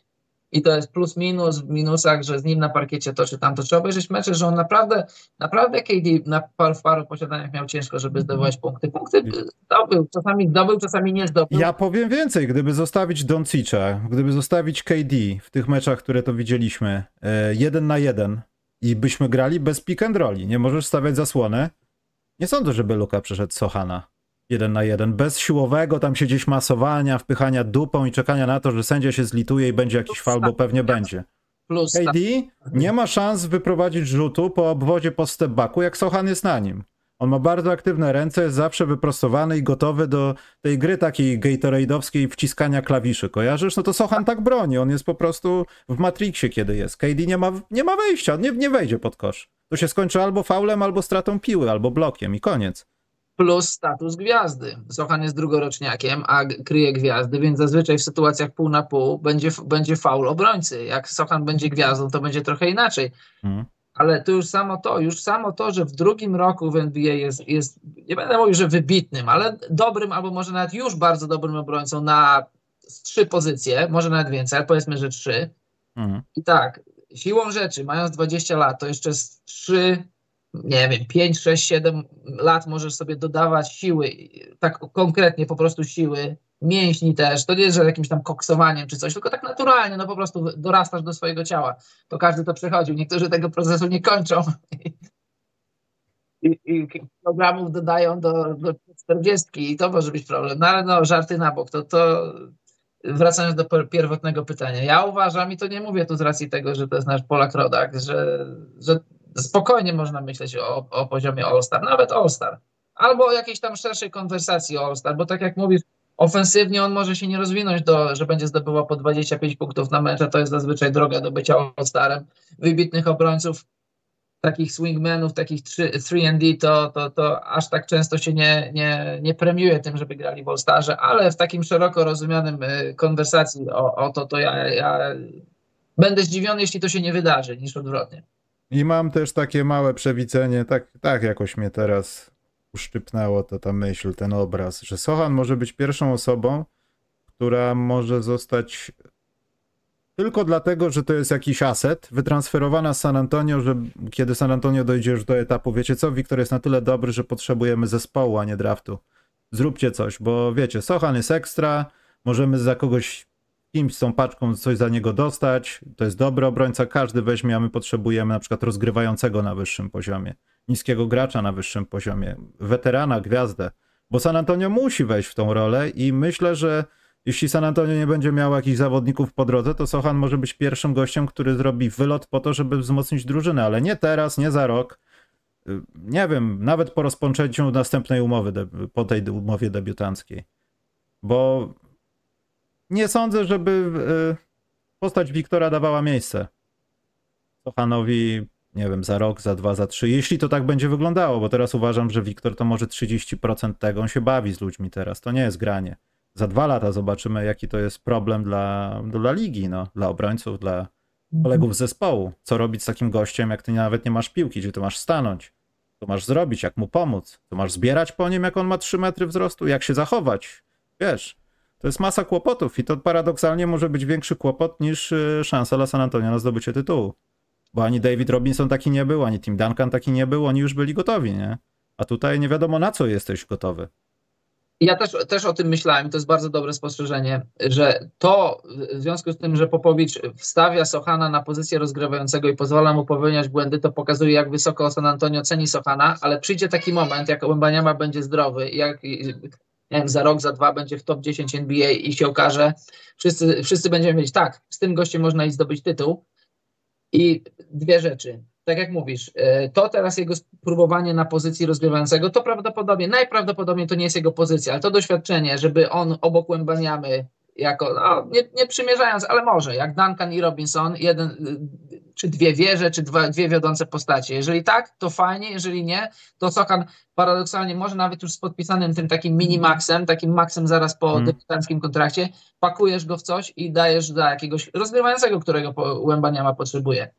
B: i to jest plus minus w minusach, że z nim na parkiecie to czy tamto. Trzeba obejrzeć mecze, że on naprawdę, naprawdę KD na par, w paru posiadaniach miał ciężko, żeby zdobywać punkty. Punkty zdobył, czasami zdobył, czasami nie zdobył.
A: Ja powiem więcej, gdyby zostawić Doncicza, gdyby zostawić KD w tych meczach, które to widzieliśmy, e, jeden na jeden i byśmy grali bez pick and rolli, nie możesz stawiać zasłony, nie sądzę, żeby Luka przeszedł Sochana jeden na jeden, bez siłowego tam się gdzieś masowania, wpychania dupą i czekania na to, że sędzia się zlituje i będzie jakiś fal, bo pewnie będzie.
B: Plus
A: KD nie ma szans wyprowadzić rzutu po obwodzie po step backu, jak Sochan jest na nim. On ma bardzo aktywne ręce, jest zawsze wyprostowany i gotowy do tej gry takiej Gatorade'owskiej wciskania klawiszy. Kojarzysz? No to Sochan tak broni. On jest po prostu w Matrixie, kiedy jest. KD nie ma, nie ma wejścia, nie, nie wejdzie pod kosz. To się skończy albo faulem, albo stratą piły, albo blokiem i koniec.
B: Plus status gwiazdy. Sochan jest drugoroczniakiem, a kryje gwiazdy, więc zazwyczaj w sytuacjach pół na pół będzie, będzie faul obrońcy. Jak Sochan będzie gwiazdą, to będzie trochę inaczej.
A: Mhm.
B: Ale to już samo to, już samo to, że w drugim roku w NBA jest, jest, nie będę mówił, że wybitnym, ale dobrym, albo może nawet już bardzo dobrym obrońcą na trzy pozycje, może nawet więcej, ale powiedzmy, że trzy.
A: Mhm.
B: I tak, siłą rzeczy, mając 20 lat, to jeszcze z 3, nie wiem, 5, 6, 7 lat możesz sobie dodawać siły, tak konkretnie po prostu siły, mięśni też. To nie jest, że jakimś tam koksowaniem czy coś, tylko tak naturalnie, no po prostu dorastasz do swojego ciała. To każdy to przechodził. Niektórzy tego procesu nie kończą. I, i programów dodają do, do 40 i to może być problem. No ale no, żarty na bok, to, to wracając do pierwotnego pytania. Ja uważam, i to nie mówię tu z racji tego, że to jest nasz Polak rodak, że, że spokojnie można myśleć o, o poziomie All-Star, nawet All-Star. Albo o jakiejś tam szerszej konwersacji All-Star, bo tak jak mówisz, ofensywnie on może się nie rozwinąć do, że będzie zdobywał po 25 punktów na mecz, a to jest zazwyczaj droga do bycia All-Starem. Wybitnych obrońców, takich swingmanów, takich 3D, to, to, to aż tak często się nie, nie, nie premiuje tym, żeby grali w All-Starze, ale w takim szeroko rozumianym y, konwersacji o, o to, to ja, ja będę zdziwiony, jeśli to się nie wydarzy, niż odwrotnie.
A: I mam też takie małe przewidzenie, tak, tak jakoś mnie teraz uszczypnęło to ta myśl, ten obraz, że Sochan może być pierwszą osobą, która może zostać tylko dlatego, że to jest jakiś aset, wytransferowana z San Antonio, że kiedy San Antonio dojdzie już do etapu, wiecie co, Wiktor jest na tyle dobry, że potrzebujemy zespołu, a nie draftu. Zróbcie coś, bo wiecie, Sochan jest ekstra, możemy za kogoś kimś z tą paczką coś za niego dostać, to jest dobry obrońca, każdy weźmie, a my potrzebujemy na przykład rozgrywającego na wyższym poziomie, niskiego gracza na wyższym poziomie, weterana, gwiazdę, bo San Antonio musi wejść w tą rolę i myślę, że jeśli San Antonio nie będzie miało jakichś zawodników po drodze, to Sochan może być pierwszym gościem, który zrobi wylot po to, żeby wzmocnić drużynę, ale nie teraz, nie za rok. Nie wiem, nawet po rozpoczęciu następnej umowy, po tej umowie debiutanckiej. Bo nie sądzę, żeby y, postać Wiktora dawała miejsce Sochanowi, nie wiem, za rok, za dwa, za trzy. Jeśli to tak będzie wyglądało, bo teraz uważam, że Wiktor to może 30% tego, on się bawi z ludźmi teraz, to nie jest granie. Za dwa lata zobaczymy, jaki to jest problem dla, dla ligi, no, dla obrońców, dla kolegów z zespołu. Co robić z takim gościem, jak ty nawet nie masz piłki, gdzie ty masz stanąć? Co masz zrobić, jak mu pomóc? Co masz zbierać po nim, jak on ma 3 metry wzrostu? Jak się zachować? Wiesz, to jest masa kłopotów i to paradoksalnie może być większy kłopot niż y, szansa dla San Antonio na zdobycie tytułu. Bo ani David Robinson taki nie był, ani Tim Duncan taki nie był, oni już byli gotowi, nie? A tutaj nie wiadomo na co jesteś gotowy.
B: Ja też, też o tym myślałem, to jest bardzo dobre spostrzeżenie, że to w związku z tym, że Popowicz wstawia Sochana na pozycję rozgrywającego i pozwala mu popełniać błędy, to pokazuje, jak wysoko San Antonio ceni Sochana, ale przyjdzie taki moment, jak Wembaniama będzie zdrowy, jak za rok, za dwa będzie w top 10 NBA i się okaże, wszyscy, wszyscy będziemy wiedzieć, tak, z tym gościem można i zdobyć tytuł. I dwie rzeczy. Tak jak mówisz, e, to teraz jego spróbowanie na pozycji rozgrywającego, to prawdopodobnie, najprawdopodobniej to nie jest jego pozycja, ale to doświadczenie, żeby on obok Łębaniamy jako, no, nie, nie przymierzając, ale może, jak Duncan i Robinson, jeden, czy dwie wieże, czy dwa, dwie wiodące postacie. Jeżeli tak, to fajnie, jeżeli nie, to Sokan paradoksalnie może nawet już z podpisanym tym takim minimaxem, takim maxem zaraz po
A: Mm.
B: debiutanckim kontrakcie, pakujesz go w coś i dajesz dla jakiegoś rozgrywającego, którego Łębaniama potrzebuje.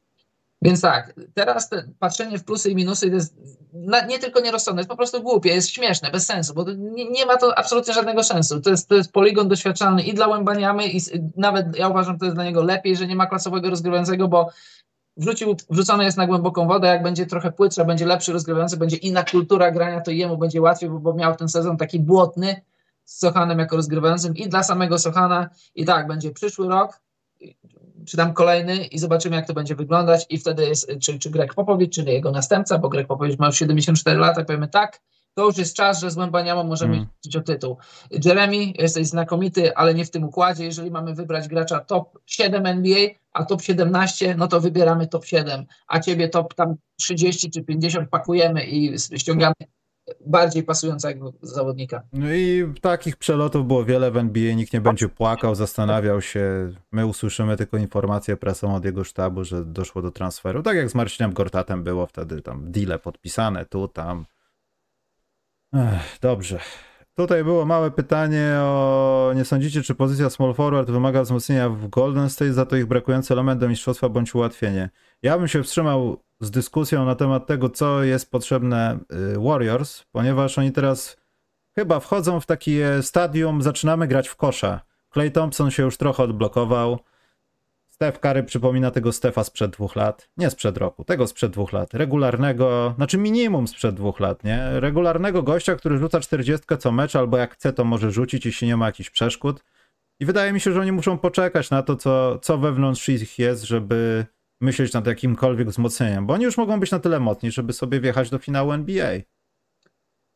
B: Więc tak, teraz te patrzenie w plusy i minusy jest na, nie tylko nierozsądne, jest po prostu głupie, jest śmieszne, bez sensu, bo nie, nie ma to absolutnie żadnego sensu. To jest, to jest poligon doświadczalny i dla Łębaniamy i nawet ja uważam, że to jest dla niego lepiej, że nie ma klasowego rozgrywającego, bo wrzucił, wrzucony jest na głęboką wodę, jak będzie trochę płytsza, będzie lepszy rozgrywający, będzie inna kultura grania, to jemu będzie łatwiej, bo, bo miał ten sezon taki błotny z Sochanem jako rozgrywającym i dla samego Sochana. I tak, będzie przyszły rok, czy tam kolejny i zobaczymy, jak to będzie wyglądać. I wtedy jest, czy, czy Greg Popowicz, jego następca, bo Greg Popowicz ma już 74 lata, powiemy tak, to już jest czas, że z Łębaniamą możemy
A: Mm.
B: walczyć o tytuł. Jeremy, jesteś znakomity, ale nie w tym układzie. Jeżeli mamy wybrać gracza top 7 NBA, a top 17, no to wybieramy top 7, a ciebie top tam 30 czy 50 pakujemy i ściągamy bardziej pasującego zawodnika.
A: No i takich przelotów było wiele w NBA, nikt nie będzie płakał, zastanawiał się. My usłyszymy tylko informację prasą od jego sztabu, że doszło do transferu. Tak jak z Marcinem Gortatem było wtedy tam deale podpisane, tu, tam. Ech, dobrze. Tutaj było małe pytanie o nie sądzicie, czy pozycja small forward wymaga wzmocnienia w Golden State, za to ich brakujący element do mistrzostwa bądź ułatwienie. Ja bym się wstrzymał z dyskusją na temat tego, co jest potrzebne y, Warriors, ponieważ oni teraz chyba wchodzą w takie stadium, zaczynamy grać w kosza. Clay Thompson się już trochę odblokował. Steph Curry przypomina tego Stefa sprzed dwóch lat. Nie sprzed roku, tego sprzed dwóch lat. Regularnego, znaczy minimum sprzed dwóch lat, nie? Regularnego gościa, który rzuca 40 co mecz, albo jak chce, to może rzucić, jeśli nie ma jakichś przeszkód. I wydaje mi się, że oni muszą poczekać na to, co, co wewnątrz ich jest, żeby myśleć nad jakimkolwiek wzmocnieniem, bo oni już mogą być na tyle mocni, żeby sobie wjechać do finału NBA.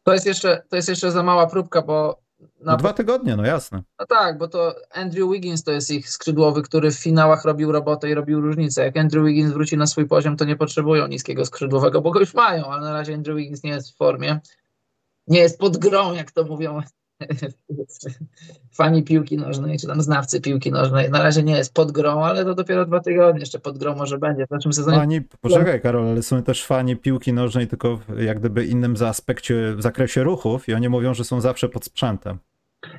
B: To jest jeszcze, to jest jeszcze za mała próbka, bo
A: No dwa tygodnie, no jasne.
B: No tak, bo to Andrew Wiggins to jest ich skrzydłowy, który w finałach robił robotę i robił różnicę. Jak Andrew Wiggins wróci na swój poziom, to nie potrzebują niskiego skrzydłowego, bo go już mają, ale na razie Andrew Wiggins nie jest w formie. Nie jest pod grą, jak to mówią fani piłki nożnej, czy tam znawcy piłki nożnej. Na razie nie jest pod grą, ale to dopiero dwa tygodnie. Jeszcze pod grą może będzie. W zeszłym sezonie
A: Fani, poczekaj Karol, ale są też fani piłki nożnej, tylko w jak gdyby innym za aspekcie, w zakresie ruchów i oni mówią, że są zawsze pod sprzętem.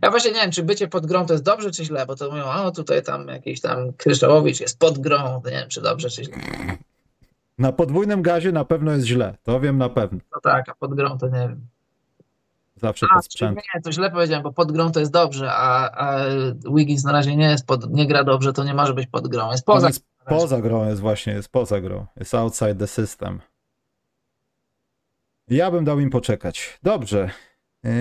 B: Ja właśnie nie wiem, czy bycie pod grą to jest dobrze, czy źle, bo to mówią, a tutaj tam jakiś tam Kryształowicz jest pod grą, to nie wiem, czy dobrze, czy źle.
A: Na podwójnym gazie na pewno jest źle, to wiem na pewno.
B: No tak, a pod grą to nie wiem.
A: Zawsze
B: A, czyli
A: sprzętem.
B: nie, to źle powiedziałem, bo pod grą to jest dobrze, a, a Wiggins na razie nie jest pod, nie gra dobrze, to nie może być pod grą. Jest poza.
A: jest poza grą, jest właśnie, jest poza grą. Jest outside the system. Ja bym dał im poczekać. Dobrze. Eee,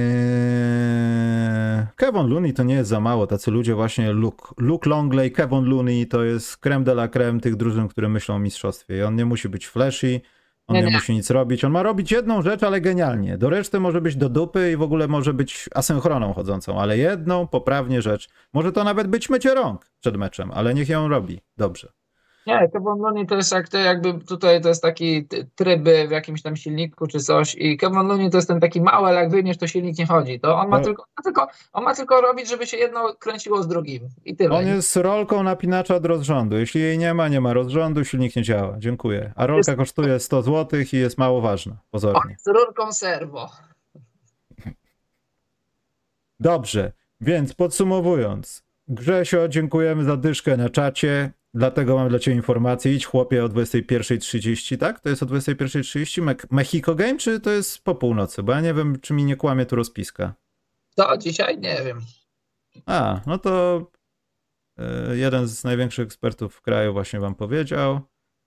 A: Kevin Looney to nie jest za mało. Tacy ludzie właśnie, Luke, Luke Longley, Kevin Looney to jest creme de la creme tych drużyn, które myślą o mistrzostwie. I on nie musi być flashy, on
B: Nie,
A: nie,
B: nie.
A: musi nic robić. On ma robić jedną rzecz, ale genialnie. Do reszty może być do dupy i w ogóle może być asynchroną chodzącą, ale jedną poprawnie rzecz. Może to nawet być mycie rąk przed meczem, ale niech ją robi. Dobrze.
B: Nie, Kevin Looney to jest jak to jakby tutaj to jest taki tryby w jakimś tam silniku czy coś i Kevin Looney to jest ten taki mały, ale jak wyjmiesz, to silnik nie chodzi. To on ma,
A: No.
B: tylko, ma tylko, on ma tylko robić, żeby się jedno kręciło z drugim i tyle.
A: On jest rolką napinacza od rozrządu. Jeśli jej nie ma, nie ma rozrządu, silnik nie działa. Dziękuję. A rolka kosztuje 100 zł i jest mało ważna,
B: On
A: pozornie.
B: jest rurką serwo.
A: Dobrze, więc podsumowując. Grzesio, dziękujemy za dyszkę na czacie. Dlatego mam dla Ciebie informację. Idź chłopie o 21.30, tak? To jest o 21.30 Me- Mexico Game, czy to jest po północy? Bo ja nie wiem, czy mi nie kłamie tu rozpiska.
B: To dzisiaj nie wiem.
A: A, no to e, jeden z największych ekspertów w kraju właśnie Wam powiedział.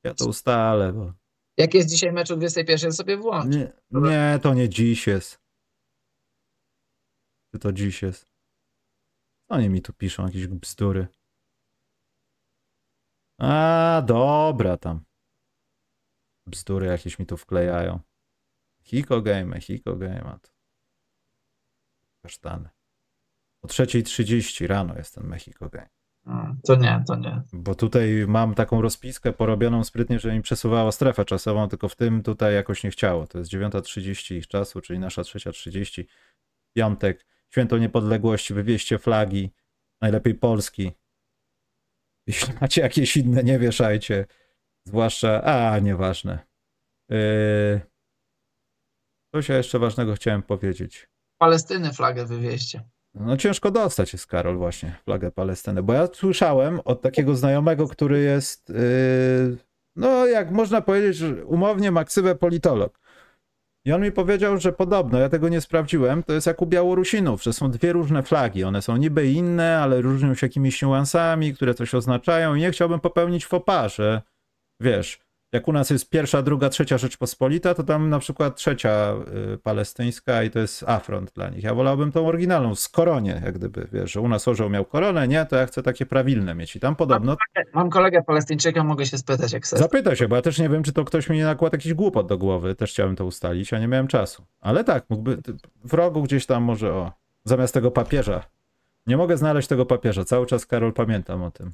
A: Ja to ustalę, bo
B: Jak jest dzisiaj mecz o 21, to sobie włącz.
A: Nie, nie, to nie dziś jest. Czy to dziś jest? Oni mi tu piszą jakieś bzdury. A, dobra tam. Bzdury jakieś mi tu wklejają. Hiko Game, Hiko Game. Kasztany. O 3.30 rano jest ten Mexico Game.
B: Mm, To nie, to nie.
A: Bo tutaj mam taką rozpiskę porobioną sprytnie, że mi przesuwała strefę czasową, tylko w tym tutaj jakoś nie chciało. To jest 9.30 ich czasu, czyli nasza 3.30. Piątek, święto niepodległości, wywieźcie flagi, najlepiej Polski. Jeśli macie jakieś inne, nie wieszajcie. Zwłaszcza, a nieważne. Yy... Coś ja jeszcze ważnego chciałem powiedzieć.
B: Palestyny flagę wywieźcie.
A: No ciężko dostać jest, Karol, właśnie flagę Palestyny, bo ja słyszałem od takiego znajomego, który jest, yy, no jak można powiedzieć, umownie maksywę politolog. I on mi powiedział, że podobno, ja tego nie sprawdziłem, to jest jak u Białorusinów, że są dwie różne flagi. One są niby inne, ale różnią się jakimiś niuansami, które coś oznaczają i nie chciałbym popełnić faux że wiesz, jak u nas jest pierwsza, druga, trzecia Rzeczpospolita, to tam na przykład trzecia y, palestyńska i to jest afront dla nich. Ja wolałbym tą oryginalną, z koronie, jak gdyby, wiesz, że u nas orzeł miał koronę, nie, to ja chcę takie prawilne mieć. I tam podobno,
B: Mam kolegę Palestyńczyka, mogę się spytać, jak chcesz.
A: zapytaj się, bo ja też nie wiem, czy to ktoś mi nie nakładł jakiś głupot do głowy, też chciałem to ustalić, a nie miałem czasu. Ale tak, mógłby, w rogu gdzieś tam może, o, zamiast tego papieża. Nie mogę znaleźć tego papieża, cały czas, Karol, pamiętam o tym.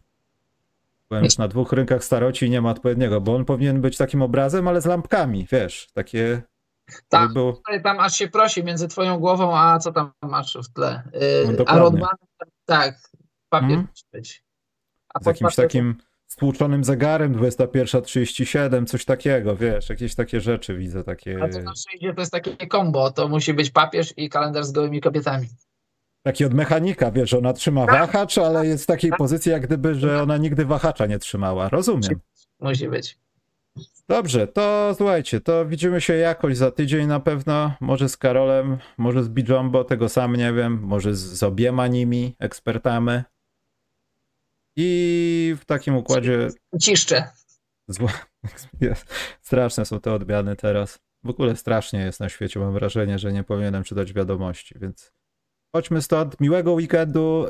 A: Już na dwóch rynkach staroci nie ma odpowiedniego, bo on powinien być takim obrazem, ale z lampkami, wiesz, takie
B: Tak.
A: Było...
B: Tutaj Tam aż się prosi między twoją głową, a co tam masz w tle.
A: No,
B: Yy, a. Rodman, tak, papier musi być. A
A: z jakimś
B: papierem-
A: takim stłuczonym zegarem 21.37, coś takiego, wiesz, jakieś takie rzeczy widzę, takie,
B: A co na przyjdzie, to jest takie kombo, to musi być papież i kalendarz z gołymi kobietami.
A: Takie od mechanika, wiesz, ona trzyma wahacz, ale jest w takiej pozycji, jak gdyby, że ona nigdy wahacza nie trzymała, rozumiem.
B: Musi być.
A: Dobrze, to słuchajcie, to widzimy się jakoś za tydzień na pewno, może z Karolem, może z Bijombo, tego sam nie wiem, może z, z obiema nimi, ekspertami. I w takim układzie
B: Ciszcze.
A: Zła... Straszne są te odmiany teraz. W ogóle strasznie jest na świecie. Mam wrażenie, że nie powinienem czytać wiadomości, więc chodźmy stąd. Miłego weekendu.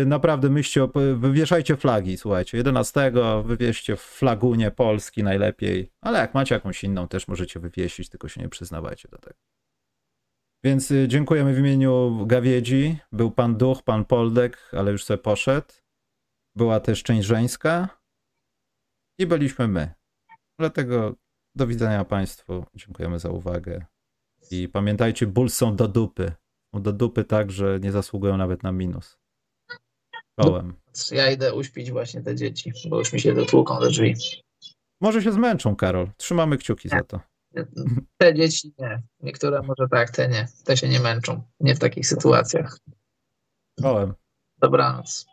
A: Yy, naprawdę myślcie, wywieszajcie flagi, słuchajcie. 11 wywieźcie w flagunie Polski najlepiej, ale jak macie jakąś inną, też możecie wywiesić, tylko się nie przyznawajcie do tego. Więc y, dziękujemy w imieniu Gawiedzi. Był pan Duch, pan Poldek, ale już sobie poszedł. Była też część żeńska. I byliśmy my. Dlatego do widzenia Państwu. Dziękujemy za uwagę. I pamiętajcie, Bulls są do dupy. Do dupy tak, że nie zasługują nawet na minus. Kołem.
B: Ja idę uśpić właśnie te dzieci, bo już mi się dotłuką do drzwi.
A: Może się zmęczą, Karol. Trzymamy kciuki za to.
B: Te dzieci nie. Niektóre może tak, te nie. Te się nie męczą. Nie w takich sytuacjach.
A: Kołem.
B: Dobranoc.